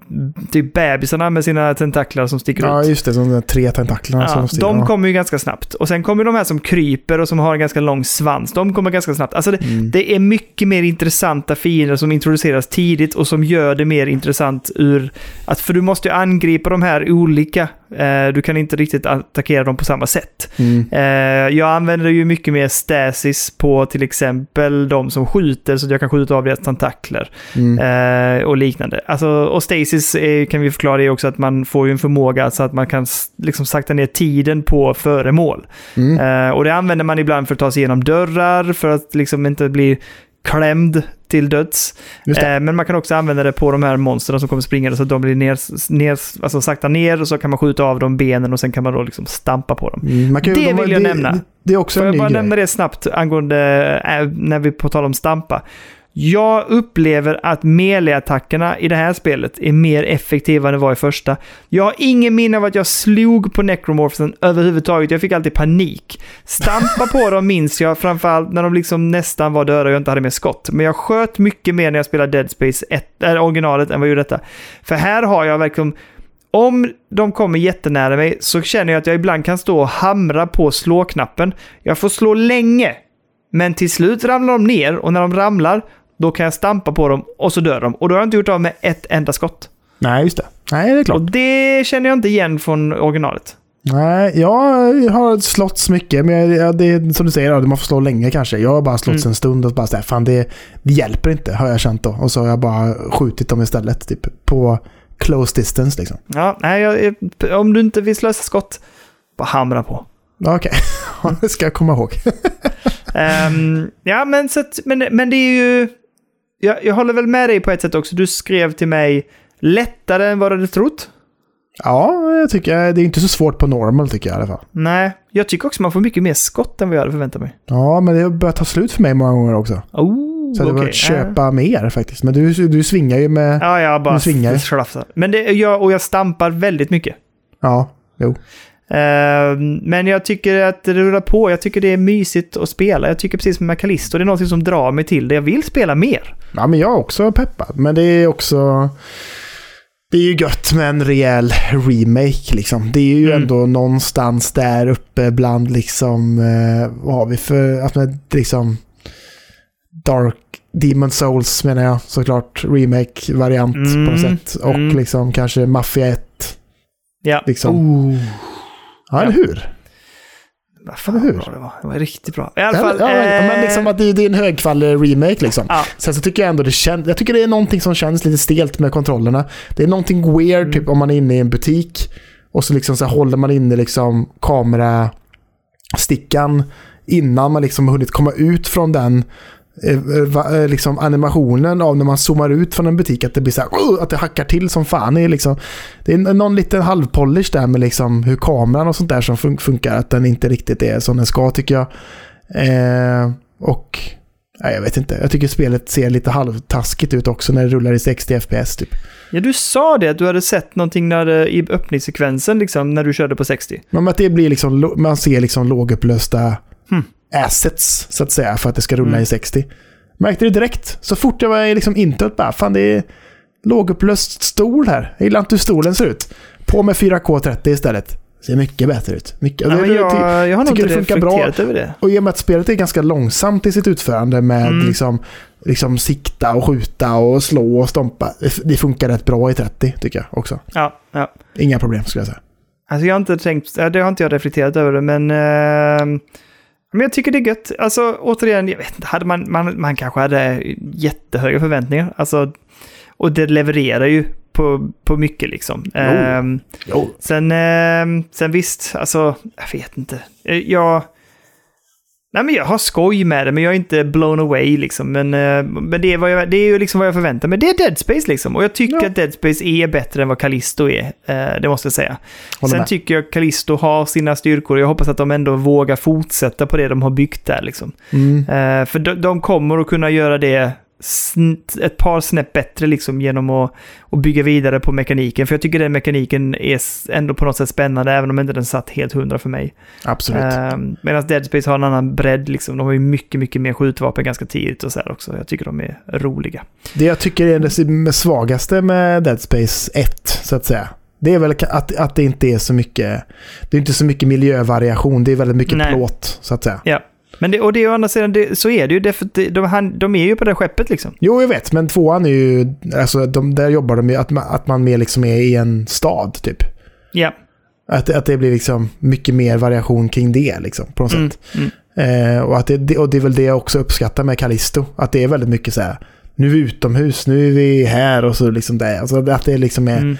typ bebisarna med sina tentaklar som sticker Ja, ut. just det. De där tre tentaklerna Ja, som styr. de ja. kommer ju ganska snabbt. Och sen kommer de här som kryper och som har en ganska lång svans. De kommer ganska snabbt. Alltså det, Mm. det är mycket mer intressanta fiender som introduceras tidigt och som gör det mer intressant ur... Att, för du måste ju angripa de här olika. Eh, du kan inte riktigt attackera dem på samma sätt. Mm. Eh, jag använder ju mycket mer stasis på till exempel de som skjuter så att jag kan skjuta av deras tentakler. Mm. Eh, och liknande. Alltså, och stasis är, kan vi förklara det också att man får ju en förmåga så att man kan liksom sakta ner tiden på föremål. Mm. Eh, och det använder man ibland för att ta sig igenom dörrar, för att liksom inte bli klämd till döds. Det. Eh, men man kan också använda det på de här monstren som kommer springande så att de blir ner, ner, alltså sakta ner och så kan man skjuta av dem benen och sen kan man då liksom stampa på dem. Mm. Ju- det de- vill jag nämna. Det, det är också Får en jag ny bara grej. nämna det snabbt angående äh, när vi på tal om stampa. Jag upplever att melee-attackerna i det här spelet är mer effektiva än det var i första. Jag har ingen minne av att jag slog på necromorphsen överhuvudtaget. Jag fick alltid panik. Stampa på dem minns jag, framförallt när de liksom nästan var döda och jag inte hade mer skott. Men jag sköt mycket mer när jag spelade Dead Space 1, äh, originalet än vad jag gjorde detta. För här har jag verkligen om de kommer jättenära mig så känner jag att jag ibland kan stå och hamra på slå-knappen. Jag får slå länge, men till slut ramlar de ner och när de ramlar då kan jag stampa på dem och så dör de. Och då har jag inte gjort av med ett enda skott. Nej, just det. Nej, det är klart. Och det känner jag inte igen från originalet. Nej, jag har slått mycket, men jag- ja, det är som du säger, man får slå länge kanske. Jag har bara slått Mm. en stund och bara såhär, fan det, det hjälper inte, har jag känt då. Och så har jag bara skjutit dem istället, typ på close distance liksom. Ja, nej, jag, om du inte vill slösa skott, bara hamra på. Okej, det ska jag komma ihåg. Ehm, ja, men, så att, men, men det är ju... Jag, jag håller väl med dig på ett sätt också. Du skrev till mig lättare än vad du hade trott. Ja, jag tycker det är inte så svårt på normal tycker jag i alla fall. Nej, jag tycker också man får mycket mer skott än vad jag hade förväntat mig. Ja, men det har börjat ta slut för mig många gånger också. Oh, Så jag hade okej. börjat köpa mer faktiskt. Men du, du svingar ju med... Ja, jag bara Du svingar. slafsar. Men det, jag, och jag stampar väldigt mycket. Ja, jo. Ehm, men jag tycker att det rullar på. Jag tycker det är mysigt att spela. Jag tycker precis som med Callisto, det är något som drar mig till det. Jag vill spela mer. Ja, men jag är också peppad. Men det är också... Det är ju gött med en rejäl remake liksom. Det är ju Mm. ändå någonstans där uppe bland liksom... Eh, vad har vi för... Att med, liksom... Dark Demon Souls menar jag såklart. Remake-variant på Mm, något sätt. Och mm. liksom kanske Mafia 1. Ja. Liksom. Oh. Ja, eller hur? Vad fan hur? bra det var. Det var riktigt bra. I alla Ja, fall... ja, men eh, liksom att det, det är en högkvalitativ remake liksom. Ja. Sen så tycker jag ändå det känns, jag tycker det är någonting som känns lite stelt med kontrollerna. Det är någonting weird Mm. typ om man är inne i en butik och så liksom så håller man inne liksom kamerastickan innan man liksom har hunnit komma ut från den liksom animationen av när man zoomar ut från en butik att det blir så här, att det hackar till som fan. Det är, liksom, det är någon liten halvpolish där med liksom hur kameran och sånt där som fun- funkar, att den inte riktigt är som den ska tycker jag. Eh, och nej, jag vet inte, jag tycker spelet ser lite halvtaskigt ut också när det rullar i 60 FPS typ. Ja, du sa det att du hade sett någonting när, i öppningssekvensen liksom, när du körde på 60. Men att det blir liksom, man ser liksom lågupplösta Hmm. Assets så att säga för att det ska rulla Mm. i 60. Märkte det direkt. Så fort jag var i liksom introt bara, fan det är, lågupplöst stol här. Jag gillar inte hur stolen ser ut. På med 4K30 istället. Ser mycket bättre ut. Mycket. Ja, det- jag, jag har nog inte det funkar bra. reflekterat över det. Och i och med att spelet är ganska långsamt i sitt utförande med Mm. liksom, liksom sikta och skjuta och slå och stompa. Det- funkar rätt bra i 30 tycker jag också. Ja, ja. Inga problem skulle jag säga. Alltså jag har inte tänkt, det har inte jag reflekterat över det, men, eh, men jag tycker det är gött. Alltså återigen, jag vet inte, hade man, man, man kanske hade jättehöga förväntningar. Alltså, och det levererar ju på, på mycket liksom. Eh, Jo. sen, eh, sen visst, alltså, jag vet inte. Eh, Jag, nej men jag har skoj med det, men jag är inte blown away liksom. Men, eh, men det, är vad jag, det är ju liksom vad jag förväntar mig. Det är Dead Space liksom. Och jag tycker Ja. att Dead Space är bättre än vad Callisto är. Eh, det måste jag säga. Håller Sen med. tycker jag Callisto har sina styrkor. Jag hoppas att de ändå vågar fortsätta på det de har byggt där. Liksom. Mm. Eh, för de, de kommer att kunna göra det ett par snäpp bättre liksom, genom att, att bygga vidare på mekaniken. För jag tycker den mekaniken är ändå på något sätt spännande, även om inte den satt helt hundra för mig. Absolut. Eh, Medan Dead Space har en annan bredd. Liksom. De har ju mycket, mycket mer skjutvapen ganska tidigt och så här också. Jag tycker de är roliga. Det jag tycker är det svagaste med Dead Space 1, så att säga. Det är väl att, att det inte är så mycket... Det är inte så mycket miljövariation. Det är väldigt mycket Nej. plåt, så att säga. Ja. Men det, och det är å andra sidan, det, så är det ju. Det, för de, han, de är ju på det skeppet liksom. Jo, jag vet. Men tvåan är ju... Alltså, de, där jobbar de ju att man, att man mer liksom är i en stad, typ. Ja. Att, att det blir liksom mycket mer variation kring det, liksom, på något Mm, sätt. mm. Eh, och, att det, och det är väl det jag också uppskattar med Callisto. Att det är väldigt mycket så här... Nu är vi utomhus, nu är vi här och så liksom det. Alltså att det liksom är... Mm.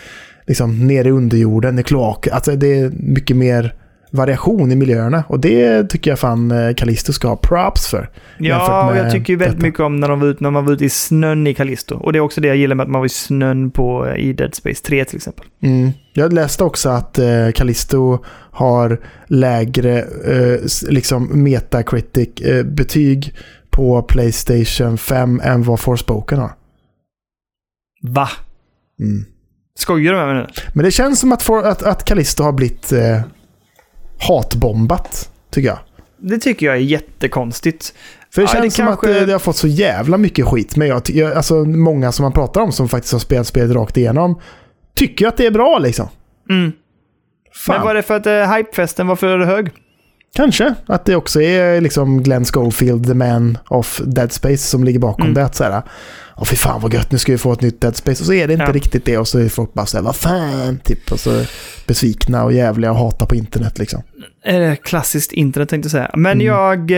liksom nere i underjorden, i kloaker. Alltså det är mycket mer variation i miljöerna. Och det tycker jag fan eh, Callisto ska ha props för. Ja, och jag tycker ju väldigt detta. mycket om när, de var ute, när man var ute i snön i Callisto. Och det är också det jag gillar med att man var i snön på, i Dead Space 3 till exempel. Mm. Jag läste också att eh, Callisto har lägre eh, liksom Metacritic-betyg på Playstation 5 än vad Forspoken har. Va? Mm. Skojar du med mig nu? Men det känns som att, for, att, att Callisto har blivit eh, hatbombat, tycker jag. Det tycker jag är jättekonstigt. För det Ja, det känns som kanske- att det, det har fått så jävla mycket skit. Men jag, jag, alltså, många som man pratar om som faktiskt har spelat spelet rakt igenom tycker att det är bra liksom. Mm. Men var det för att uh, hypefesten var för hög? Kanske att det också är liksom Glenn Schofield, the man of Dead Space, som ligger bakom Mm. det. Att säga, Åh fy fan vad gött, nu ska vi få ett nytt Dead Space. Och så är det inte Ja. riktigt det. Och så är folk bara såhär, vad fan, typ. Och så besvikna och jävliga och hatar på internet liksom. Klassiskt internet tänkte jag säga. Men Mm. jag...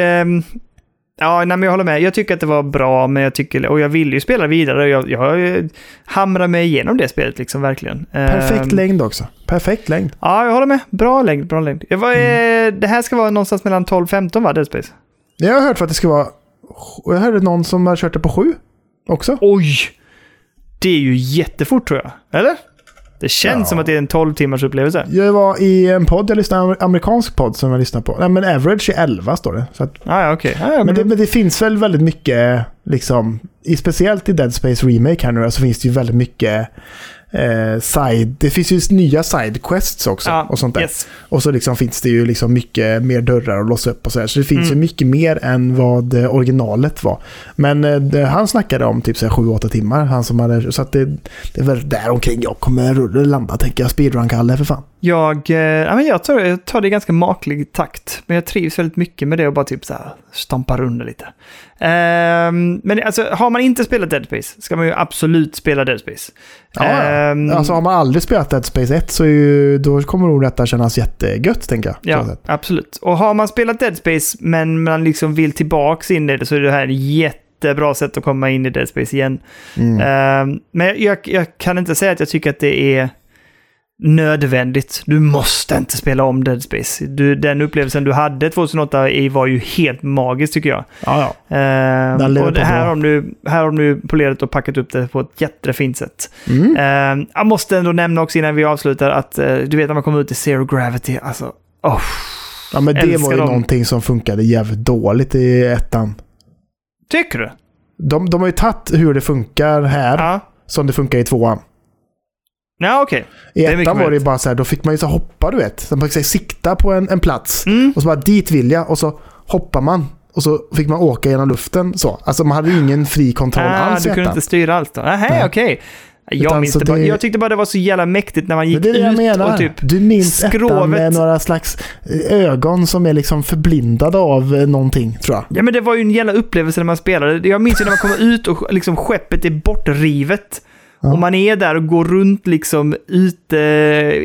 ja, nej, men jag håller med. Jag tycker att det var bra, men jag tycker... Och jag vill ju spela vidare. Jag, jag hamrar mig igenom det spelet liksom, verkligen. Perfekt Ehm, längd också. Perfekt längd. Ja, jag håller med. Bra längd, bra längd. Jag var, Mm. eh, Det här ska vara någonstans mellan 12-15 va, Dead Space? Jag har hört för att det ska vara... Jag hörde någon som har kört det på sju också. Oj! Det är ju jättefort tror jag. Eller? Det känns Ja. som att det är en 12 timmars upplevelse. Jag var i en podd, jag lyssnade, amerikansk podd som jag lyssnade på. Nej men average är 11 står det. Så att, Ah, ja, okej. Ah, ja, men, det, men det finns väl väldigt mycket, liksom, i, speciellt i Dead Space Remake här nu, så finns det ju väldigt mycket eh, side, det finns ju nya side quests också ja, och sånt där. Yes. Och så liksom finns det ju liksom mycket mer dörrar att låsa upp och så här. Så det finns Mm. ju mycket mer än vad eh, originalet var. Men eh, han snackade om typ 7-8 timmar. Han som hade, så att det, det är väl där omkring jag kommer landa tänker jag. Speedrun-Kalle för fan. Jag, eh, ja, jag, tar, jag tar det i ganska maklig takt, men jag trivs väldigt mycket med det och bara typ så här stampa runt lite. Ehm, men alltså, har man inte spelat Dead Space ska man ju absolut spela Dead Space. Ja. Ehm, Alltså har man aldrig spelat Dead Space 1 så ju, då kommer nog detta kännas jättegött tänker jag. Ja, absolut. Och har man spelat Dead Space men man liksom vill tillbaks in i det så är det här ett jättebra sätt att komma in i Dead Space igen. Mm. Ehm, men jag, jag, jag kan inte säga att jag tycker att det är nödvändigt. Du måste inte spela om Dead Space. Du, den upplevelsen du hade 2008 i var ju helt magisk tycker jag. Ja, ja. Ehm, och här, har du, här har du polerat och packat upp det på ett jättefint sätt. Mm. Ehm, jag måste ändå nämna också innan vi avslutar att eh, du vet när man kommer ut i Zero Gravity, alltså... Oh, ja, men det var ju dem. någonting som funkade jävligt dåligt i ettan. tycker du? De, de har ju tagit hur det funkar här Ja. som det funkar i tvåan. Ja, okej. I Det är mycket ettan var det ju bara så här, då fick man ju så hoppa du vet. Så man fick så här, sikta på en, en plats Mm. och så bara dit vill jag och så hoppar man. Och så fick man åka genom luften så. Alltså man hade ju ingen fri kontroll Ah, alls i du kunde ettan. inte styra allt då? Nej, Nej. okej. Jag, Utan minns det bara, jag tyckte bara det var så jävla mäktigt när man gick det det jag ut menar. och typ... du minns ettan skrovet- med några slags eh, ögon som är liksom förblindade av eh, någonting, tror jag. Ja men det var ju en jävla upplevelse när man spelade. Jag minns ju när man kommer ut och liksom skeppet är bortrivet. Ja. Och man är där och går runt liksom ute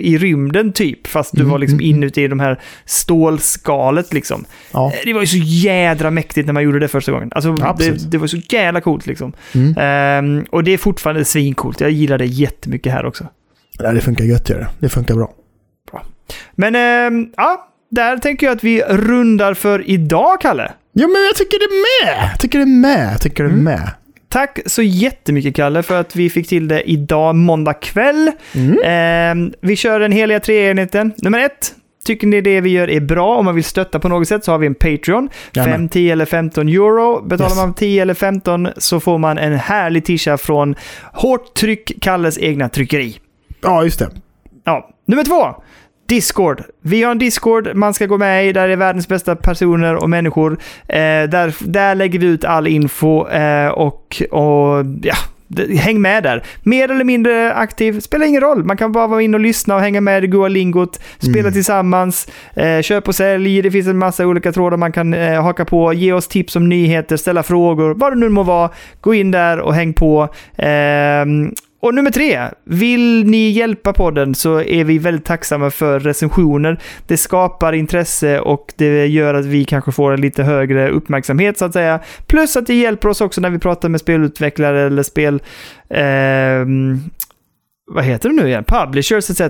i rymden typ. Fast du Mm, var liksom mm, mm. inuti de här stålskalet liksom. Ja. Eh, Det var ju så jädra mäktigt när man gjorde det första gången. Alltså det, det var så jävla coolt liksom. Mm. Ehm, och det är fortfarande svincoolt. Jag gillar det jättemycket här också. Ja, det funkar gött gör det. Det funkar bra. Men ehm, ja, där tänker jag att vi rundar för idag, Kalle. Ja, men jag tycker det med! Jag tycker det med. Jag tycker det med. Tack så jättemycket Kalle för att vi fick till det idag måndag kväll. Mm. Ehm, vi kör den heliga treenigheten. Nummer ett. Tycker ni det vi gör är bra? Om man vill stötta på något sätt så har vi en Patreon. Jajamän. 5, 10 eller 15 euro. Betalar Yes. man 10 eller 15 så får man en härlig tisha från Hårt Tryck, Kalles egna tryckeri. Ja, just det. Ja. Nummer två. Discord. Vi har en Discord man ska gå med i. Där är världens bästa personer och människor. Eh, där, där lägger vi ut all info eh, och, och ja, häng med där. Mer eller mindre aktiv, spelar ingen roll. Man kan bara vara in och lyssna och hänga med i goa lingot, spela Mm. tillsammans, eh, köp och sälj. Det finns en massa olika trådar man kan eh, haka på. Ge oss tips om nyheter, ställa frågor, vad det nu må vara. Gå in där och häng på. Ehm, och nummer tre, vill ni hjälpa podden så är vi väldigt tacksamma för recensioner. Det skapar intresse och det gör att vi kanske får en lite högre uppmärksamhet så att säga. Plus att det hjälper oss också när vi pratar med spelutvecklare eller spel... eh, vad heter det nu igen? Publishers etc.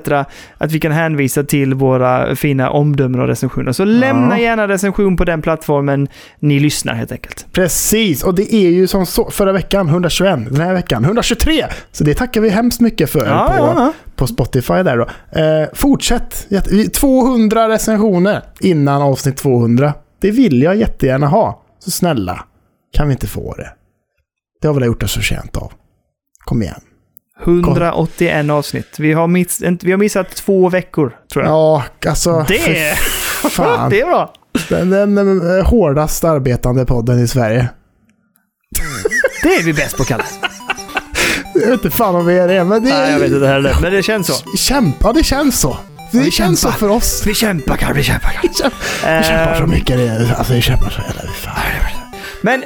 Att vi kan hänvisa till våra fina omdömen och recensioner. Så lämna gärna recension på den plattformen ni lyssnar helt enkelt. Precis, och det är ju som så, förra veckan 121, den här veckan 123. Så det tackar vi hemskt mycket för Ja, på, ja, ja. på Spotify där då. Eh, fortsätt, Jätte- vi- 200 recensioner innan avsnitt 200. Det vill jag jättegärna ha. Så snälla, kan vi inte få det? Det har väl jag gjort oss förtjänt av. Kom igen. 181 avsnitt. Vi har, miss, vi har missat två veckor, tror jag. Ja, alltså... Det Fan. det är bra. Den, den eh, hårdast arbetande podden i Sverige. Det är vi bäst på, Kalle. Jag vet inte fan om vi är det, men det, Nej, jag vet inte heller, men det känns så. Kämpa, det känns så. Det vi känns så kämpar. för oss. Vi kämpar, Kalle. Vi kämpar, Kalle. Vi kämpar så Ehm, mycket. det- Alltså, vi kämpar så jävla... Men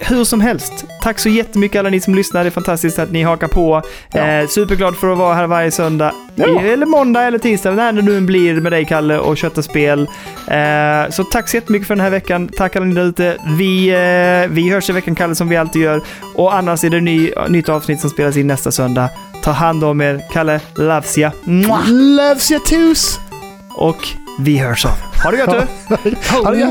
hur som helst, tack så jättemycket alla ni som lyssnar. Det är fantastiskt att ni hakar på. Ja. Eh, superglad för att vara här varje söndag. Ja. Eller måndag eller tisdag, när det nu blir med dig Kalle och kötta spel. Eh, så tack så jättemycket för den här veckan. Tack alla ni där ute. Vi, eh, vi hörs i veckan Kalle som vi alltid gör. Och annars är det ny, nytt avsnitt som spelas in nästa söndag. Ta hand om er. Kalle, loves ya. Mwah! Loves you toos! Och vi hörs av. Ha det gött du! Ha det gött!